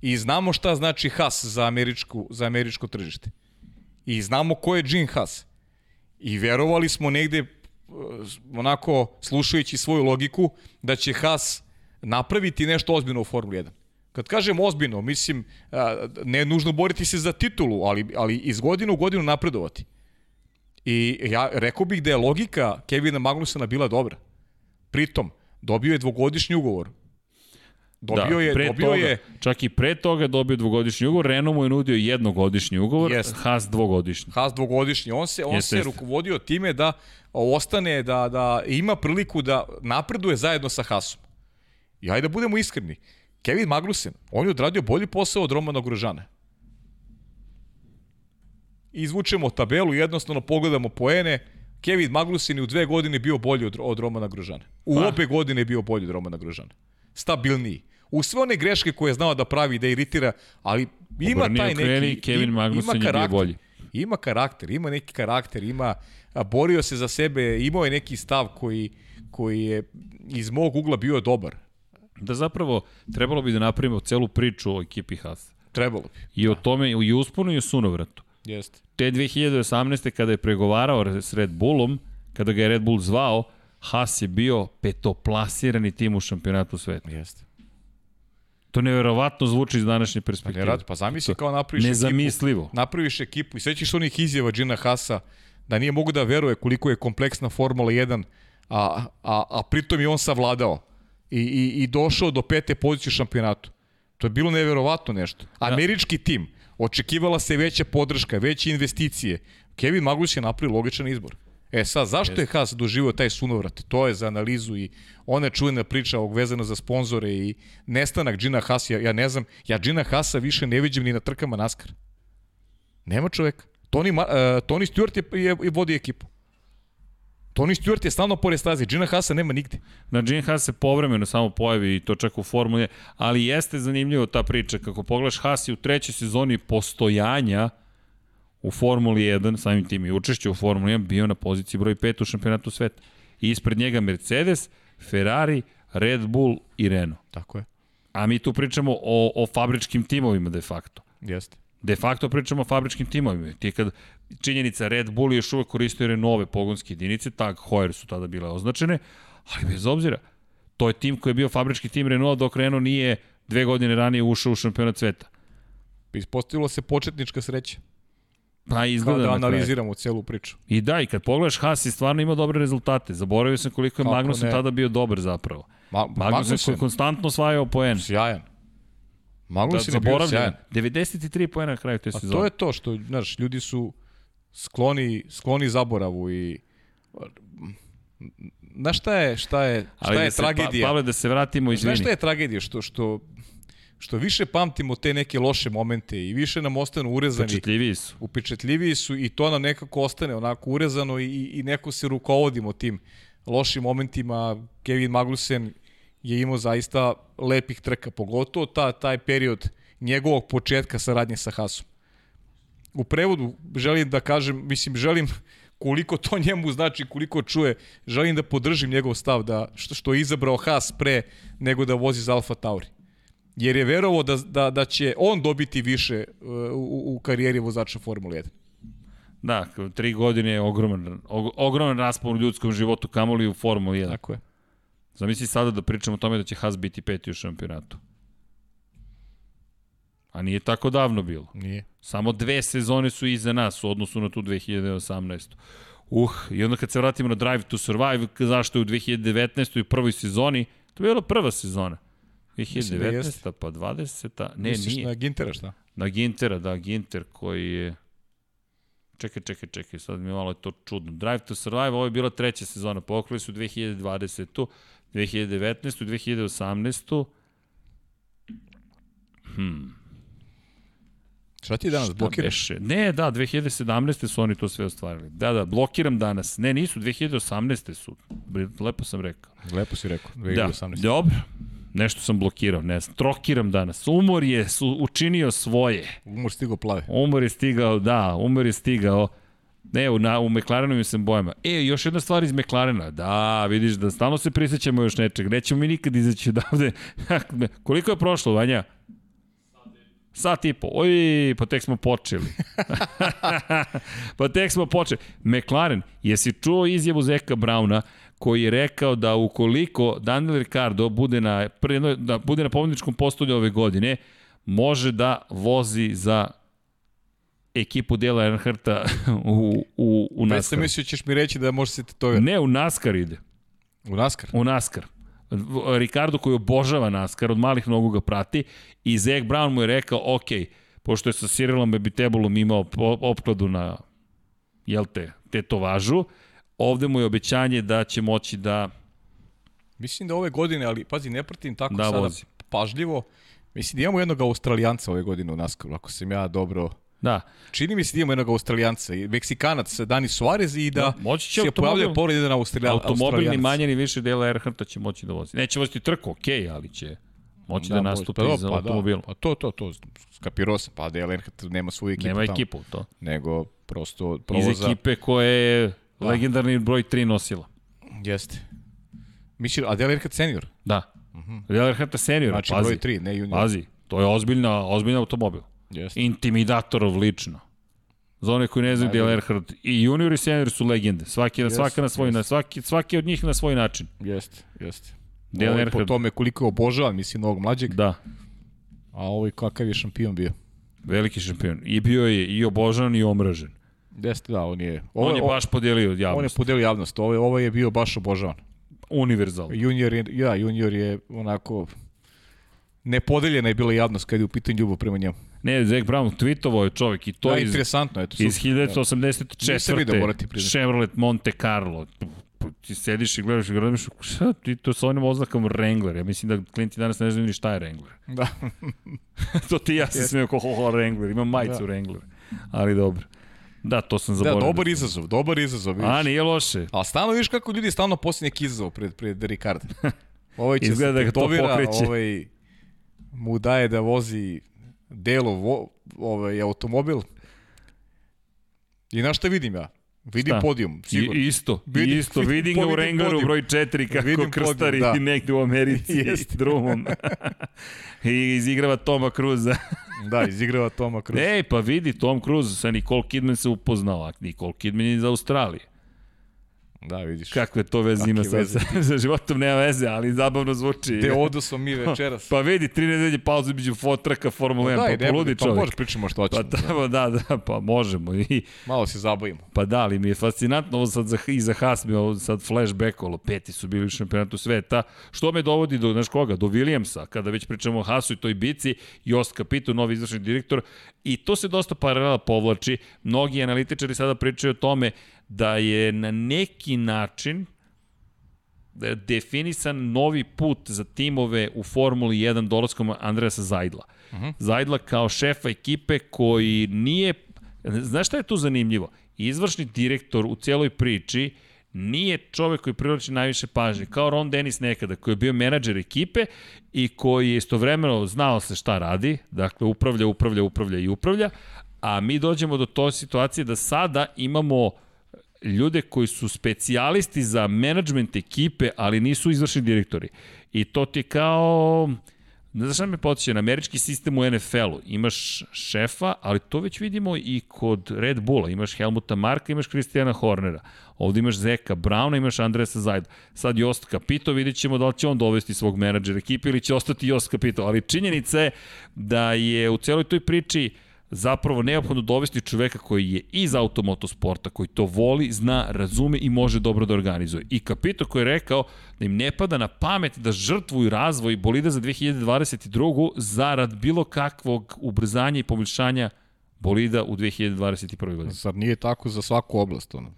I znamo šta znači Haas za, američku, za američko tržište. I znamo ko je Gene Haas. I verovali smo negde uh, onako slušajući svoju logiku da će Haas napraviti nešto ozbiljno u Formuli 1. Kad kažem ozbiljno, mislim, ne je nužno boriti se za titulu, ali, ali iz godine u godinu napredovati. I ja rekao bih da je logika Kevina Magnusena bila dobra. Pritom, dobio je dvogodišnji ugovor. Dobio je, Da, pre dobio toga, je, Čak i pre toga dobio dvogodišnji ugovor, Renault mu je nudio jednogodišnji ugovor, Jest. Haas dvogodišnji. Haas dvogodišnji. On se, on Jeste, se jeste. rukovodio time da ostane, da, da ima priliku da napreduje zajedno sa Haasom. I ajde da budemo iskreni. Kevin Magnussen, on je odradio bolji posao od Romana Grožana. Izvučemo tabelu, jednostavno pogledamo poene. Kevin Magnussen je u dve godine bio bolji od, od Romana Grožana. U Pa. obe godine je bio bolji od Romana Grožana. Stabilniji. U sve one greške koje je znao da pravi, da iritira, ali ima Obrni taj neki... Kevin ima Magnussen je bio bolji. Ima karakter, ima neki karakter, ima borio se za sebe, imao je neki stav koji, koji je iz mog ugla bio dobar. Da zapravo trebalo bi da napravimo celu priču o ekipi Haas. Trebalo bi. I o tome i usponu i u sunovratu. Jeste. Te 2018. kada je pregovarao s Red Bullom, kada ga je Red Bull zvao, Haas je bio petoplasirani tim u šampionatu sveta. Jeste. To neverovatno zvuči iz današnje Pa perspektive. radi, pa zamisli kao napraviš Nezamislivo. ekipu, napraviš ekipu i sećaš onih izjava Gina Hasa da nije mogu da veruje koliko je kompleksna Formula 1, a, a, a pritom je on savladao i, i, i došao do pete pozicije u šampionatu. To je bilo neverovatno nešto. Američki tim, očekivala se veća podrška, veće investicije. Kevin Magnus je napravio logičan izbor. E sad, zašto je Haas doživio taj sunovrat? To je za analizu i ona čujena priča ovog vezana za sponzore i nestanak Gina Haas, ja, ja ne znam, ja Gina Haasa više ne vidim ni na trkama NASCAR. Nema čoveka. Tony, uh, Tony Stewart je, je, je vodi ekipu. Tony Stewart je stalno pored staze, Gina Haasa nema nigde. Na Gene Haas se povremeno samo pojavi i to čak u formuli, ali jeste zanimljivo ta priča. Kako pogledaš Haas je u trećoj sezoni postojanja u Formuli 1, samim tim i učešće u Formuli 1, bio na poziciji broj 5 u šampionatu sveta. I ispred njega Mercedes, Ferrari, Red Bull i Renault. Tako je. A mi tu pričamo o, o fabričkim timovima de facto. Jeste. De facto pričamo o fabričkim timovima. Ti kad činjenica Red Bull je još uvek koristio Renove pogonske jedinice, Tag Heuer su tada bile označene, ali bez obzira, to je tim koji je bio fabrički tim Renault dok Renault nije dve godine ranije ušao u šampionat sveta. Ispostavilo se početnička sreća. Pa Kao izgleda da na kraju. analiziramo celu priču. I da, i kad pogledaš Haas je stvarno imao dobre rezultate. Zaboravio sam koliko je Kako Magnussen ne? tada bio dobar zapravo. Ma, Magnussen Magnussen, je konstantno osvajao poen. sjajan. Da, Magnussen je bio sjajan. 93 poena na kraju te A sezone. to je to što, znaš, ljudi su skloni, skloni zaboravu i Znaš šta je, šta je, šta Ali je da se, tragedija? Pa, Pavle, da se vratimo, izvini. Znaš šta je tragedija? Što, što, što više pamtimo te neke loše momente i više nam ostanu urezani, Pečetljiviji su. upečetljiviji su i to nam nekako ostane onako urezano i, i neko se rukovodimo tim lošim momentima. Kevin Magnussen je imao zaista lepih trka, pogotovo ta, taj period njegovog početka saradnje sa Hasom. U prevodu želim da kažem, mislim, želim koliko to njemu znači, koliko čuje, želim da podržim njegov stav da što, što je izabrao Haas pre nego da vozi za Alfa Tauri. Jer je verovao da, da, da će on dobiti više uh, u, u karijeri vozača Formule 1. Da, tri godine je ogroman, og, ogroman raspon u ljudskom životu, kamoli u Formuli 1. Tako je. Zamisli sada da pričamo o tome da će Haas biti peti u šampionatu. A nije tako davno bilo. Nije. Samo dve sezone su iza nas u odnosu na tu 2018. Uh, i onda kad se vratimo na Drive to Survive, zašto je u 2019. i prvoj sezoni, to je bila prva sezona. 2019. Da pa 20. Ne, Misliš nije. na Gintera, šta? Na Gintera, da, Ginter koji je... Čekaj, čekaj, čekaj, sad mi je malo to čudno. Drive to Survive, ovo je bila treća sezona, pokrili su 2020. 2019. 2018. Hmm. Šta ti danas Šta blokiraš? beše? Ne, da, 2017. su oni to sve ostvarili. Da, da, blokiram danas. Ne, nisu, 2018. su. Lepo sam rekao. Lepo si rekao, Da, 2018. dobro. Nešto sam blokirao, ne znam. Trokiram danas. Umor je su, učinio svoje. Umor stigo plave. Umor je stigao, da, umor je stigao. Ne, u, na, u McLarenovim sam bojama. E, još jedna stvar iz McLarena. Da, vidiš da stalno se prisjećamo još nečeg. Nećemo mi nikad izaći odavde. Koliko je prošlo, Vanja? Sat i po. Oj, pa tek smo počeli. pa tek smo počeli. McLaren, jesi čuo izjavu Zeka Brauna koji je rekao da ukoliko Daniel Ricardo bude na, da bude na pobedničkom postolju ove godine, može da vozi za ekipu Dela Earnhardta u, u, u Već sam NASCAR. mislio ćeš mi reći da može se ti to ver. Ne, u NASCAR ide. U NASCAR. U NASCAR. Ricardo koji obožava NASCAR, od malih nogu ga prati i Zach Brown mu je rekao, ok, pošto je sa Cyrilom Ebitebulom imao opkladu na, jel te, tetovažu, ovde mu je obećanje da će moći da, Mislim da ove godine, ali pazi, ne pratim tako Da sada vozi. pažljivo. Mislim da imamo jednog Australijanca ove godine u NASCAR, ako sam ja dobro... da, Čini mi se da imamo jednog Australijanca, Meksikanac Dani Suarez i da, Da, moći će se automobil- pojavlja pored jedan Australija, automobilni Australijanac. manje ni više dela Earnhardta će moći da vozi. Neće voziti trku, ok, ali će moći da, da nastupi pa, za pa, automobilom. Da, pa to, to, to, skapirao sam, pa Dale Earnhardt nema svoju ekipu Nema tamo, ekipu, to. nego prosto Iz provoza. ekipe koje je legendarni broj 3 nosila. Jeste. Mislim, a Dale Earnhardt senior, Da. Uh -huh. Dale Earnhardt senior, znači pazi. broj 3, ne junior. Pazi, to je ozbiljna, ozbiljna automobil. Jeste. Intimidatorov lično. Za one koji ne znaju Dale Earnhardt, i junior i senior su legende. Svaki, yes, svaka na svoj, na, svaki, svaki od njih na svoj način. Jeste, jeste. Dale Ovaj po tome koliko je obožavan, mislim, novog mlađeg, da, a ovaj kakav je šampion bio. veliki šampion. I bio je i obožan i omražen. Jeste, da, on je... On je baš podelio On je javnost. podelio javnost, ovo, ovo je bio baš obožavan. Univerzal. Junior je, ja, junior je onako nepodeljena je bila javnost kad je u pitanju ljubav prema njemu. Ne, Zach Brown tweetovao je čovjek i to da, iz, interesantno, eto. iz super. nisam vidio, moram ti 1984. priznati. Chevrolet Monte Carlo. Ti sediš i gledaš i gledaš, šta ti to sa onim oznakom Wrangler? Ja mislim da klijenti danas ne znaju ni šta je Wrangler. Da. to ti ja se smijem kao ho, ho, Wrangler, imam majicu Da. Wrangler. Ali dobro. Da, to sam da, zaboravio. dobar izazov, dobar izazov. Vidiš. A, nije loše. A stalno vidiš kako ljudi stalno poslije neki izazov pred, pred Ricarda. Ovaj će Izgleda da se ga to pokreće. ovaj mu daje da vozi delo vo, ovaj automobil. I na šta vidim ja? Vidim Šta? podijum, sigurno. I, isto, Vidim- isto. vidim- Vidim ga u podijum. broj 4 kako Vidim krstari podijum, da. negde u Americi Jeste. drumom. I izigrava Toma Cruza. Da, izigrava Toma Cruise. Ej, pa vidi, Tom Cruise sa Nicole Kidman se upoznao, a Nicole Kidman je iz Australije. Da, vidiš. Kakve to veze ima sa, sa životom, nema veze, ali zabavno zvuči. Gde odo smo mi večeras? Pa vidi, tri nedelje pauze među fotraka Formula 1, da, pa, i pa poludi pa čovjek. možeš pričamo što Pa hoćemo. da, da, da, pa možemo. I, Malo se zabavimo. pa da, ali mi je fascinantno ovo sad za, i za Haas mi je ovo sad flashback, olo peti su bili u šampionatu sveta. Što me dovodi do, znaš koga, do Williamsa, kada već pričamo o Haasu i toj bici, Jost Capito, novi izvršni direktor, i to se dosta paralela povlači. Mnogi analitičari sada pričaju o tome da je na neki način da definisan novi put za timove u Formuli 1 dolaskom Andreasa Zajdla. Uh -huh. Zajdla kao šefa ekipe koji nije... Znaš šta je tu zanimljivo? Izvršni direktor u celoj priči nije čovek koji privlači najviše pažnje, kao Ron Dennis nekada, koji je bio menadžer ekipe i koji je istovremeno znao se šta radi, dakle upravlja, upravlja, upravlja i upravlja, a mi dođemo do toj situacije da sada imamo ljude koji su specijalisti za menadžment ekipe, ali nisu izvršni direktori. I to ti je kao Ne znaš šta me podsjeća, na američki sistem u NFL-u imaš šefa, ali to već vidimo i kod Red Bulla. Imaš Helmuta Marka, imaš Kristijana Hornera. Ovde imaš Zeka Brauna, imaš Andresa Zajda. Sad Jost Capito, vidjet ćemo da li će on dovesti svog menadžera ekipe ili će ostati Jost Capito. Ali činjenica je da je u celoj toj priči zapravo neophodno dovesti čoveka koji je iz automotosporta, koji to voli, zna, razume i može dobro da organizuje. I Kapito koji je rekao da im ne pada na pamet da žrtvuju razvoj bolida za 2022. zarad bilo kakvog ubrzanja i poboljšanja bolida u 2021. godini. Zar nije tako za svaku oblast, ono?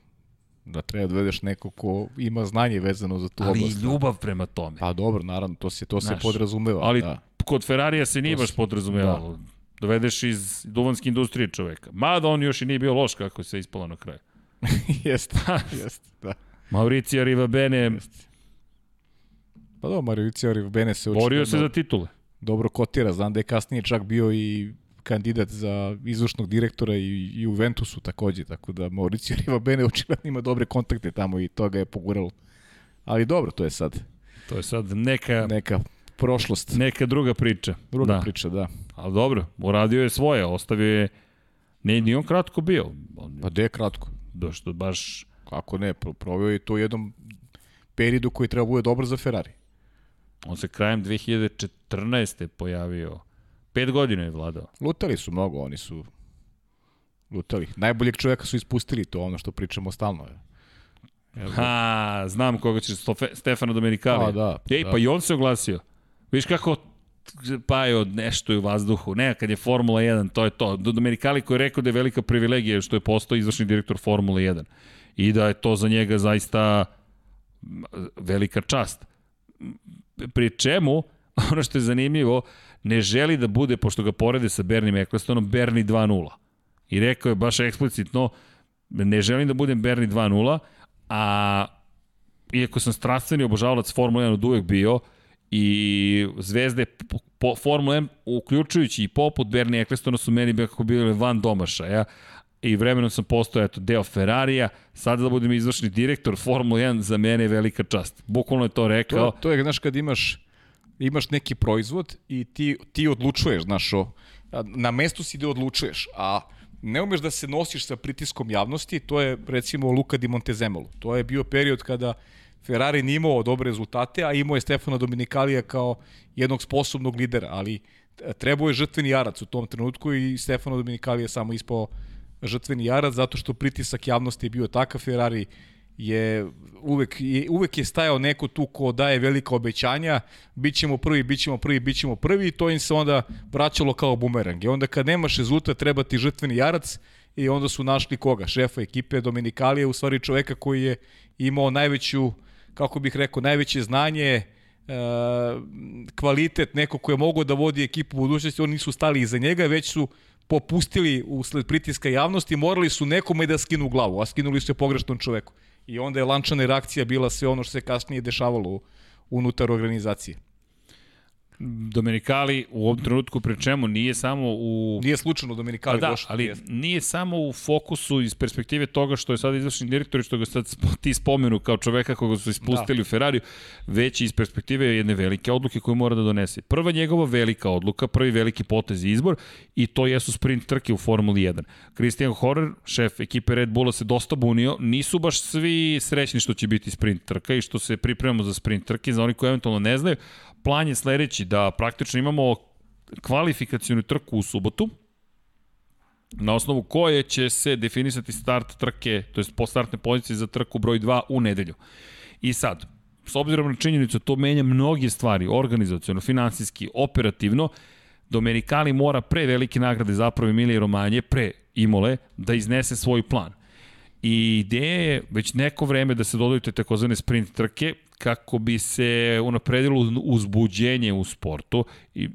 Da treba da vedeš neko ko ima znanje vezano za tu ali oblast. Ali i ljubav prema tome. Pa dobro, naravno, to se, to Znaš, se podrazumeva. Ali da. kod Ferrarija se nije baš podrazumevalo. Da dovedeš iz duvanske industrije čoveka. Mada on još i nije bio loš kako se ispalo na kraju. jeste, jeste, da. Mauricio Rivabene... Jest. Pa da, Mauricio Rivabene se očito... Borio se za titule. Dobro kotira, znam da je kasnije čak bio i kandidat za izvršnog direktora i, i u Ventusu takođe, tako da Mauricio Rivabene očigledno ima dobre kontakte tamo i to ga je poguralo. Ali dobro, to je sad. To je sad neka... Neka prošlost. Neka druga priča. Druga da. priča, da. Ali dobro, uradio je svoje, ostavio je... Ne, ni on kratko bio. On, pa gde kratko? Da što baš... Kako ne, provio je to u jednom periodu koji treba bude dobro za Ferrari. On se krajem 2014. pojavio. Pet godina je vladao. Lutali su mnogo, oni su lutali. Najboljeg čovjeka su ispustili, to ono što pričamo stalno. Ha, znam koga će Stefano Domenicali. A, da. Ej, da. pa i on se oglasio. Viš kako pa je od nešto u vazduhu. Ne, kad je Formula 1, to je to. Domenicali koji je rekao da je velika privilegija što je postao izvršni direktor Formula 1. I da je to za njega zaista velika čast. Pri čemu, ono što je zanimljivo, ne želi da bude, pošto ga porede sa Bernie Ecclestonom, Bernie 2.0. I rekao je baš eksplicitno, ne želim da budem Bernie 2.0, a iako sam strastveni obožavalac Formula 1 od uvek bio, i zvezde po, Formula 1, uključujući i poput Bernie Ecclestona su meni kako bili van domašaja i vremenom sam postao eto, deo Ferrarija, sada da budem izvršni direktor Formula 1 za mene je velika čast. Bukvalno je to rekao. To, to je, znaš, kad imaš, imaš neki proizvod i ti, ti odlučuješ, znaš, o, na mestu si da odlučuješ, a ne umeš da se nosiš sa pritiskom javnosti, to je recimo Luka di Montezemolo. To je bio period kada Ferrari nije imao dobre rezultate, a imao je Stefano Dominikalija kao jednog sposobnog lidera, ali trebao je žrtveni jarac u tom trenutku i Stefano Dominikalija je samo ispao žrtveni jarac zato što pritisak javnosti je bio takav Ferrari je uvek, je, uvek je stajao neko tu ko daje velika obećanja, bit ćemo prvi, bit ćemo prvi, bit ćemo prvi i to im se onda vraćalo kao bumerang. I onda kad nemaš rezultat treba ti žrtveni jarac i onda su našli koga? Šefa ekipe Dominikalije, u stvari čoveka koji je imao najveću, kako bih rekao, najveće znanje, e, kvalitet, neko ko je mogao da vodi ekipu u budućnosti, oni nisu stali iza njega, već su popustili usled pritiska javnosti, morali su nekome da skinu glavu, a skinuli su je pogrešnom čoveku. I onda je lančana reakcija bila sve ono što se kasnije dešavalo unutar organizacije. Domenikali u ovom trenutku pre čemu nije samo u... Nije slučajno Domenikali da, došao. ali nije samo u fokusu iz perspektive toga što je sad izvršni direktor i što ga sad ti spomenu kao čoveka koga su ispustili da. u Ferrariju, već iz perspektive jedne velike odluke koju mora da donese. Prva njegova velika odluka, prvi veliki potez i izbor i to jesu sprint trke u Formuli 1. Christian Horner, šef ekipe Red Bulla se dosta bunio, nisu baš svi srećni što će biti sprint trka i što se pripremamo za sprint trke, za oni koji eventualno ne znaju, plan je sledeći, da praktično imamo kvalifikacijonu trku u subotu, na osnovu koje će se definisati start trke, to jest postartne pozicije za trku broj 2 u nedelju. I sad, s obzirom na činjenicu, to menja mnoge stvari, organizacijono, finansijski, operativno, Domenicali mora pre velike nagrade zapravo Emilije Romanje, pre Imole, da iznese svoj plan. I ideja je već neko vreme da se dodaju te takozvane sprint trke, kako bi se unapredilo uzbuđenje u sportu i,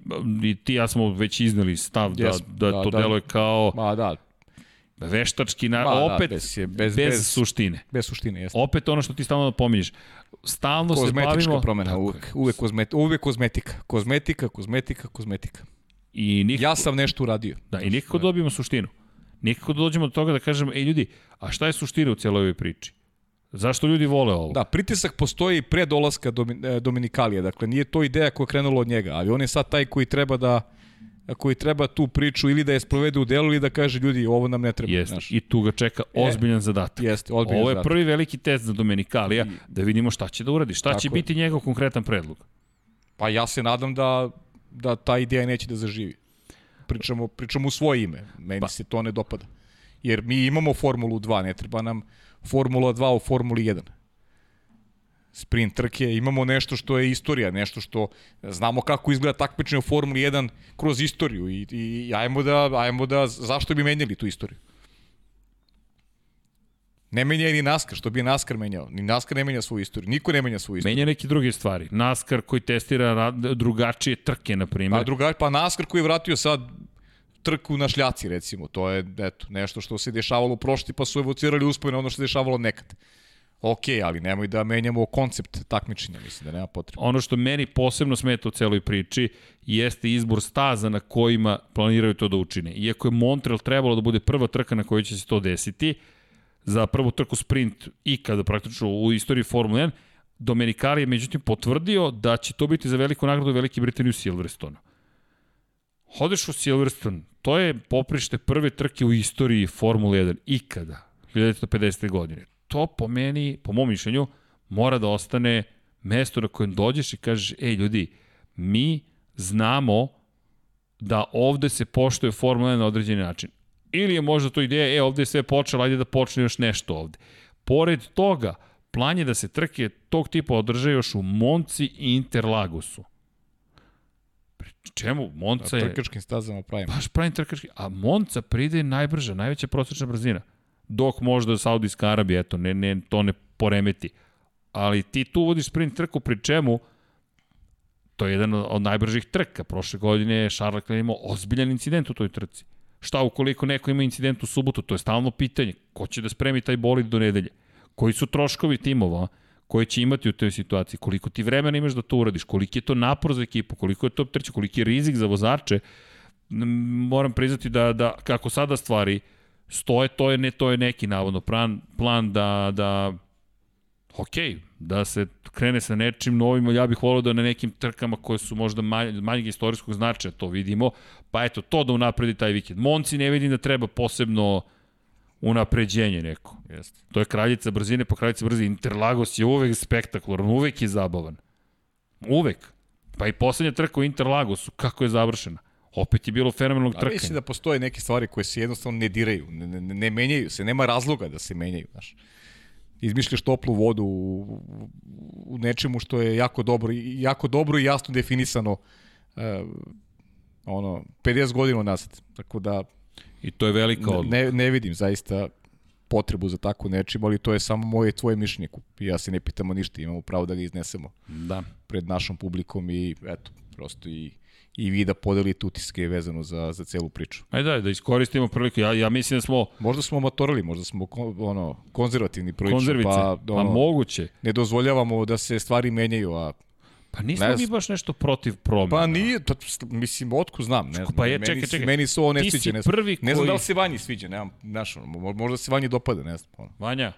i ti ja smo već iznali stav da, yes, da, da to da, deluje kao ma, da. veštački, na, ma, da, opet da, bez, bez, bez, bez suštine. Bez suštine, jeste. Opet ono što ti stalno pominješ. Stalno se bavimo... Kozmetička promena, uvek, uvek, kozmet, uvek kozmetika. Kozmetika, kozmetika, kozmetika. I nikako, ja sam nešto uradio. Da, i nikako dobijemo suštinu. Nikako da dođemo do toga da kažemo, ej ljudi, a šta je suština u cijeloj ovoj priči? Zašto ljudi vole ovo? Da, pritisak postoji pre dolaska Domin, Dominikalija, dakle nije to ideja koja je krenula od njega, ali on je sad taj koji treba da koji treba tu priču ili da je sprovede u delu ili da kaže ljudi ovo nam ne treba. Jeste, i tu ga čeka ozbiljan e, zadatak. Jeste, ozbiljan Ovo je zadatak. prvi veliki test za Dominikalija, I... da vidimo šta će da uradi, šta će je. biti njegov konkretan predlog. Pa ja se nadam da, da ta ideja neće da zaživi. Pričamo, pričamo u svoje ime, meni pa. se to ne dopada. Jer mi imamo Formulu 2, ne treba nam Formula 2 u Formuli 1 sprint trke, imamo nešto što je istorija, nešto što znamo kako izgleda takmičenje u Formuli 1 kroz istoriju i, i ajmo, da, ajmo da, zašto bi menjali tu istoriju? Ne menja ni NASCAR, što bi NASCAR menjao. Ni NASCAR ne menja svoju istoriju, niko ne menja svoju istoriju. Menja neke druge stvari. NASCAR koji testira drugačije trke, na primjer. Pa, druga, pa NASCAR koji je vratio sad trku na šljaci, recimo. To je eto, nešto što se dešavalo prošli, pa su evocirali uspojene ono što se dešavalo nekad ok, ali nemoj da menjamo koncept takmičenja, mislim da nema potrebe. Ono što meni posebno smeta u celoj priči jeste izbor staza na kojima planiraju to da učine. Iako je Montreal trebalo da bude prva trka na kojoj će se to desiti, za prvu trku sprint ikada praktično u istoriji Formule 1, Domenicali je međutim potvrdio da će to biti za veliku nagradu Velike Britanije u Silverstone. Hodeš u Silverstone, to je poprište prve trke u istoriji Formule 1 ikada, 1950. godine to po meni, po mom mišljenju, mora da ostane mesto na kojem dođeš i kažeš, ej ljudi, mi znamo da ovde se poštuje Formula 1 na određeni način. Ili je možda to ideja, e, ovde je sve počelo, ajde da počne još nešto ovde. Pored toga, plan je da se trke tog tipa održe još u Monci i Interlagosu. Čemu? Monca je... Trkačkim stazama pravimo. Baš pravim trkački. A Monca pride najbrža, najveća prosječna brzina dok možda Saudijska Arabija, eto, ne, ne, to ne poremeti. Ali ti tu vodiš sprint trku, pri čemu to je jedan od najbržih trka. Prošle godine je Charles Leclerc imao ozbiljan incident u toj trci. Šta ukoliko neko ima incident u subotu? To je stalno pitanje. Ko će da spremi taj bolid do nedelje? Koji su troškovi timova koje će imati u toj situaciji? Koliko ti vremena imaš da to uradiš? Koliki je to napor za ekipu? Koliko je to trče? Koliki je rizik za vozače? Moram priznati da, da kako sada stvari uh, stoje, to je, ne, to je neki navodno plan, plan da, da ok, da se krene sa nečim novim, ja bih volio da na nekim trkama koje su možda manje, manjeg istorijskog značaja to vidimo, pa eto, to da unapredi taj vikend. Monci ne vidim da treba posebno unapređenje neko. Jeste. To je kraljica brzine po kraljica brzine. Interlagos je uvek spektakularan, uvek je zabavan. Uvek. Pa i poslednja trka u Interlagosu, kako je završena opet je bilo fenomenalnog trkanja. Mislim da postoje neke stvari koje se jednostavno ne diraju, ne, ne, ne menjaju se, nema razloga da se menjaju, znaš. Izmišljaš toplu vodu u, u nečemu što je jako dobro, jako dobro i jasno definisano uh, ono, 50 godina nazad. Tako da... I to je velika odluka. Ne, ne vidim zaista potrebu za tako nečim, ali to je samo moje tvoje mišljenje. I ja se ne pitamo ništa, imamo pravo da ga iznesemo da. pred našom publikom i eto, prosto i i vi da podelite utiske vezano za, za celu priču. Ajde da, da iskoristimo priliku. Ja, ja mislim da smo... Možda smo amatorili, možda smo ono, konzervativni prilično. Konzervice, pa, ono, a moguće. Ne dozvoljavamo da se stvari menjaju, a Pa nismo ne mi baš nešto protiv promjena. Pa nije, to, mislim, otku znam. Ne znam, pa je, čekaj, čekaj. Meni se ovo ne Ti sviđa. Ne, prvi ne znam da li se Vanji sviđa, nemam, znaš, možda se Vanji dopada, ne znam. Ono. Vanja,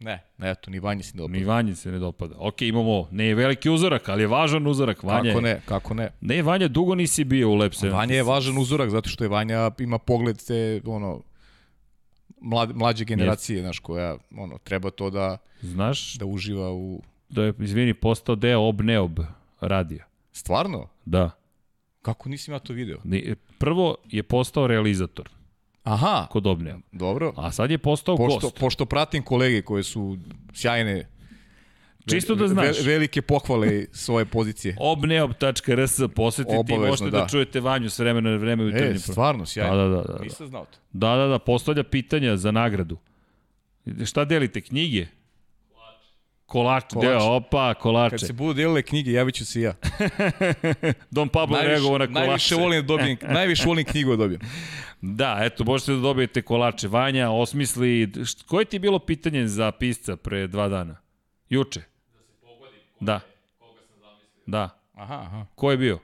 Ne, eto, ni Vanji se ne dopada. Ni Vanji se ne dopada. Ok, imamo, ne je veliki uzorak, ali je važan uzorak. Vanja kako ne, kako ne. Ne, Vanja, dugo nisi bio u 76. Vanja je važan uzorak, zato što je Vanja ima pogled te, ono, mlad, mlađe generacije, znaš, koja, ono, treba to da, Znaš, da uživa u... da je, izvini, postao deo ob-neob radija. Stvarno? Da. Kako nisam ja to video? Ni- Prvo je postao realizator Aha, kod obneo. dobro. A sad je postao Pošto, gost. pošto pratim kolege koje su sjajne, Čisto da znaš. ve, velike pohvale svoje pozicije. obneob.rs posetiti i Obavezno, možete da. da. čujete Vanju s vremena na vreme u E, stvarno, sjajno. Da, da, da, da. Nisam znao to. Da, da, da, postavlja pitanja za nagradu. Šta delite, knjige? Kolač. Kolač. Deo, opa, kolače. Kad se budu delile knjige, javit ću se ja. Don Pablo je reagovao na kolače. najviše volim da dobijem, najviše volim knjigu da dobijem. Da, eto, možete da dobijete kolače. Vanja osmisli... št- Koje ti je bilo pitanje za pisca pre dva dana? Juče? Da se pogodim. Da. Da. Aha, aha. Ko je bio?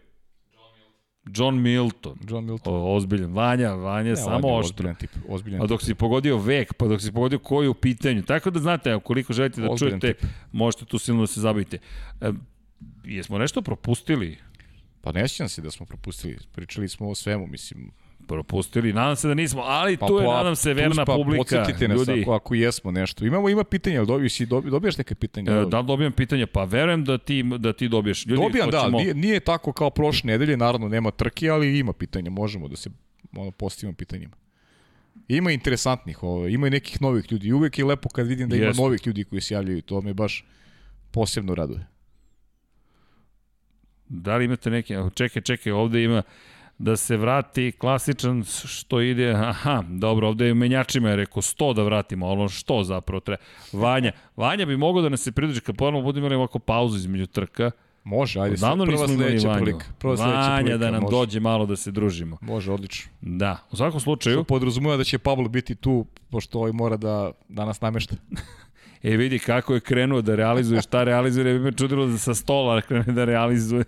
John Milton. John Milton. O, ozbiljan. Vanja, Vanja, Ne, samo oštro. Ozbiljan tip. Ozbiljan A dok si pogodio vek, pa dok si pogodio koji je u pitanju. Tako da znate, ukoliko želite da Ozbiljan čujete, tip. možete tu silno da se zabavite. E, jesmo nešto propustili? Pa ne sjećam se da smo propustili. Pričali smo o svemu, mislim. Propustili, nadam se da nismo, ali Pa, tu je, pa, nadam se, verna pa, publika. Podsjetite nas Ljudi, ako, ako jesmo nešto. Imamo, ima pitanja, ali dobi, si, dobi, dobijaš neke pitanja? e, da li dobijam pitanja? Pa verujem da ti, da ti dobiješ. Ljudi, Dobijam, da, hoćemo- nije, nije tako kao prošle nedelje, naravno nema trke, ali ima pitanja, možemo da se ono, postavimo pitanjima. Ima interesantnih, ovo, ima i nekih novih ljudi. Uvek je lepo kad vidim da ima Jeste. novih ljudi koji se javljaju, to me baš posebno raduje. Da li imate neke, čekaj, čekaj, ovde ima da se vrati klasičan što ide, aha, dobro, ovde je u menjačima je rekao 100 da vratimo, ali ono što zapravo treba. Vanja, Vanja bi mogao da nas se pridruži kad ponovno budemo imali ovako pauzu između trka. Može, ajde, sad Davno prva sledeća prilika. Prva sledeća Vanja prilika, da nam može. dođe malo da se družimo. Može, odlično. Da, u svakom Što slučaju, podrazumeva da će Pablo biti tu, pošto ovaj mora da danas namešta. e vidi kako je krenuo da realizuje, šta realizuje, ne bi me čudilo da sa stola krene da realizuje.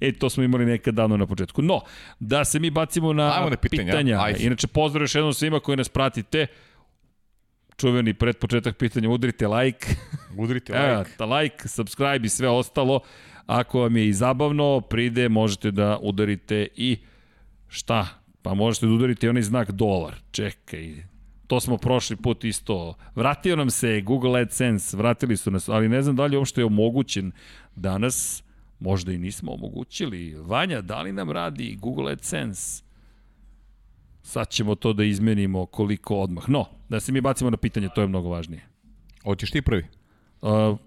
E, to smo imali nekad davno na početku. No, da se mi bacimo na, Ajmo na pitanja, pitanja. ajde. Inače, pozdrav još jednom svima koji nas pratite. Čuveni pred početak pitanja, udrite like. Udrite Evo, like. ta like, subscribe i sve ostalo. Ako vam je i zabavno, pride, možete da udarite i šta? Pa možete da udarite i onaj znak dolar. Čekaj, to smo prošli put isto. Vratio nam se Google AdSense, vratili su nas, ali ne znam da li je uopšte je omogućen danas. Možda i nismo omogućili. Vanja, da li nam radi Google AdSense? Sad ćemo to da izmenimo koliko odmah. No, da se mi bacimo na pitanje, to je mnogo važnije. Hoćeš ti prvi? Uh,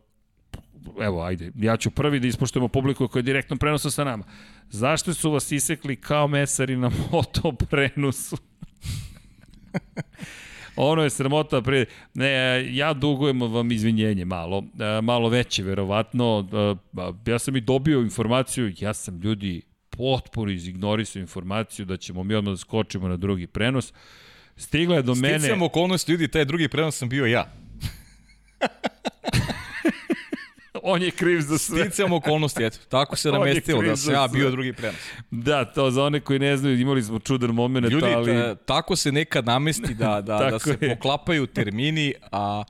evo, ajde, ja ću prvi da ispoštujemo publiku koja je direktno prenosa sa nama. Zašto su vas isekli kao mesari na moto prenosu? ono je sramota pre... Ne, ja dugujem vam izvinjenje malo, e, malo veće verovatno. E, Ja sam i dobio informaciju, ja sam ljudi potpuno izignorisao informaciju da ćemo mi odmah da skočimo na drugi prenos. Stigla je do mene... Sticam okolnosti, ljudi, taj drugi prenos sam bio ja. On je kriv za sve. Sticam okolnosti, eto. Tako se namestilo da sam ja bio drugi prenos. Da, to za one koji ne znaju, imali smo čudan moment, Ljudi, ali... ta, tako se nekad namesti da, da, da se je. poklapaju termini, a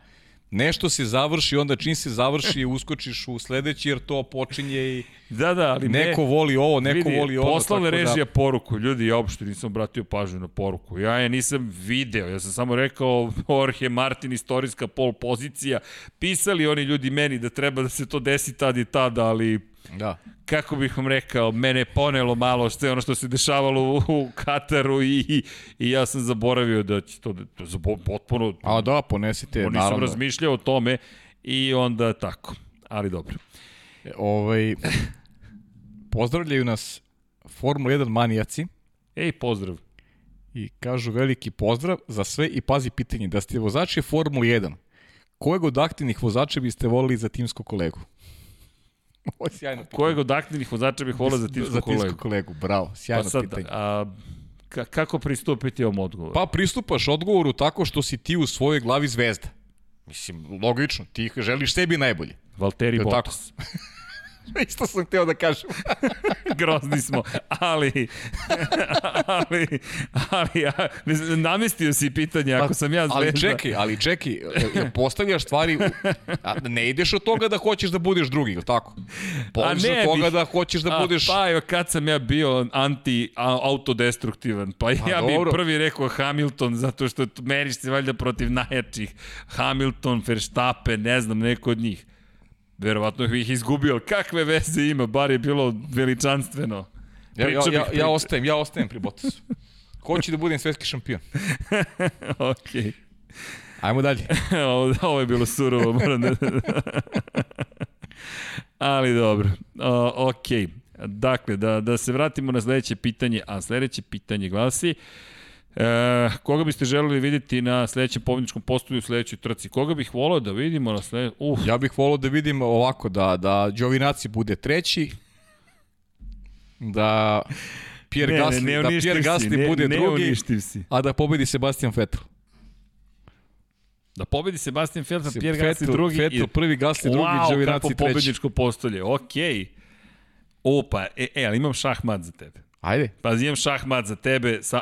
nešto se završi, onda čim se završi uskočiš u sledeći jer to počinje i Da, da, ali neko ne, voli ovo, neko vidi, voli ovo. Poslala tako režija poruku, ljudi, ja uopšte nisam obratio pažnju na poruku. Ja je nisam video, ja sam samo rekao Jorge Martin, istorijska pol pozicija. Pisali oni ljudi meni da treba da se to desi tad i tad, ali Da. kako bih vam rekao, mene je ponelo malo sve ono što se dešavalo u, u Kataru i, i, ja sam zaboravio da će to, da, zabo, potpuno, A da, ponesite, nisam naravno. razmišljao o tome i onda tako. Ali dobro. E, Ovaj, pozdravljaju nas Formula 1 manijaci Ej, pozdrav. i kažu veliki pozdrav za sve i pazi pitanje, da ste vozači Formula 1, kojeg od aktivnih vozača biste volili za timskog kolegu? Ovo je sjajno pitanje. Kojeg od aktivnih vozača bih volao za timsku za timskog kolegu? kolegu, bravo, sjajno Pa sad, pitanje. a, ka, kako pristupiti ovom odgovoru? Pa pristupaš odgovoru tako što si ti u svojoj glavi zvezda. Mislim, logično, ti želiš sebi najbolje. Valtteri Jel tako? Isto sam hteo da kažem. Grozni smo, ali, ali, ali, ja, namestio si pitanje, ako sam ja zvezda. Ali čekaj, ali čekaj, postavljaš stvari, a ne ideš od toga da hoćeš da budeš drugi, ili tako? Polaziš ne od toga bih. da hoćeš da A, budeš... Pa evo, kad sam ja bio anti-autodestruktivan, pa, ja bih dobro. prvi rekao Hamilton, zato što meriš se valjda protiv najjačih. Hamilton, Verstappen, ne znam, neko od njih. Verovatno ih izgubio, kakve veze ima, bar je bilo veličanstveno. Ja, ja, ja, ja, ostajem, ja ostajem pri Bottasu. Hoću da budem svetski šampion. Okej. Ajmo dalje. ovo, ovo je bilo surovo, moram da... Ali dobro. O, ok. Dakle, da, da se vratimo na sledeće pitanje, a sledeće pitanje glasi E, koga biste želeli vidjeti na sledećem pobjedničkom postolju u sledećoj trci? Koga bih volao da vidimo na sledećem... Uh, Ja bih volao da vidim ovako, da, da Giovinazzi bude treći, da Pierre ne, Gasly, ne, ne da Pierre si, Gasly ne, bude ne drugi, uništiv si. a da pobedi Sebastian Vettel. Da pobedi Sebastian Vettel, Pierre Vettel- Gasly drugi Vettel prvi, Gasly drugi, wow, Giovinazzi kako treći. pobedničko postolje, okej. Okay. Opa, e, e, ali imam šahmat za tebe. Ajde. Pazi, imam šahmat za tebe, sa,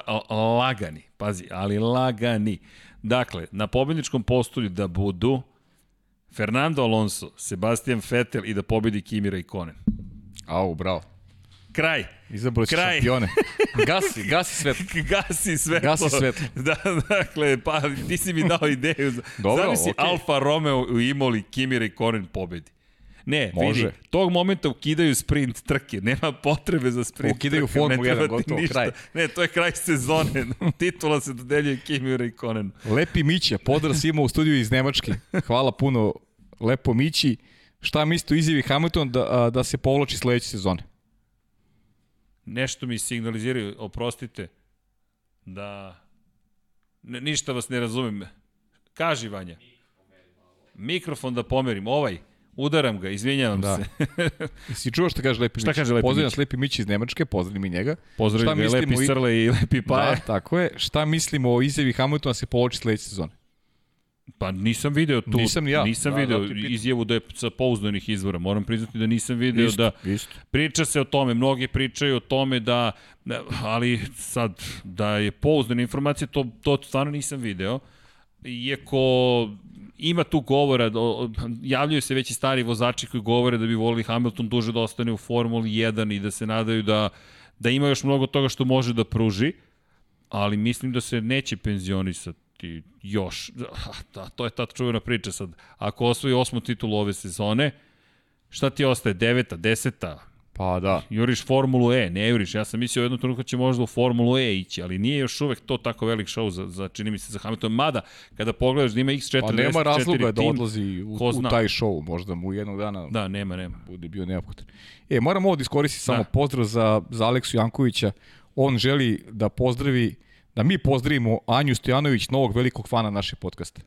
lagani, pazi, ali lagani. Dakle, na pobedničkom postolju da budu Fernando Alonso, Sebastian Vettel i da pobedi Kimi Konen. Au, bravo. Kraj. Izabrao si Kraj. šampione. Gasi, gasi svetlo. Gasi svetlo. Gasi svetlo. Da, dakle, pa ti si mi dao ideju. Dobro, Zamisli okej. Alfa Romeo u Imoli, Kimi Raikkonen pobedi. Ne, Može. vidi, tog momenta ukidaju sprint trke, nema potrebe za sprint Ukidaju trke, Formulu ne treba 1, ti gotovo, ništa. kraj. Ne, to je kraj sezone, titula se dodeljuje Kimi Raikkonen. Lepi Mića, pozdrav svima u studiju iz Nemačke. Hvala puno, lepo Mići. Šta mislite o izjavi Hamilton da, da se povlači sledeće sezone? Nešto mi signaliziraju, oprostite, da ne, ništa vas ne razumem. Kaži, Vanja. Mikrofon da pomerim, ovaj. Udaram ga, izvinjavam Da. se. Si čuo šta kaže Lepi Šta Mić? kaže Lepi Pozdravljam Mić? Lepi Mić iz Nemačke, pozdravim i njega. Pozdravim Šta ga, lepi i- srle i lepi paje. Da, tako je. Šta mislimo o izjavi Hamiltona da se povlači sledeće sezone? Pa nisam video tu, Nisam ni ja. nisam Da, video ti pitam. izjavu da je sa pouzdanih izvora. Moram priznati da nisam video da isto. priča se o tome, mnogi pričaju o tome da, da ali sad da je pouzdana informacija, to, to stvarno nisam video. Iako ima tu govora, javljaju se već i stari vozači koji govore da bi volili Hamilton duže da ostane u Formuli 1 i da se nadaju da, da ima još mnogo toga što može da pruži, ali mislim da se neće penzionisati još. Da, to je ta čuvena priča sad. Ako osvoji osmu titulu ove sezone, šta ti ostaje? Deveta, deseta? Pa da. Juriš Formulu E, ne juriš. Ja sam mislio u jednom trenutku da će možda u Formulu E ići, ali nije još uvek to tako velik show za, za čini mi se za Hamilton. Mada, kada pogledaš da ima X44 Pa nema razloga da odlazi u, u taj show, možda mu jednog dana Da, nema, nema. bude bio neophodan. E, moram ovo da iskoristim samo Da. pozdrav za, za Aleksu Jankovića. On želi da pozdravi, da mi pozdravimo Anju Stojanović, novog velikog fana naše podcasta.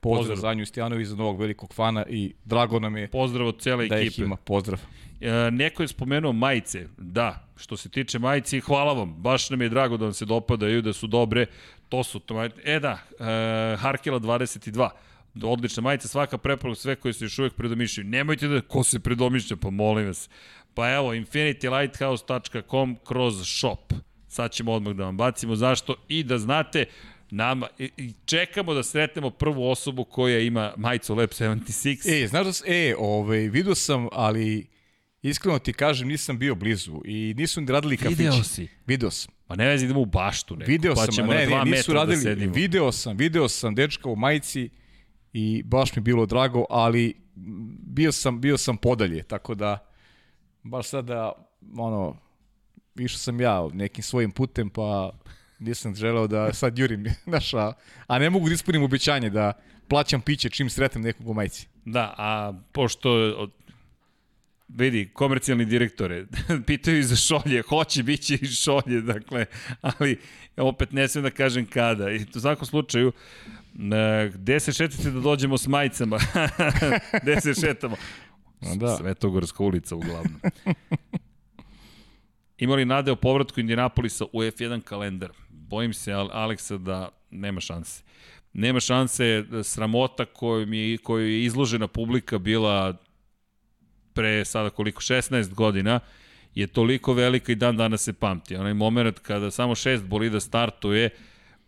Pozdrav, Pozdrav. za Anju Stojanović, za novog velikog fana i drago nam je Pozdrav od cele da ih ekipe. ima. Pozdrav. E, neko je spomenuo majice. Da, što se tiče majice, hvala vam. Baš nam je drago da vam se dopadaju, da su dobre. To su to majice. E da, e, Harkela 22. Odlična majica, svaka preporuka, sve koji se još uvek predomišljaju. Nemojte da, ko se predomišlja, pa molim vas. Pa evo, infinitylighthouse.com kroz shop. Sad ćemo odmah da vam bacimo zašto i da znate, nama, i, i čekamo da sretnemo prvu osobu koja ima majicu Lab 76. E, znaš da s, e, ovaj, vidio sam, ali iskreno ti kažem, nisam bio blizu i nisu ni radili kafići. Video si. Video sam. Pa ne vezi idemo u baštu neku. Video pa sam, ćemo a ne, na dva ne, nisu metra radili, da sedimo. video sam, video sam dečka u majici i baš mi bilo drago, ali bio sam, bio sam podalje, tako da baš sada, ono, išao sam ja nekim svojim putem, pa nisam želeo da sad jurim, znaš, a, a ne mogu da ispunim obećanje da plaćam piće čim sretnem nekog u majici. Da, a pošto vidi, komercijalni direktore, pitaju i za šolje, hoće, bit će i šolje, dakle, ali opet ne smijem da kažem kada. I u svakom slučaju, e, gde se šetate da dođemo s majicama? gde se šetamo? Da. Svetogorska ulica uglavnom. Ima li nade o povratku Indianapolisa u F1 kalendar? Bojim se, Al- Aleksa, da nema šanse. Nema šanse, sramota koju, mi, koju je izložena publika bila pre sada koliko, 16 godina, je toliko velika i dan danas se pamti. Onaj moment kada samo šest bolida startuje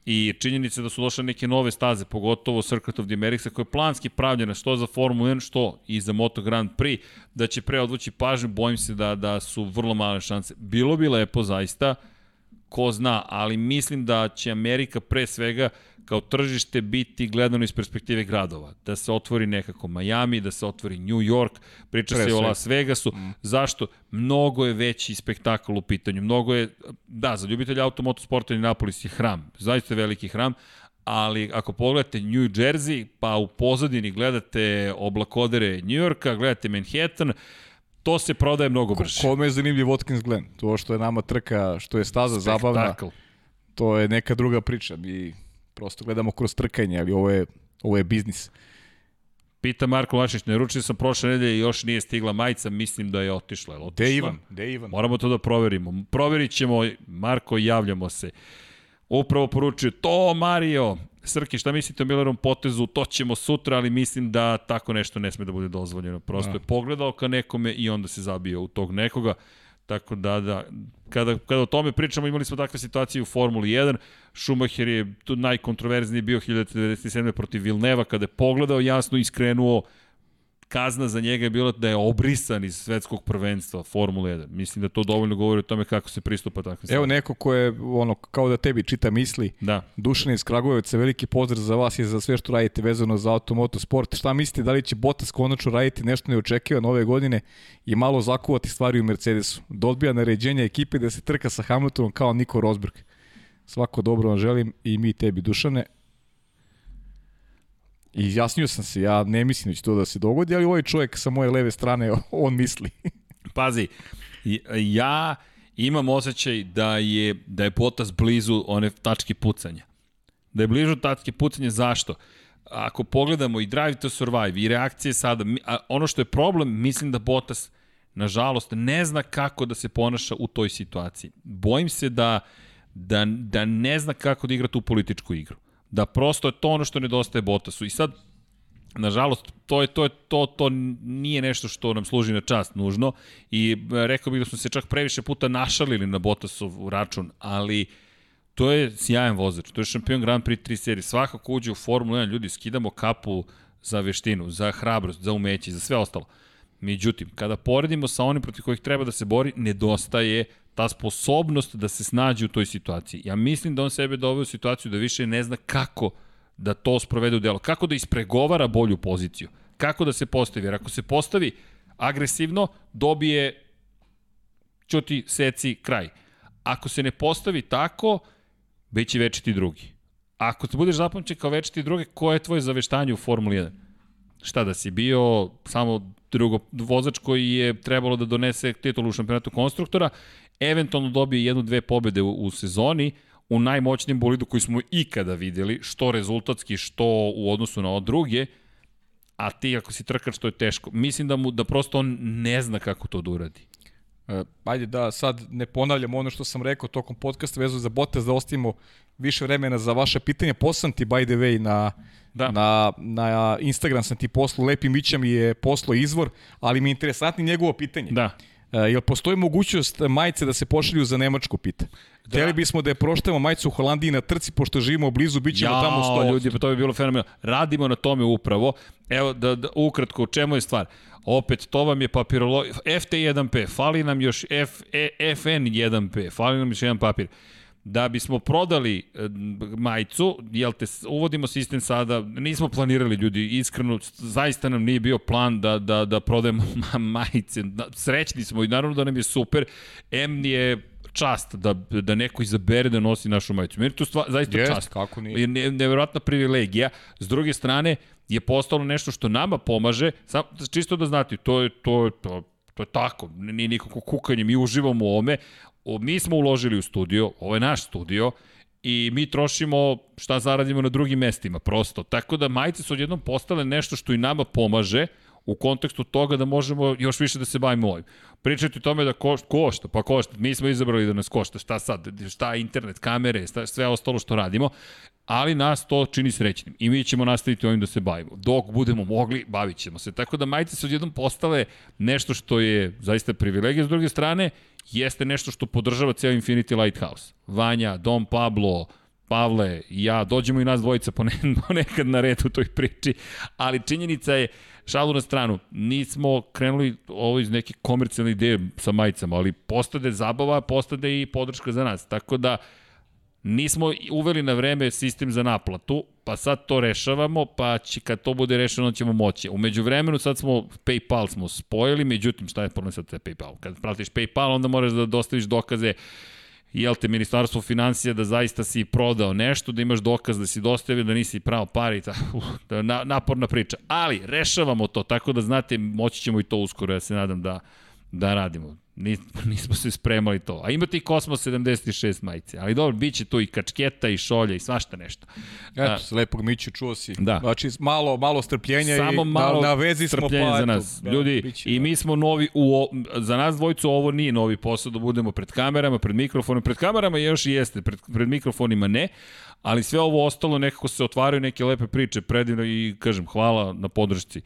i činjenica da su došle neke nove staze, pogotovo Circuit of the America, koja je planski pravljena što za Formula 1, što i za Moto Grand Prix, da će pre odvući pažnju, bojim se da, da su vrlo male šanse. Bilo bi lepo zaista, ko zna, ali mislim da će Amerika pre svega kao tržište biti gledano iz perspektive gradova. Da se otvori nekako Miami, da se otvori New York, priča Pre se o svega. Las Vegasu. Mm. Zašto? Mnogo je veći spektakl u pitanju. Mnogo je, da, za ljubitelja automotosporta Indianapolis je hram, zaista je veliki hram, ali ako pogledate New Jersey, pa u pozadini gledate oblakodere New Yorka, gledate Manhattan, to se prodaje mnogo brže. Kome je zanimljiv Watkins Glen? To što je nama trka, što je staza zabavna, Spektakl. to je neka druga priča. Mi prosto gledamo kroz trkanje, ali ovo je, ovo je biznis. Pita Marko Lašić, naručio sam prošle nedelje i još nije stigla majica, mislim da je otišla. Je otišla? Je Ivan? Je Ivan? Moramo to da proverimo. Proverit ćemo, Marko, javljamo se. Upravo poručuje, to Mario, Srki, šta mislite o Millerom potezu, to ćemo sutra, ali mislim da tako nešto ne sme da bude dozvoljeno. Prosto Da. je pogledao ka nekome i onda se zabio u tog nekoga. Tako da, da, kada, kada o tome pričamo, imali smo takve situacije u Formuli 1, Schumacher je tu najkontroverzniji bio 1997. protiv Vilneva, kada je pogledao jasno i skrenuo kazna za njega je bila da je obrisan iz svetskog prvenstva Formule 1. Mislim da to dovoljno govori o tome kako se pristupa takve Evo neko ko je ono kao da tebi čita misli. Da. Dušan iz Kragujevca, veliki pozdrav za vas i za sve što radite vezano za automoto sport. Šta mislite da li će Bottas konačno raditi nešto neočekivano ove godine i malo zakuvati stvari u Mercedesu? Da odbija naređenja ekipe da se trka sa Hamiltonom kao Niko Rosberg. Svako dobro vam želim i mi tebi Dušane. I izjasnio sam se, ja ne mislim da će to da se dogodi, ali ovaj čovjek sa moje leve strane, on misli. Pazi, ja imam osjećaj da je, da je potas blizu one tačke pucanja. Da je blizu tačke pucanja, zašto? Ako pogledamo i Drive to Survive i reakcije sada, ono što je problem, mislim da Bottas, nažalost, ne zna kako da se ponaša u toj situaciji. Bojim se da, da, da ne zna kako da igra tu političku igru da prosto je to ono što nedostaje Bottasu. I sad, nažalost, to je to je to to nije nešto što nam služi na čast nužno i e, rekao bih da smo se čak previše puta našalili na Bottasov račun, ali to je sjajan vozač, to je šampion Grand Prix 3 serije. Svakako uđe u Formulu 1, ljudi skidamo kapu za veštinu, za hrabrost, za umeće, za sve ostalo. Međutim, kada poredimo sa onim protiv kojih treba da se bori, nedostaje ta sposobnost da se snađe u toj situaciji. Ja mislim da on sebe doveo u situaciju da više ne zna kako da to sprovede u delo, kako da ispregovara bolju poziciju, kako da se postavi. Jer ako se postavi agresivno, dobije čuti, seci, kraj. Ako se ne postavi tako, bit će večiti drugi. Ako te budeš zapamćen kao večiti drugi, koje je tvoje zaveštanje u Formuli 1? Šta da si bio samo drugo vozač koji je trebalo da donese titulu u šampionatu konstruktora eventualno dobije jednu, dve pobede u, u sezoni, u najmoćnijem bolidu koji smo ikada videli, što rezultatski, što u odnosu na druge, a ti ako si trkač, to je teško. Mislim da mu da prosto on ne zna kako to da uradi. E, ajde da sad ne ponavljam ono što sam rekao tokom podcasta vezano za Bottas, da ostavimo više vremena za vaše pitanje. Poslam ti, by the way, na, da. na, na Instagram sam ti poslao, Lepi Mića mi je poslao izvor, ali mi je interesantni njegovo pitanje. Da. Uh, jel postoji mogućnost majice da se pošalju za Nemačku, pita? Da. Hteli bismo da je proštemo majicu u Holandiji na trci, pošto živimo blizu, bit ćemo ja, tamo 100%. ljudi, pa to bi bilo fenomenalno. Radimo na tome upravo. Evo, da, da, ukratko, u čemu je stvar? Opet, to vam je papirolo... FT1P, fali nam još F, e, FN1P, fali nam još jedan papir. Da bismo prodali e, majicu, jel te, uvodimo sistem sada, nismo planirali ljudi, iskreno, zaista nam nije bio plan da, da, da prodajemo majice, srećni smo i naravno da nam je super, M je čast da, da neko izabere da nosi našu majicu. Meni to stva, zaista Jest, čast. kako nije. Ne, nevjerojatna privilegija. S druge strane, je postalo nešto što nama pomaže, sam, čisto da znate, to je, to je, to, to je tako, nije nikako kukanje, mi uživamo u ome, o, mi smo uložili u studio, ovo je naš studio, i mi trošimo šta zaradimo na drugim mestima, prosto. Tako da majice su odjednom postale nešto što i nama pomaže u kontekstu toga da možemo još više da se bavimo ovim. Pričati o tome da košta, košta, pa košta, mi smo izabrali da nas košta, šta sad, šta internet, kamere, šta, sve ostalo što radimo, ali nas to čini srećnim i mi ćemo nastaviti ovim da se bavimo. Dok budemo mogli, bavit ćemo se. Tako da majice su odjednom postale nešto što je zaista privilegija s druge strane jeste nešto što podržava ceo Infinity Lighthouse. Vanja, Dom Pablo, Pavle i ja, dođemo i nas dvojica ponekad na red u toj priči, ali činjenica je, šalu na stranu, nismo krenuli ovo iz neke komercijalne ideje sa majicama, ali postade zabava, postade i podrška za nas. Tako da, nismo uveli na vreme sistem za naplatu, pa sad to rešavamo, pa će, kad to bude rešeno ćemo moći. Umeđu vremenu sad smo, PayPal smo spojili, međutim šta je problem sad sa PayPal? Kad pratiš PayPal onda moraš da dostaviš dokaze jel te, ministarstvo financija da zaista si prodao nešto, da imaš dokaz da si dostavio, da nisi pravo pari, ta, uh, da, na, naporna priča. Ali, rešavamo to, tako da znate, moći ćemo i to uskoro, ja se nadam da, da radimo. nismo se spremali to. A imate i Kosmos 76 majice. Ali dobro, bit će to i kačketa i šolja i svašta nešto. Eto, s lepog Miću čuo si. Da. Znači, malo, malo strpljenja Samo i malo na, na vezi smo pa. za nas. Da, Ljudi, biće, i da. mi smo novi, u, za nas dvojicu ovo nije novi posao da budemo pred kamerama, pred mikrofonom. Pred kamerama još i jeste, pred, pred mikrofonima ne, ali sve ovo ostalo nekako se otvaraju neke lepe priče predivno i kažem hvala na podršci.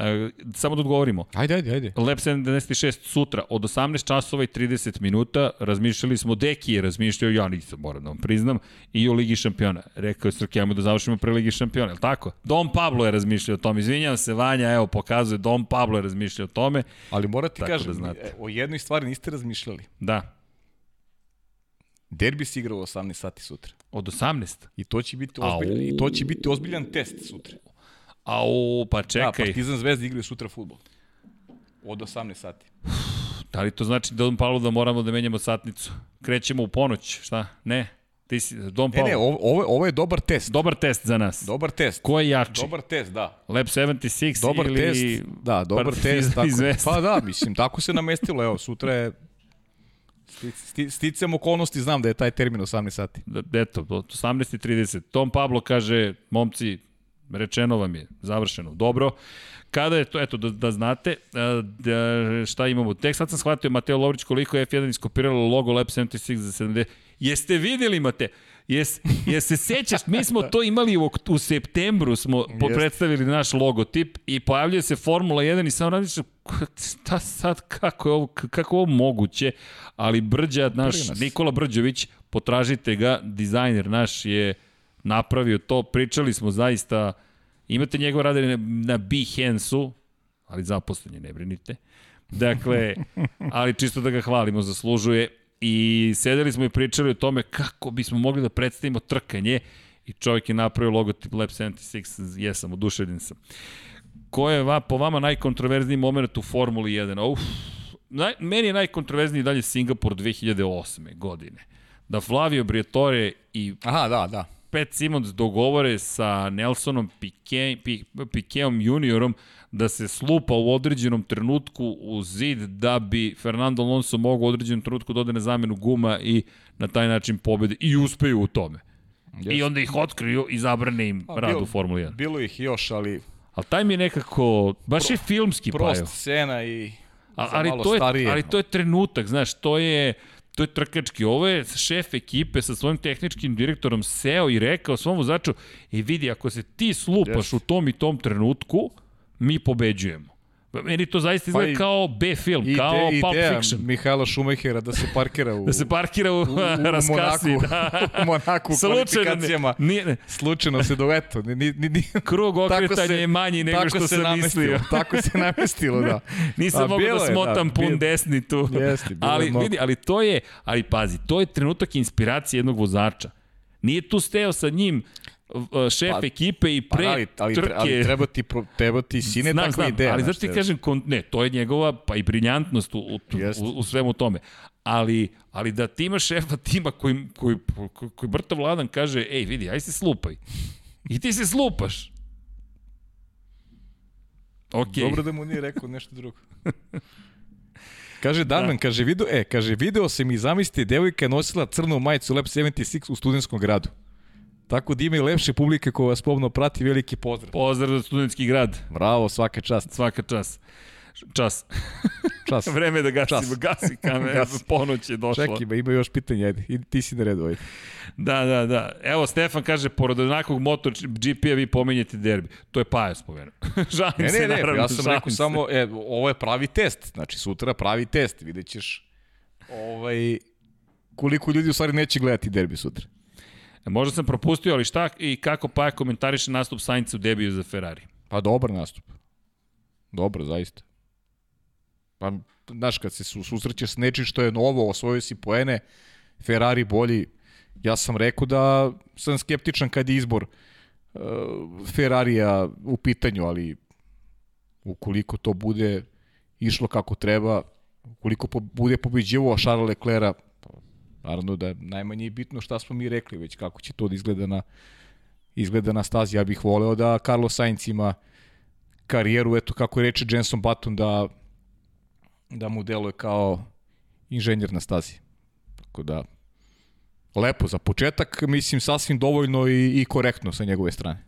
E, samo da odgovorimo. Ajde, ajde, ajde. Lab 76 sutra od 18 časova i 30 minuta razmišljali smo, Deki je razmišljao, ja nisam, moram da vam priznam, i o Ligi šampiona. Rekao je Srke, ajmo da završimo pre Ligi šampiona, je li tako? Dom Pablo je razmišljao o tome, izvinjam se, Vanja, evo, pokazuje, Dom Pablo je razmišljao o tome. Ali mora ti Tako da kažem, znate. e, o jednoj stvari niste razmišljali. Da, Derbi se igra u 18 sati sutra. od 18. I to će biti ozbiljan, i to će biti ozbiljan test sutra. Au, pa Da, čekaj, Partizan Zvezda igraju sutra futbol. Od 18 sati. da li to znači Dom Pablo da moramo da menjamo satnicu? Krećemo u ponoć, šta? Ne, ti si, Dom Ne, Pablo. ne, ovo, ovo, je dobar test. Dobar test za nas. Dobar test. Ko je jači? Dobar test, da. Lab 76 Dobar ili... test. Da, dobar Partizan test. Tako, pa da, mislim, tako se namestilo. Evo, sutra je Sti, sti, sticam okolnosti, znam da je taj termin 18 sati. Da, eto, od 18.30. Tom Pablo kaže, momci, rečeno vam je, završeno, dobro. Kada je to, eto, da, da znate, da, šta imamo, tek sad sam shvatio Mateo Lovrić koliko je F1 iskopiralo logo Lab 76 za 70. Jeste videli, Mate? Jes, jes se sećaš, mi smo to imali u, u septembru, smo Jeste. predstavili naš logotip i pojavljuje se Formula 1 i samo radiš, šta sad, kako je ovo, kako je ovo moguće, ali Brđa, naš. Nikola Brđović, potražite ga, dizajner naš je napravio to, pričali smo zaista, imate njegov rad na, na Behance-u, ali zaposlen je, ne brinite. Dakle, ali čisto da ga hvalimo, zaslužuje. I sedeli smo i pričali o tome kako bismo mogli da predstavimo trkanje i čovjek je napravio logotip Lab 76, jesam, oduševljen sam. Ko je va, po vama najkontroverzniji moment u Formuli 1? Uf, naj, meni je najkontroverzniji dalje Singapur 2008. godine. Da Flavio Briatore i Aha, da, da. Pat Simons dogovore sa Nelsonom Pique, Pi- Piqueom juniorom da se slupa u određenom trenutku u zid da bi Fernando Alonso mogao u određenom trenutku da ode na zamenu guma i na taj način pobede i uspeju u tome. Yes. I onda ih otkriju i zabrane im Pa, rad bilo- u Formuli 1. Bilo ih još, ali Ali taj mi je nekako, baš je filmski prost pajao. scena i A, ali, to je, starije. ali to je trenutak, znaš, to je, to je trkački. Ovo je šef ekipe sa svojim tehničkim direktorom seo i rekao svom vozaču, e vidi, ako se ti slupaš Jeste. u tom i tom trenutku, mi pobeđujemo. Meni to zaista izgleda Pa i- kao B-film, Ide, kao Pulp ideja Fiction. Mihajla Šumahera da se parkira u, Da se parkira u, u, u raskasi. Monaku, Da. u Monaku u kvalifikacijama. nije, ne, Slučajno se do eto, ni, ni, ni, krug okretanja je manji nego što se sam namestilo, mislio. Tako se namestilo, da. Nisam bilo da je, smotam da, pun bilo- desni tu. Jeste, bilo ali vidi, ali to je, ali pazi, to je trenutak inspiracije jednog vozača. Nije tu steo sa njim šef Pa- ekipe i Pa, pre ali, ali, trke. ali treba ti, pro- treba ti sine znam, takva znam, ideja. ali znaš, zašto ti treba- kažem, kon, ne, to je njegova, pa i briljantnost u, u, u, u svemu tome. Ali, ali da ti imaš šefa tima koji, koji, koji, koji brto vladan kaže, ej, vidi, aj se slupaj. I ti se slupaš. Ok. Dobro da mu nije rekao nešto drugo. Kaže Damjan, da. kaže video, e, kaže video sam i zamislite, devojka je nosila crnu majicu Lab 76 u studentskom gradu. Tako da ima i lepše publike koja vas pomno prati, veliki pozdrav. Pozdrav za studentski grad. Bravo, svaka čast. Svaka čas. Čas. Čas. Vreme je da gasimo. Čas. Gasi kamer, Gasi. ponoć je došla. Čekaj, ima, ima još pitanja, ajde. I ti si na redu, ajde. Da, da, da. Evo, Stefan kaže, pored onakvog MotoGP-a vi pominjete derbi. To je Paja spomenuo. žalim Ne, se, ne, ne, naravno, ja sam rekao se. samo, e, ovo je pravi test. Znači, sutra pravi test. Vidjet ćeš ovaj, koliko ljudi u stvari neće gledati derbi sutra. E, Možda sam propustio, ali šta i kako Paja komentariše nastup Sainca u debiju za Ferrari? Pa dobar nastup. Dobro, zaista. Pa, znaš, kad se su, susrećeš s nečim što je novo, osvojio si poene, Ferrari bolji, ja sam rekao da sam skeptičan kad je izbor uh, Ferrarija u pitanju, ali ukoliko to bude išlo kako treba, ukoliko po, bude pobeđivo Charles Leclerc, pa, naravno da najmanje je bitno šta smo mi rekli, već kako će to da izgleda na, izgleda na stazi. Ja bih voleo da Carlos Sainz ima karijeru, eto kako reče Jenson Button, da, da mu deluje kao inženjer na stazi. Tako da, lepo za početak, mislim sasvim dovoljno i, i korektno sa njegove strane.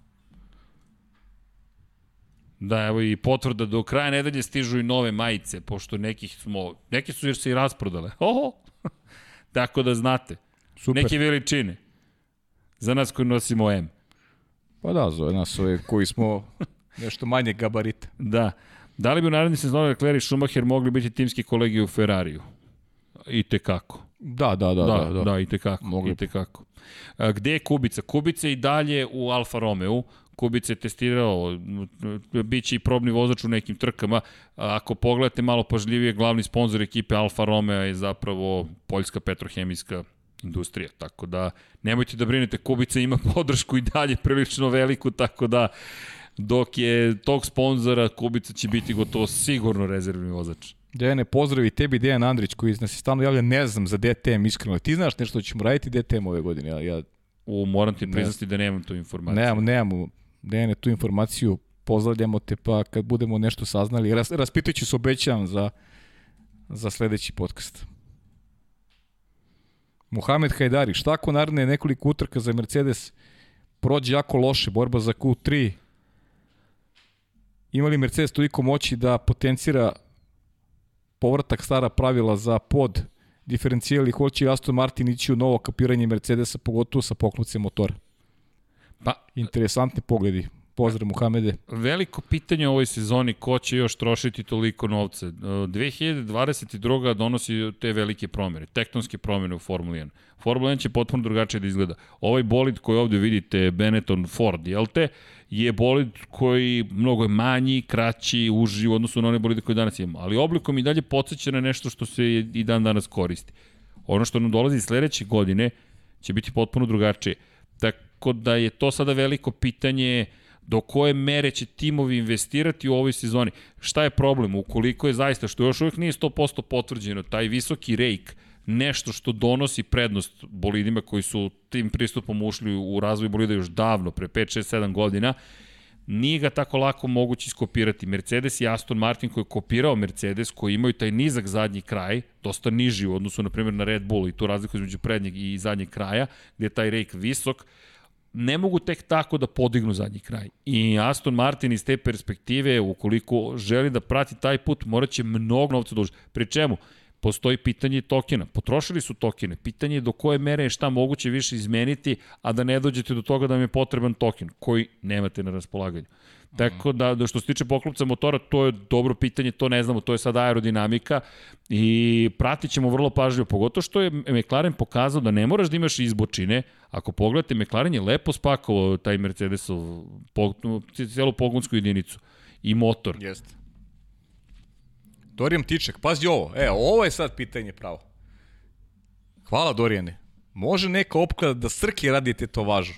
Da, evo i potvrda, do kraja nedelje stižu i nove majice, pošto nekih smo, neke su još se i rasprodale. Oho! Tako da znate, Super. neke veličine. Za nas koji nosimo M. Pa da, zove nas ove koji smo Nešto manje gabarita. Da. Da li bi u naredni sezonu Leclerc i Schumacher mogli biti timski kolegi u Ferrariju? I te kako. Da, da, da. Da, da, da, da i te kako. Mogli I te kako. Gde je Kubica? Kubica i dalje u Alfa Romeo. Kubica je testirao, bit će i probni vozač u nekim trkama. Ako pogledate malo pažljivije, glavni sponsor ekipe Alfa Romeo je zapravo poljska petrohemijska industrija, tako da nemojte da brinete, Kubica ima podršku i dalje prilično veliku, tako da dok je tog sponzora, Kubica će biti gotovo sigurno rezervni vozač. Dejane, pozdravi tebi Dejan Andrić koji nas je stalno javlja, ne znam za DTM iskreno. Ti znaš nešto što ćemo raditi DTM ove godine? Ja, ja U, moram ti priznati da nemam tu informaciju. nemam, nemam, Dejane, tu informaciju, pozdravljamo te, pa kad budemo nešto saznali, ras, raspitat ću se, obećavam za, za sledeći podcast. Mohamed Hajdari, šta ako naredne nekoliko utrka za Mercedes prođe jako loše, borba za Q3, ima li Mercedes toliko moći da potencira povratak stara pravila za pod diferencijali, hoće Aston Martin ići u novo kapiranje Mercedesa, pogotovo sa poklucem motora? Pa, Interesantni pogledi. Pozdrav Muhamede. veliko pitanje u ovoj sezoni ko će još trošiti toliko novca. E, 2022. donosi te velike promjene, tektonske promjene u Formuli 1. Formula 1 će potpuno drugačije da izgleda. Ovaj bolid koji ovde vidite, Benetton Ford, jel te, je bolid koji mnogo je manji, kraći, uži u odnosu na one bolide koje danas imamo. Ali oblikom i dalje podsjeća na nešto što se i dan danas koristi. Ono što nam dolazi sledeće godine će biti potpuno drugačije. Tako da je to sada veliko pitanje do koje mere će timovi investirati u ovoj sezoni. Šta je problem? Ukoliko je zaista, što još uvijek nije 100% potvrđeno, taj visoki rejk, nešto što donosi prednost bolidima koji su tim pristupom ušli u razvoj bolida još davno, pre 5, 6, 7 godina, nije ga tako lako moguće iskopirati. Mercedes i Aston Martin koji je kopirao Mercedes, koji imaju taj nizak zadnji kraj, dosta niži u odnosu, na primjer, na Red Bull i tu razliku između prednjeg i zadnjeg kraja, gde je taj rejk visok, ne mogu tek tako da podignu zadnji kraj. I Aston Martin iz te perspektive, ukoliko želi da prati taj put, morat će mnogo novca duže. Pri čemu? Postoji pitanje tokena. Potrošili su tokene. Pitanje je do koje mere je šta moguće više izmeniti, a da ne dođete do toga da vam je potreban token, koji nemate na raspolaganju. Tako da, da što se tiče poklopca motora, to je dobro pitanje, to ne znamo, to je sad aerodinamika i pratit ćemo vrlo pažljivo, pogotovo što je McLaren pokazao da ne moraš da imaš izbočine, ako pogledate, McLaren je lepo spakovao taj Mercedesov, po, celu pogonsku jedinicu i motor. Jeste. Dorijan Tiček, pazi ovo, e, ovo je sad pitanje pravo. Hvala Dorijane. Može neka opklada da Srki radi tetovažu?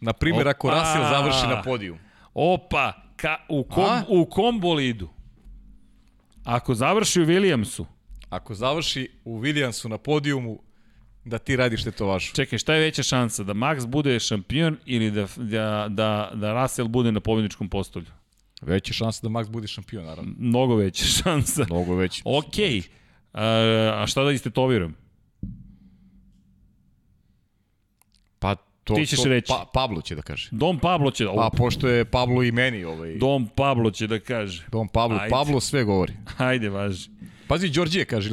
Na primjer, ako! Russell završi na podiju. Opa, ka, u, kom, A? u kom bolidu? Ako završi u Williamsu, Ako završi u Williamsu na podijumu, da ti radiš tetovažu. čekaj, šta je veća šansa? Da Max bude šampion ili da, da, da, da Russell bude na pobedničkom postolju? Veća šansa da Max bude šampion, naravno. Mnogo veća šansa. Mnogo veći. Ok, a, a šta da istetoviram? To, Ti ćeš to, reći. Pa, Pablo će da kaže. Dom Pablo će, A pošto je Pablo i meni ovaj... Dom Pablo će da kaže. Dom Pablo, Ajde. Pablo sve govori. Ajde, važi. Pazi, Đorđije kaže,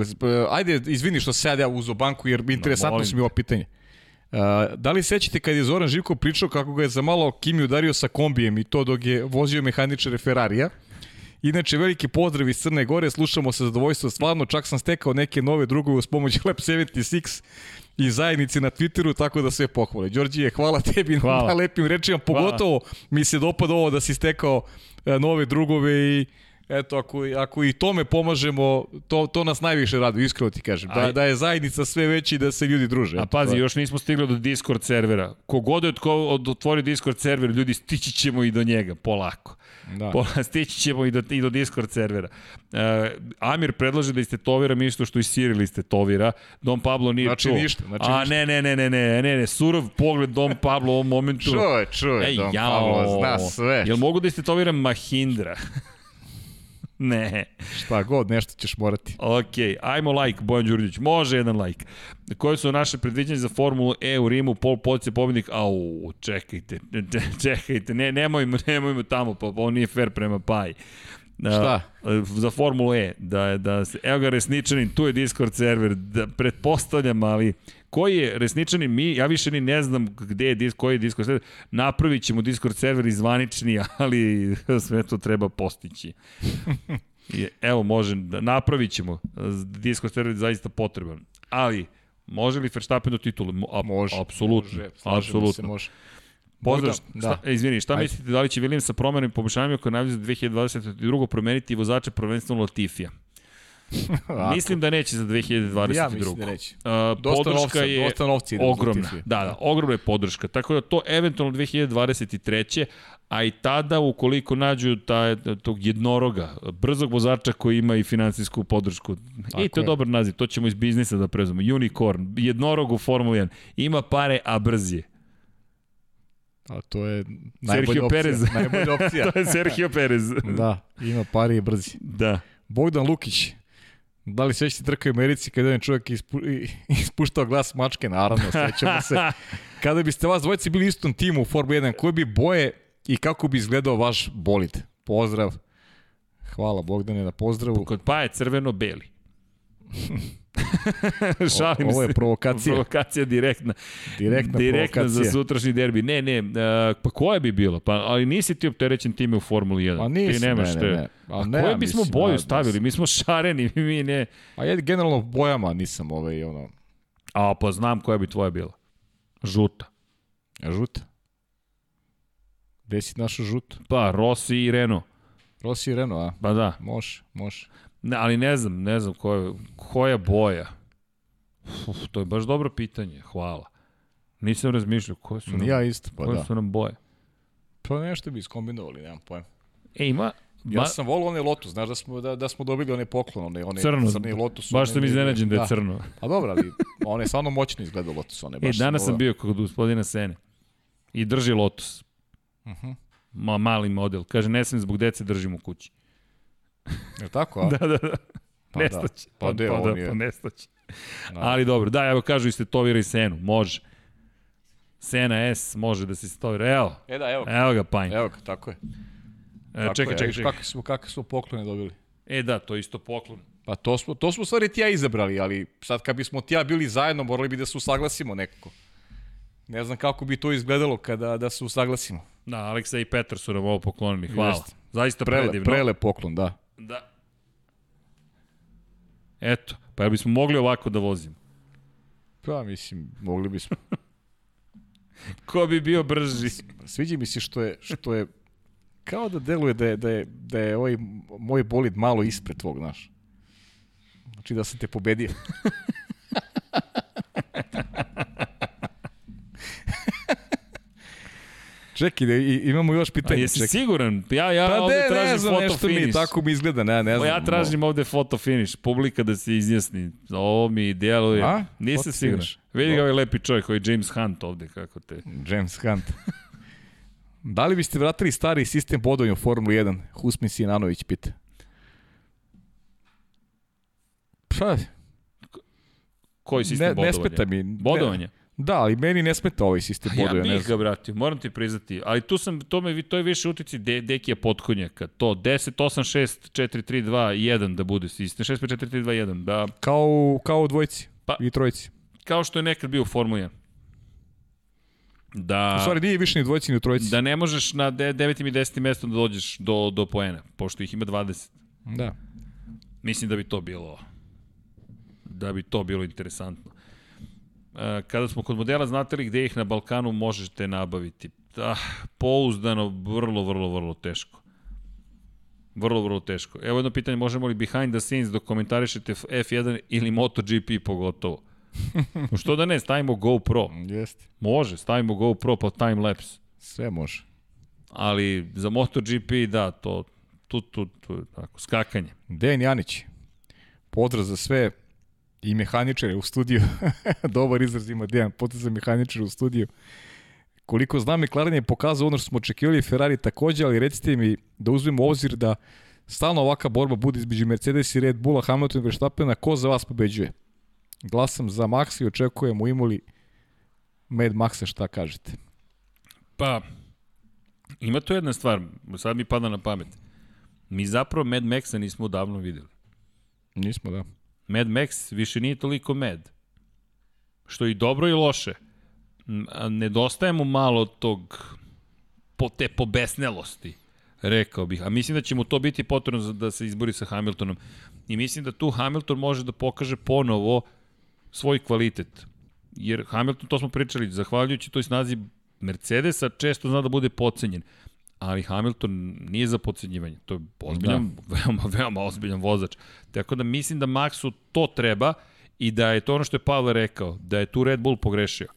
ajde, izvini što sad ja uzo banku, jer interesantno molim su mi ovo pitanje. Uh, da li sećate kad je Zoran Živko pričao kako ga je za malo Kimi udario sa kombijem i to dok je vozio mehaničare Ferrarija? Inače, veliki pozdrav iz Crne Gore, slušamo sa zadovoljstvom, stvarno, čak sam stekao neke nove drugove uz pomoć Lab 76 i zajednici na Twitteru, tako da sve pohvale. Đorđije, hvala tebi Hvala. na lepim rečima, pogotovo mi se dopada ovo da si stekao e, nove drugove i eto, ako, ako i tome pomažemo, to, to nas najviše radi, iskreno ti kažem. Da, Aj. da je zajednica sve veća i da se ljudi druže. A pazi, još nismo stigli do Discord servera. Kogod je otvori Discord server, ljudi stići ćemo i do njega, polako. Da. Pola, stići ćemo i do, i do Discord servera. E, Amir predlaže da istetoviram isto što i Cyril istetovira. Dom Pablo nije Znači čuo. ništa, znači A ništa. ne, ne, ne, ne, ne, ne, ne, surov pogled Dom Pablo u ovom momentu. Čuje, čuje, Ej, Don jao. Pablo zna sve. Jel mogu da istetoviram Mahindra? ne. Šta god, nešto ćeš morati. Ok, ajmo like, Bojan Đurđić. Može jedan like. Koje su naše predviđenje za Formulu E u Rimu? Pol police pobednik. Au, čekajte, čekajte. Ne, nemojmo, nemojmo tamo, pa ovo nije fair prema Paji. Šta? Uh, za Formulu E, da, da evo ga Resničanin, tu je Discord server, da pretpostavljam, ali koji je resničani mi, ja više ni ne znam gde je disk, koji je Discord server, napravit ćemo Discord server izvanični, ali sve to treba postići. Evo, može, da napravit ćemo. Discord server je zaista potreban. Ali, može li Verstappen do titule? A, Može. Apsolutno. Može, apsolutno. Se, može. Pozdrav, Bogdan, šta, e, izvini, šta Ajde. mislite, da li će Williams sa promenom i poboljšanjima koje najavljuju za 2022. promeniti vozača prvenstveno Latifija? Mislim da neće za 2022. Ja mislim da neće. Uh, Dosta podrška novca, je dosta novca ide za ogromna. Da, da, ogromna je podrška. Tako da to eventualno 2023. A i tada, ukoliko nađu taj, tog jednoroga, brzog vozača koji ima i finansijsku podršku. Tako I to je dobar naziv, to ćemo iz biznisa da prezvamo. Unicorn, jednorog u Formula 1. Ima pare, a brz je. A to je najbolja Sergio opcija. Perez. Najbolja opcija. to je Sergio Perez. da, ima pari i brzi. da. Bogdan Lukić. Da li sećate trke u Americi kada je čovjek ispu, ispuštao glas mačke? Naravno, sećamo se. Kada biste vas dvojice bili istom timu u Formula 1, koje bi boje i kako bi izgledao vaš bolid? Pozdrav. Hvala Bogdane na pozdravu. Kod pa je crveno-beli. Šalim Ovo je se. provokacija. Provokacija direktna. Direktna, Direktna za provokacija. sutrašnji derbi. Ne, ne, uh, pa koja bi bila? Pa, ali nisi ti opterećen time u Formuli 1. Pa nisam, ti nemaš ne, te. ne, ne. A A ne, koje bismo mislim, boju a, stavili? Mi smo šareni, mi ne. A ja generalno bojama nisam ovaj, ono, A pa znam koja bi tvoja bila. Žuta. žuta. Gde si našo žuto? Pa, Rossi i Renault. Rossi i Renault, a? Pa da. Može, može. Ne, ali ne znam, ne znam koja, koja boja. Uf, to je baš dobro pitanje. Hvala. Nisam razmišljao koje su nam, Ja isto, pa koje da. su nam boje. Pa nešto bi iskombinovali, nemam pojma. E, ima... Ja Ma, sam volio onaj Lotus, znaš da smo, da, da smo dobili onaj poklon, onaj, onaj Crno. crni Lotus. baš sam iznenađen da je crno. A dobro, ali on je stvarno moćno izgledao Lotus. On je E, baš danas sam bio kod gospodina Sene. I drži Lotus. Mhm. Ma, mali model. Kaže, ne sam zbog dece držim u kući. Je li tako, a? Da, da, da. Pa da. Nestaće. Pa Pa, de, pa, da, je- pa nestaće. Da. Ali dobro, da, evo kažu i Stetovira i Senu. Može. Sena S može da se Stetovira. Evo, E da, evo, evo ga Pajn. evo ga, tako je. E, Tako čekaj, je, čekaj, čekaj. Kakve smo, kakve smo poklone dobili? E da, to je isto poklon. Pa to smo, to smo stvari ti ja izabrali, ali sad kad bismo ti ja bili zajedno, morali bi da se usaglasimo nekako. Ne znam kako bi to izgledalo kada da se usaglasimo. Da, Aleksa i Petar su nam ovo poklonili. Hvala. Jeste. Zaista Prele, predivno. prele poklon, da. Da. Eto, pa jel bismo mogli ovako da vozimo? Pa mislim, mogli bismo. Ko bi bio brži? Sviđa mi se što je, što je kao da deluje da je, da je, da je ovaj moj bolid malo ispred tvog, znaš. Znači da sam te pobedio. Čekaj, da, imamo još A pitanje. jesi čekaj. siguran? Ja, ja Pa ovde de, ne tražim znam, foto nešto mi finish. tako mi izgleda, ne, ne znam. ja tražim ovde foto finish, publika da se izjasni. Ovo mi djeluje. A? Nisam siguran. Vidi ga ovaj lepi čovjek, je James Hunt ovde, kako te... James Hunt. da li biste vratili stari sistem bodovanja u Formulu 1? Husmin Sinanović pita. Pa, Koji sistem ne, ne bodovanja? smeta mi. Ne, Bodovanje? Da, ali meni ne smeta ovaj sistem Ja bodovanja. ne bih znam. ga vratio, moram ti priznati. Ali tu sam, to, me, to je više utici de, Dekija Potkonjaka. To 10, 8, 6, 4, 3, 2, 1 da bude sistem. 6, 5, 4, 3, 2, 1. Da, Kao, kao u dvojci Pa- i trojici. kao što je nekad bio u Formuli 1. Da, U stvari nije više ni dvojci ni u trojici. da ne možeš na 9. i 10. mestu da dođeš do, do poena, pošto ih ima 20. Da. Mislim da bi to bilo da bi to bilo interesantno. E, Kada smo kod modela, znate li gde ih na Balkanu možete nabaviti? Ah, pouzdano, vrlo, vrlo, vrlo teško. Vrlo, vrlo teško. Evo jedno pitanje, možemo li behind the scenes da komentarišete F1 ili MotoGP pogotovo? Što da ne, stavimo GoPro. Jeste. Može, stavimo GoPro pa time lapse. Sve može. Ali za MotoGP, da, to, tu, tu, tu, tako, skakanje. Dejan Janić. Pozdrav za sve i mehaničare u studiju. Dobar izraz ima Dejan, pozdrav za mehaničare u studiju. Koliko znam, McLaren je pokazao ono što smo očekivali, Ferrari takođe, ali recite mi da uzmemo obzir da stalno ovaka borba bude između Mercedes i Red Bulla, Hamilton i Verstappena, ko za vas pobeđuje? Glasam za Max i očekujem u Imoli Mad Maxa, šta kažete? Pa, ima tu jedna stvar, sad mi pada na pamet. Mi zapravo Mad Maxa nismo davno videli. Nismo, da. Mad Max više nije toliko Mad. što i dobro i loše, nedostaje mu malo tog po, te pobesnelosti, rekao bih. A mislim da će mu to biti potrebno da se izbori sa Hamiltonom. I mislim da tu Hamilton može da pokaže ponovo svoj kvalitet. Jer Hamilton, to smo pričali, zahvaljujući toj snazi Mercedesa, često zna da bude pocenjen. Ali Hamilton nije za pocenjivanje. To je ozbiljan, da. veoma, veoma ozbiljan vozač. Tako da mislim da Maxu to treba i da je to ono što je Pavle rekao, da je tu Red Bull pogrešio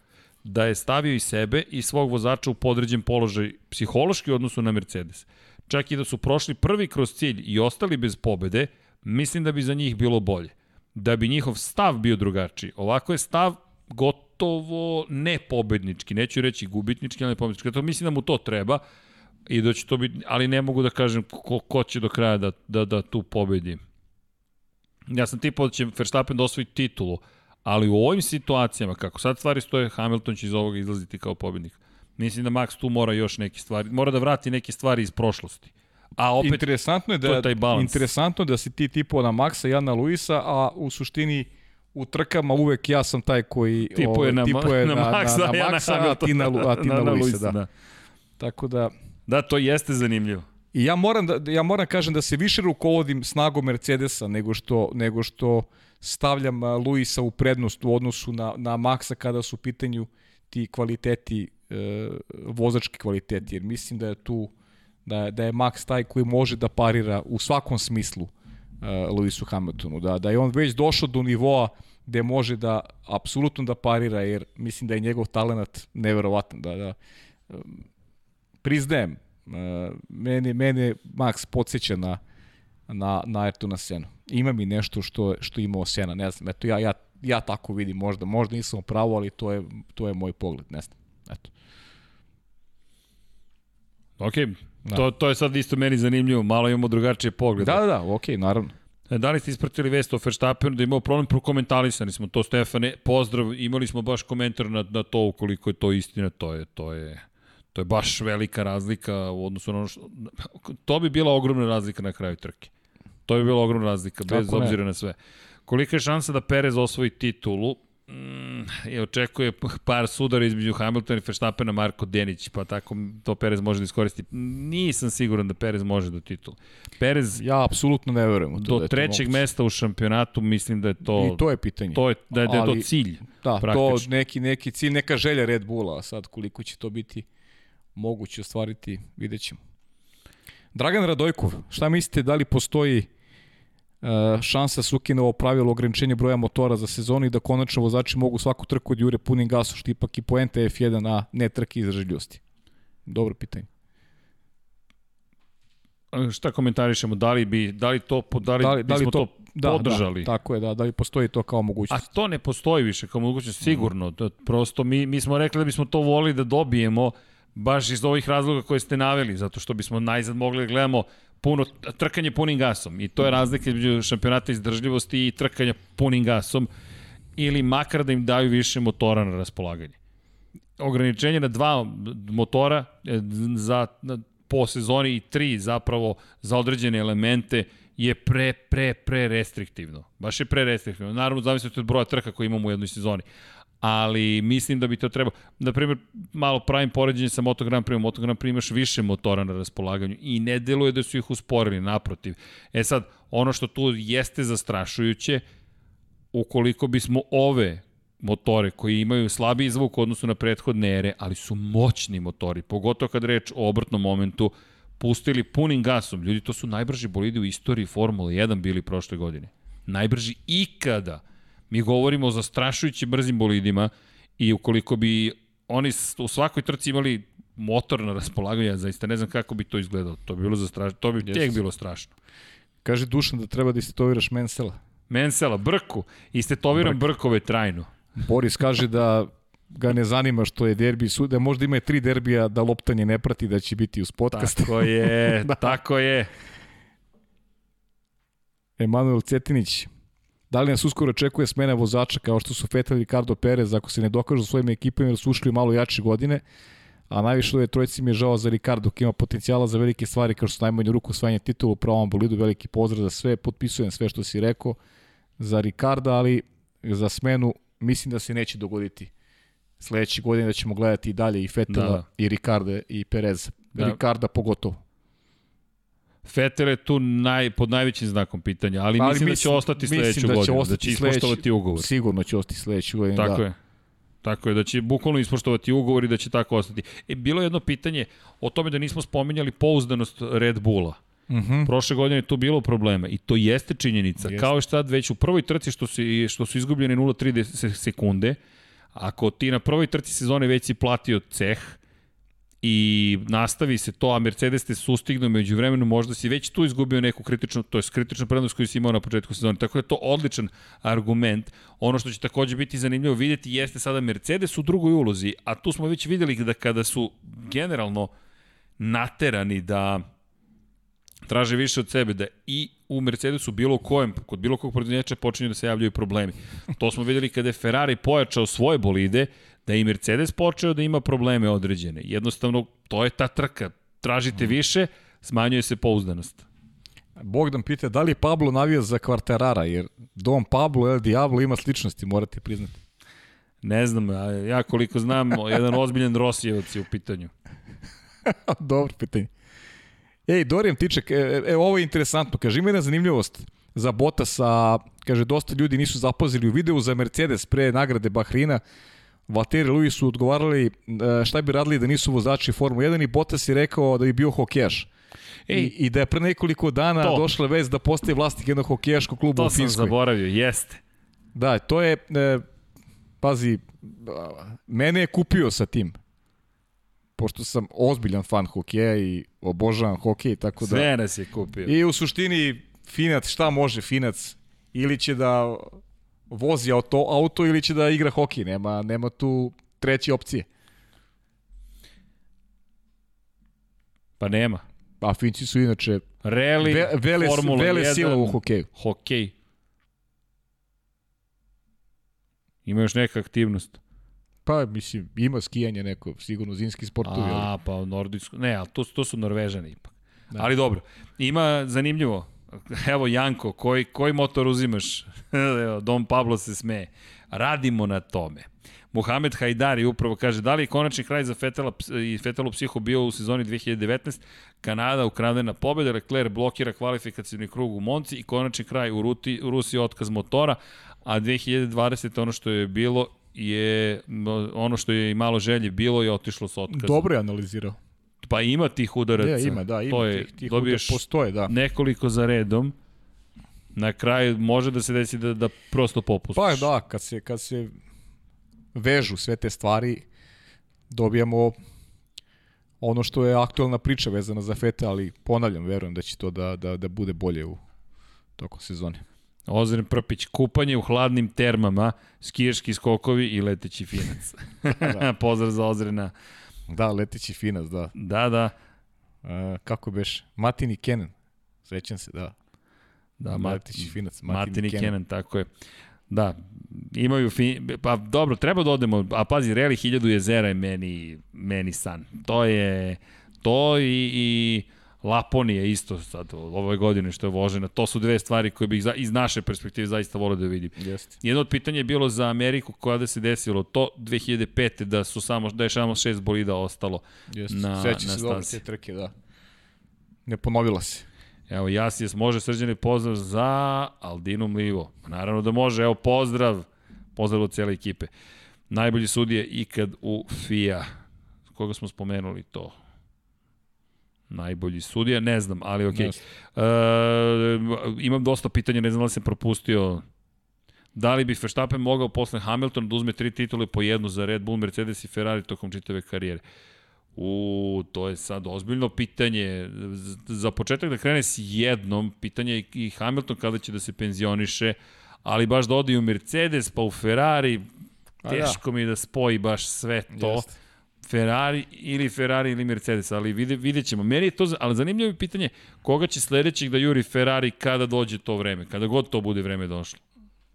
da je stavio i sebe i svog vozača u podređen položaj psihološki u odnosu na Mercedes. Čak i da su prošli prvi kroz cilj i ostali bez pobede, mislim da bi za njih bilo bolje. Da bi njihov stav bio drugačiji. Ovako je stav gotovo ne pobednički, neću reći gubitnički, ali pobednički. To mislim da mu to treba i da će to biti, ali ne mogu da kažem ko, ko će do kraja da, da, da tu pobedi. Ja sam tipao da će Verstappen da osvoji titulu, ali u ovim situacijama, kako sad stvari stoje, Hamilton će iz ovoga izlaziti kao pobednik. Mislim da Max tu mora još neke stvari, mora da vrati neke stvari iz prošlosti. A opet, interesantno je da, je taj balans. Interesantno da si ti tipo na Maxa i ja na Luisa, a u suštini u trkama uvek ja sam taj koji tipuje ovaj, na, tipuje na, na, Maxa, na, na, na Maxa, ja a ti na, a ti na, na, na Luisa. Da. da. Tako da... Da, to jeste zanimljivo. I ja moram da ja moram kažem da se više rukovodim snagom Mercedesa nego što nego što stavljam Luisa u prednost u odnosu na na Maxa kada su u pitanju ti kvaliteti e, vozački kvaliteti jer mislim da je tu da da je Max taj koji može da parira u svakom smislu e, Lewisu Hamiltonu da da je on već došao do nivoa gde može da apsolutno da parira jer mislim da je njegov talenat neverovatan da da priznajem meni, meni Max podsjeća na, na, na Ayrtona Senu. Ima mi nešto što, što imao Sena, ne znam, eto ja, ja, ja tako vidim, možda, možda nisam pravo, ali to je, to je moj pogled, ne znam, eto. Ok, da. to, to je sad isto meni zanimljivo, malo imamo drugačije poglede. Da, da, da, ok, naravno. E, da li ste ispratili vest o Verstappenu da imao problem, prokomentarisani smo to, Stefane, pozdrav, imali smo baš komentar na, na to ukoliko je to istina, to je, to je To je baš velika razlika u odnosu na ono što... To bi bila ogromna razlika na kraju trke. To bi bila ogromna razlika, bez Kako obzira ne? na sve. Kolika je šansa da Perez osvoji titulu? Mm, i očekuje par sudara između Hamiltona i Verstappena Marko Denić, pa tako to Perez može da iskoristi. Nisam siguran da Perez može do titula. Perez Ja apsolutno ne verujem u to. Do da trećeg mesta u šampionatu mislim da je to I to je pitanje. To je da je, da je to cilj. Da, praktično. to neki neki cilj, neka želja Red Bulla, a sad koliko će to biti moguće ostvariti, vidjet ćemo. Dragan Radojkov, šta mislite, da li postoji uh, šansa da ovo pravilo ograničenja broja motora za sezonu i da konačno vozači mogu svaku trku od jure punim gasom, što ipak i poenta F1, a ne trke izdržljivosti? Dobro pitanje. Šta komentarišemo? Da li bi da li to da li, da li, da li to, to da, podržali? Da, tako je, da, da li postoji to kao mogućnost? A to ne postoji više kao mogućnost, sigurno. Mm. Da, prosto mi, mi smo rekli da bismo to volili da dobijemo, baš iz ovih razloga koje ste naveli, zato što bismo najzad mogli da gledamo puno, trkanje punim gasom i to je razlika između šampionata izdržljivosti i trkanja punim gasom ili makar da im daju više motora na raspolaganje. Ograničenje na dva motora e, za, po sezoni i tri zapravo za određene elemente je pre, pre, pre restriktivno. Baš je pre restriktivno. Naravno, zavisno od broja trka koje imamo u jednoj sezoni ali mislim da bi to trebalo. Na primjer, malo pravim poređenje sa Moto Grand Prix, Moto Grand Prix imaš više motora na raspolaganju i ne deluje da su ih usporili, naprotiv. E sad, ono što tu jeste zastrašujuće, ukoliko bismo ove motore koji imaju slabiji zvuk u odnosu na prethodne ere, ali su moćni motori, pogotovo kad reč o obrtnom momentu, pustili punim gasom. Ljudi, to su najbrži bolidi u istoriji Formule 1 bili prošle godine. Najbrži ikada. Mi govorimo o zastrašujući brzim bolidima i ukoliko bi oni u svakoj trci imali motor na raspolaganju, ja zaista ne znam kako bi to izgledalo. To bi bilo zastrašno, to bi yes. tek bilo strašno. Kaže Dušan da treba da istetoviraš Mensela. Mensela, Brku. Istetoviram Brk. Brkove trajno. Boris kaže da ga ne zanima što je derbi sud, da možda ima tri derbija da loptanje ne prati da će biti uz podcast. Tako je, da. tako je. Emanuel Cetinić, Da li nas uskoro očekuje smena vozača kao što su Vettel i Ricardo Perez ako se ne dokažu svojim ekipama jer su ušli malo jače godine, a najviše ove trojici mi je žao za Ricardo koji ima potencijala za velike stvari kao što su najmanju ruku osvajanje titula u pravom bolidu, veliki pozdrav za sve, potpisujem sve što si rekao za Ricarda, ali za smenu mislim da se neće dogoditi sledeće godine da ćemo gledati i dalje i Fetela Da. i Ricarda i Perez. Da. Ricarda pogotovo. Fetel je tu naj, pod najvećim znakom pitanja, ali, Ali mislim, da će mislim- ostati mislim sledeću da će godinu, da će sledeći- ispoštovati ugovor. Sigurno će ostati sledeće godine. Tako da. je. Tako je, da će bukvalno ispoštovati ugovor i da će tako ostati. E, bilo je jedno pitanje o tome da nismo spominjali pouzdanost Red Bulla. Uh -huh. Prošle godine je tu bilo problema i to jeste činjenica. Jeste. Kao što sad već u prvoj trci što su, što su izgubljene 0,3 se- sekunde, ako ti na prvoj trci sezone već si platio ceh i nastavi se to, a Mercedes te sustignu među vremenu, možda si već tu izgubio neku kritičnu, to je kritičnu prednost koju si imao na početku sezone. Tako da je to odličan argument. Ono što će takođe biti zanimljivo videti jeste sada Mercedes u drugoj ulozi, a tu smo već videli da kada su generalno naterani da traže više od sebe, da i u Mercedesu bilo kojem, kod bilo kog proizvođača počinju da se javljaju problemi. To smo videli kada je Ferrari pojačao svoje bolide, da je i Mercedes počeo da ima probleme određene. Jednostavno, to je ta trka. Tražite više, smanjuje se pouzdanost. Bogdan pita da li Pablo navija za Kvartarara, jer Dom Pablo El Diablo ima sličnosti, morate priznati. Ne znam, ja koliko znam, jedan ozbiljan Rosijevac je u pitanju. Dobro pitanje. Ej, Dorijan Tiček, e, e, ovo je interesantno. Kaže, ima jedna zanimljivost za Bottasa, kaže, dosta ljudi nisu zapazili u videu za Mercedes pre nagrade Bahrina. Valtteri Luis su odgovarali e, šta bi radili da nisu vozači Formula 1 i Bottas je rekao da bi bio hokejaš. Ej. I, I da je pre nekoliko dana To. došla vez da postaje vlasnik jednog hokejaškog kluba To u sam Finskoj. zaboravio, jeste. Da, to je, e, pazi, mene je kupio sa tim. Pošto sam ozbiljan fan hokeja i obožavam hokej, tako da... Sve nas je kupio. I u suštini Finac, šta može Finac? Ili će da vozi auto, auto ili će da igra hokej, nema, nema tu treće opcije. Pa nema. A Finci su inače Rally, ve, vele, Formula vele 1, sila u hokeju. hokej. Ima još neka aktivnost. Pa, mislim, ima skijanje neko, sigurno zimski sportovi. ali- A, pa u nordijsku. Ne, ali to, to su Norvežani ipak. Da. Ali dobro. Ima zanimljivo. Evo Janko, koji, koji motor uzimaš? Dom Pablo se smeje. Radimo na tome. Muhamed Hajdari upravo kaže da li je konačni kraj za Fetela i Fetelu psiho bio u sezoni 2019 Kanada ukradena pobeda, Leclerc blokira kvalifikacijni krug u Monci i konačni kraj u, Ruti, u Rusiji otkaz motora, a 2020 ono što je bilo je ono što je i malo želje bilo je otišlo sa otkazom. Dobro je analizirao. Pa ima tih udaraca. Ja, ima, da, ima to je, tih, tih dobiješ udara, postoje, da. nekoliko za redom. Na kraju može da se desi da, da prosto popustiš. Pa da, kad se, kad se vežu sve te stvari, dobijamo ono što je aktualna priča vezana za Fete, ali ponavljam, verujem da će to da, da, da bude bolje u tokom sezone. Ozren Prpić, kupanje u hladnim termama, skijaški skokovi i leteći finac. Da. Pozdrav za Ozrena. Da, leteći finac, da. Da, da. E, kako beš? Matin i Kenan. Sećam se, da. Da, Ma, Mat, leteći finac. Matin, Martin i Kenan, tako je. Da, imaju fin... Pa dobro, treba da odemo, a pazi, Reli 1000 jezera je meni, meni san. To je, to i, i Laponija isto sad ove godine što je vožena. To su dve stvari koje bih iz naše perspektive zaista volio da vidim. Jeste. Jedno od pitanja je bilo za Ameriku kada se desilo to 2005. da su samo da je samo šest bolida ostalo. Jeste. Na- Seća na se dobro te trke, da. Ne ponovila se. Evo, Jasijas može srđani pozdrav za Aldinu Mlivo. Naravno da može, evo pozdrav. Pozdrav od cijele ekipe. Najbolji sudije ikad u FIA. Koga smo spomenuli to? Najbolji sudija, ne znam, ali okej. Jeste. Okay. E, imam dosta pitanja, ne znam da li sam propustio Da li bi Verstappen mogao posle Hamilton da uzme tri titule po jednu za Red Bull, Mercedes i Ferrari tokom čitave karijere? U, to je sad ozbiljno pitanje. Za početak da krene s jednom, pitanje je i Hamilton kada će da se penzioniše, ali baš da ode i u Mercedes, pa u Ferrari, da. teško mi je da spoji baš sve to. Jeste. Ferrari ili Ferrari ili Mercedes, ali vide, vidjet ćemo. Meni je to, ali zanimljivo je pitanje koga će sledećeg da juri Ferrari kada dođe to vreme, kada god to bude vreme došlo.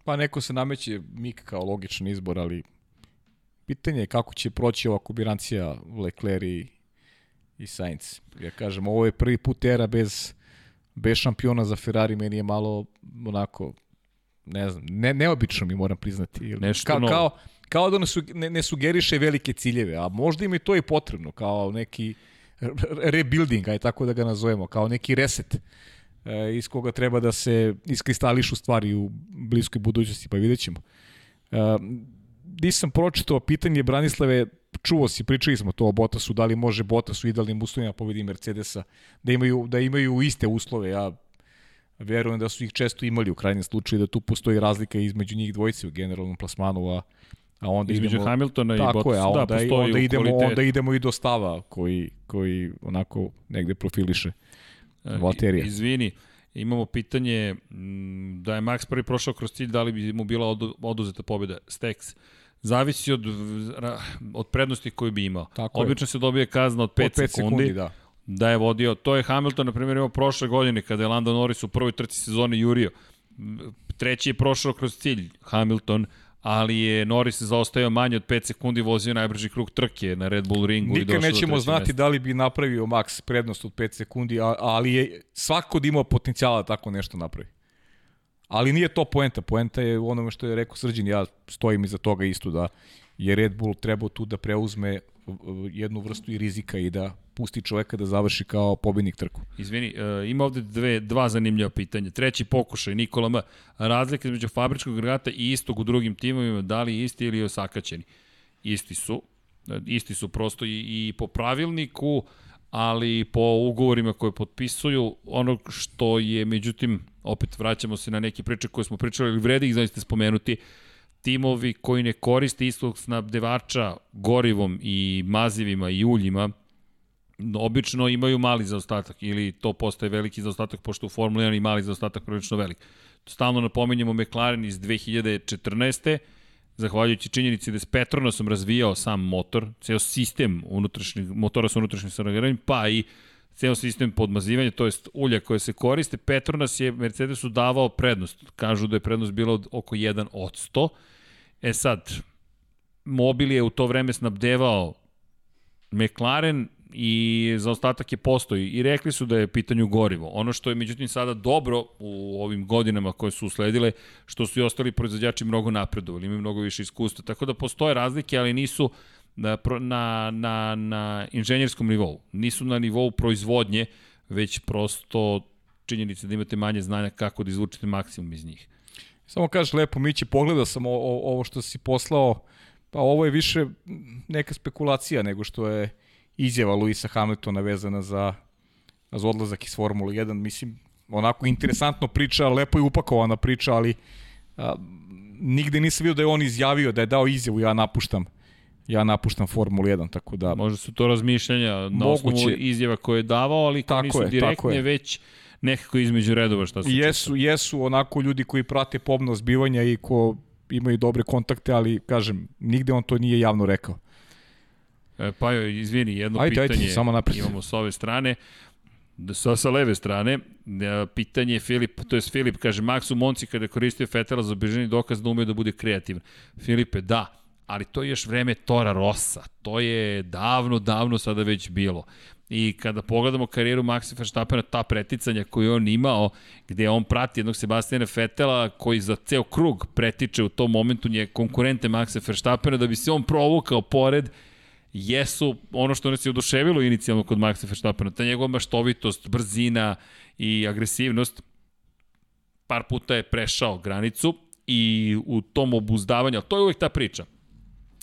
Pa neko se nameće Mik kao logičan izbor, ali pitanje je kako će proći ova kombinacija Leclerc i, i Sainz. Ja kažem, ovo je prvi put era bez, bez šampiona za Ferrari, meni je malo onako ne znam, ne, neobično mi moram priznati. Nešto kao, novo. kao, kao da ne, su, ne, ne sugeriše velike ciljeve, a možda im je to i potrebno, kao neki re- rebuilding, aj tako da ga nazovemo, kao neki reset e, iz koga treba da se iskristališu stvari u bliskoj budućnosti, pa vidjet ćemo. E, nisam pročitao pitanje Branislave, čuo si, pričali smo to o Botasu, da li može Botas u idealnim uslovima pobedi Mercedesa, da imaju, da imaju iste uslove, ja verujem da su ih često imali u krajnjem slučaju, da tu postoji razlika između njih dvojice u generalnom plasmanu, a, a onda Između idemo... Hamiltona i Tako Bottas. je, a onda, da, da, postoji onda, idemo, kvalitet. onda idemo i do stava koji, koji onako negde profiliše Valterija. E, Izvini, imamo pitanje m, da je Max prvi prošao kroz cilj, da li bi mu bila odu- oduzeta pobjeda? Stex. Zavisi od, od prednosti koju bi imao. Tako je. Obično se dobije kazna od 5, Od 5 sekundi, sekundi, da. da je vodio. To je Hamilton, na primjer, imao prošle godine kada je Lando Norris u prvoj trci sezone jurio. Treći je prošao kroz cilj, Hamilton, ali je Norris zaostajao manje od 5 sekundi, vozio najbrži krug trke na Red Bull ringu i došao Nikad do nećemo trećeg znati mesta. da li bi napravio Max prednost od 5 sekundi, ali je svako da imao potencijala da tako nešto napravi. Ali nije to poenta. Poenta je u onome što je rekao Srđan, ja stojim iza toga isto da je Red Bull trebao tu da preuzme jednu vrstu i rizika i da pusti čoveka da završi kao pobednik trku. Izvini, uh, ima ovde dve, dva zanimljiva pitanja. Treći pokušaj, Nikola M. Razlika između fabričkog agregata i istog u drugim timovima, da li isti ili osakaćeni? Isti su. E, Isti su prosto i, i po pravilniku, ali po ugovorima koje potpisuju. Ono što je, međutim, opet vraćamo se na neke priče koje smo pričali, ali vredi ih zaista spomenuti, timovi koji ne koriste istog snabdevača gorivom i mazivima i uljima, obično imaju mali zaostatak ili to postaje veliki zaostatak pošto u Formuli 1 i mali zaostatak prilično velik. Stalno napominjemo McLaren iz 2014. Zahvaljujući činjenici da je s Petronasom razvijao sam motor, ceo sistem unutrašnjeg, motora sa unutrašnjim saogravanjem, pa i ceo sistem podmazivanja, to jest ulja koje se koriste, Petronas je Mercedesu davao prednost. Kažu da je prednost bila od oko 1 od 100. E sad, Mobil je u to vreme snabdevao McLaren i zaostatak je postoji i rekli su da je pitanju gorivo. Ono što je međutim sada dobro u ovim godinama koje su usledile, što su i ostali proizvođači mnogo napredovali, imaju mnogo više iskustva, tako da postoje razlike, ali nisu na, na, na, na inženjerskom nivou, nisu na nivou proizvodnje, već prosto činjenica da imate manje znanja kako da izvučete maksimum iz njih. Samo kažeš lepo, Mići, pogledao sam o, o, ovo što si poslao, pa ovo je više neka spekulacija nego što je izjava Luisa Hamiltona vezana za, za odlazak iz Formule 1. Mislim, onako interesantno priča, lepo je upakovana priča, ali a, nigde nisam vidio da je on izjavio, da je dao izjavu, ja napuštam ja napuštam Formulu 1, tako da... Možda su to razmišljanja na Moguće. osnovu izjava koje je davao, ali Tako nisu je, direktne, tako je. već nekako između redova šta se Jesu, jesu onako ljudi koji prate pomno zbivanja i ko imaju dobre kontakte, ali kažem, nigde on to nije javno rekao. E, pa joj, izvini, jedno Ajde, ajde, pitanje samo napred. imamo s ove strane. Da sa, sa leve strane, e, pitanje je Filip, to je Filip, kaže, Max u Monci kada je koristio Fetela za obiženi dokaz da ume da bude kreativan. Filipe, da, ali to je još vreme Tora Rossa. To je davno, davno sada već bilo. I kada pogledamo karijeru Maxa Verstappena, ta preticanja koju on imao, gde on prati jednog Sebastijana Fetela koji za ceo krug pretiče u tom momentu nje konkurente Maxa Verstappena da bi se on provukao pored jesu ono što nas je oduševilo inicijalno kod Maxa Verstappena, ta njegova maštovitost, brzina i agresivnost, par puta je prešao granicu i u tom obuzdavanju, to je uvek ta priča,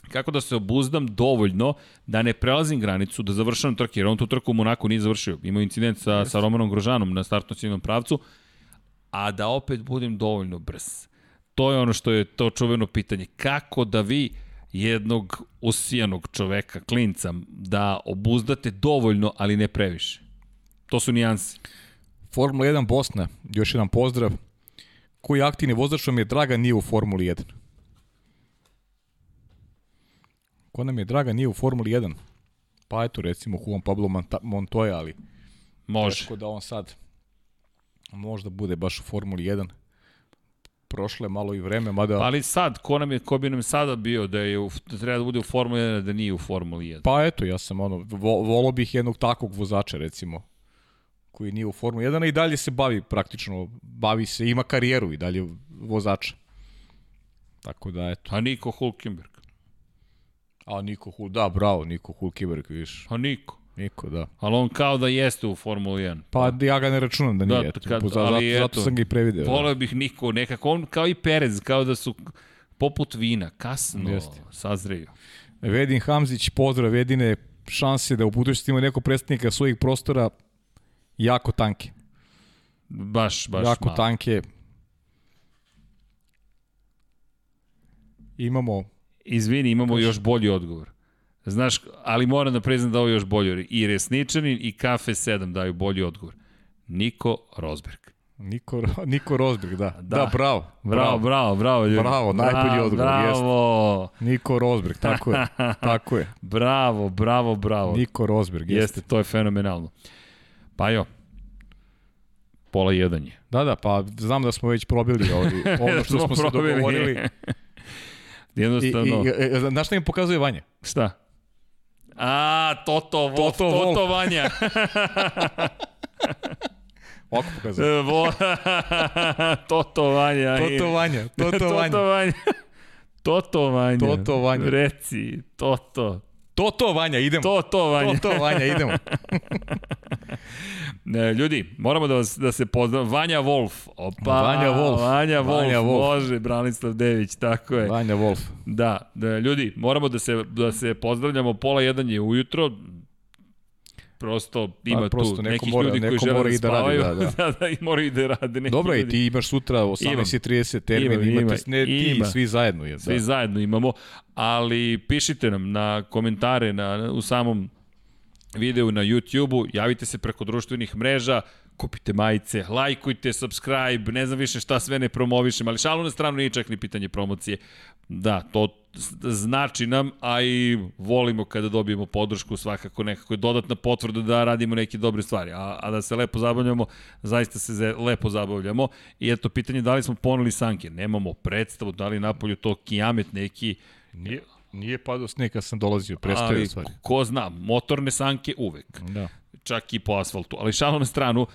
kako da se obuzdam dovoljno da ne prelazim granicu, da završam trke, jer on tu trku u Monaku nije završio. Imao incident sa, sa Romanom Grožanom na startno ciljnom pravcu, a da opet budem dovoljno brz. To je ono što je to čuveno pitanje. Kako da vi jednog osijanog čoveka, klinca, da obuzdate dovoljno, ali ne previše? To su nijanse. Formula 1 Bosna, još jedan pozdrav. Koji aktivni vozač vam je draga nije u Formuli 1? Ko nam je draga nije u Formuli 1? Pa eto recimo Juan Pablo Montoya, ali Može. teško da on sad možda bude baš u Formuli 1. Prošle je malo i vreme, mada... Ali sad, ko, nam je, ko bi nam sada bio da, je u, da treba da bude u Formuli 1, a da nije u Formuli 1? Pa eto, ja sam ono, vo, volao bih jednog takvog vozača recimo, koji nije u Formuli 1 a i dalje se bavi praktično, bavi se, ima karijeru i dalje vozača. Tako da, eto. A Niko Hulkenberg. A Niko Hul, da, bravo, Niko Hulkenberg, viš. A Niko. Niko, da. Ali on kao da jeste u Formuli 1. Pa ja ga ne računam da nije, Da, eto, kad- zato, ali zato, eto, sam ga i prevideo. Da. Voleo bih Niko, nekako on kao i Perez, kao da su poput vina, kasno Jeste. sazreju. Vedin Hamzić, pozdrav, jedine šanse da u budućnosti ima neko predstavnika svojih prostora jako tanke. Baš, baš jako malo. tanke. Imamo Izvini, imamo još bolji odgovor. Znaš, ali moram da priznam da ovo je još bolji. I Resničanin i Kafe 7 daju bolji odgovor. Niko Rosberg. Niko, Niko Rosberg, da. Da. Da, da bravo. Bravo, bravo, bravo, ljudi. Bravo, najbolji odgovor, Bravo, Niko Rosberg, tako je. tako je. bravo, bravo, bravo. Niko Rosberg, jeste. Jeste, to je fenomenalno. Pa jo, pola jedan je. Da, da, pa znam da smo već probili ovi, ono što smo, se probili. dogovorili. I, Jednostavno, i, e, znaš šta im pokazuje Vanja? šta? A, Toto, Wolf, Toto Toto, Wolf. Toto Vanja. Ovako pokazuje. Toto Vanja, Toto Vanja. Toto Vanja. Toto Vanja. Toto Vanja. Reci, Toto. Toto Vanja, idemo. Toto Vanja. Toto Vanja, idemo. Ne, ljudi, moramo da, vas, da se pozdravimo. Vanja Wolf. Opa, Vanja Wolf. Vanja Wolf. Vanja Wolf. Može, Branislav Dević, tako je. Vanja Wolf. Da, da, ljudi, moramo da se, da se pozdravljamo. Pola jedan je ujutro. Prosto ima Pa, prosto tu nekih mora- ljudi koji žele mora da i da radi, spavaju. da, da. da, da, i moraju i da rade. Neki Dobro, i ljudi. ti imaš sutra 18.30 termin, Imam, imate ima, ne ti, ima. svi zajedno. Je, Svi da. zajedno imamo, ali pišite nam na komentare na, u samom videu na YouTube-u, javite se preko društvenih mreža, kupite majice, lajkujte, subscribe, ne znam više šta sve ne promovišem, ali šalu na stranu nije čak ni pitanje promocije. Da, to znači nam, a i volimo kada dobijemo podršku, svakako nekako je dodatna potvrda da radimo neke dobre stvari, a, a da se lepo zabavljamo, zaista se ze- lepo zabavljamo. I eto, pitanje da li smo poneli sanke, nemamo predstavu, da li napolju to kijamet neki, Nije, nije padao sneg kad sam dolazio, prestaje ali stvari. ko zna, motorne sanke uvek Da. čak i po asfaltu. Ali šalom na stranu,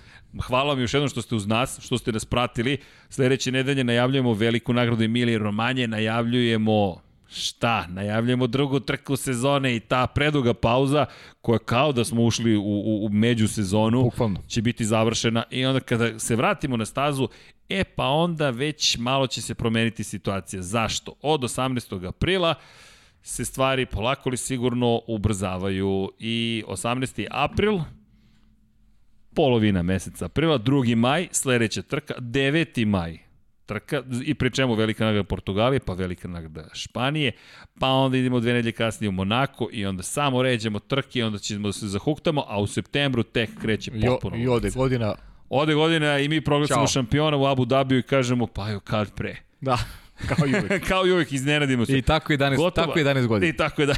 hvala vam još jednom što ste uz nas, što ste nas pratili. Sledeće nedelje najavljujemo veliku nagradu Emilije Romanje, najavljujemo šta? Najavljujemo drugu trku sezone i ta preduga pauza koja kao da smo ušli u, u, u međusezonu Bukvalno. će biti završena i onda kada se vratimo na stazu, e pa onda već malo će se promeniti situacija. Zašto? Od 18. aprila se stvari polako li sigurno ubrzavaju i 18. april polovina meseca aprila, 2. maj, sledeća trka, 9. maj, trka, i pri čemu velika nagrada Portugalije, pa velika nagrada Španije, pa onda idemo dve nedelje kasnije u Monako i onda samo ređemo trke i onda ćemo da se zahuktamo, a u septembru tek kreće potpuno. I ode godina, Ode godina i mi proglasimo šampiona u Abu Dhabiju i kažemo, pa jo, kad pre. da, kao i uvek. Kao i uvijek, iznenadimo se. I tako 11, Gotova. tako 11 godina. I tako je da.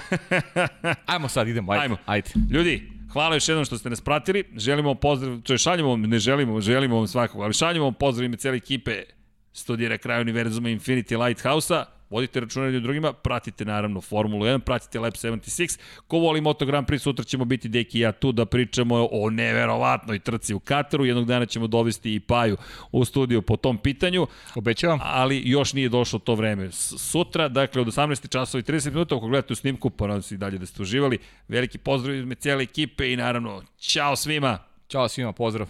Ajmo sad, idemo, ajde. Ajmo. ajde. Ljudi, hvala još jednom što ste nas pratili. Želimo vam pozdrav, to je šaljemo vam, ne želimo, želimo vam svakog, ali šaljemo vam pozdrav ime cijele ekipe studira kraj univerzuma Infinity Lighthouse-a. Vodite računa o drugima, pratite naravno Formulu 1, pratite Lab 76. Ko voli Moto Grand Prix, sutra ćemo biti Deki i ja tu da pričamo o neverovatnoj trci u Kataru. Jednog dana ćemo dovesti i Paju u studiju po tom pitanju Obećavam. ali još nije došlo to vreme. Sutra, dakle, od 18 časova i 30 minuta, ako gledate u snimku, pa nadam se i dalje da ste uživali. Veliki pozdrav iz me cijele ekipe i naravno, čao svima! Ćao svima, pozdrav.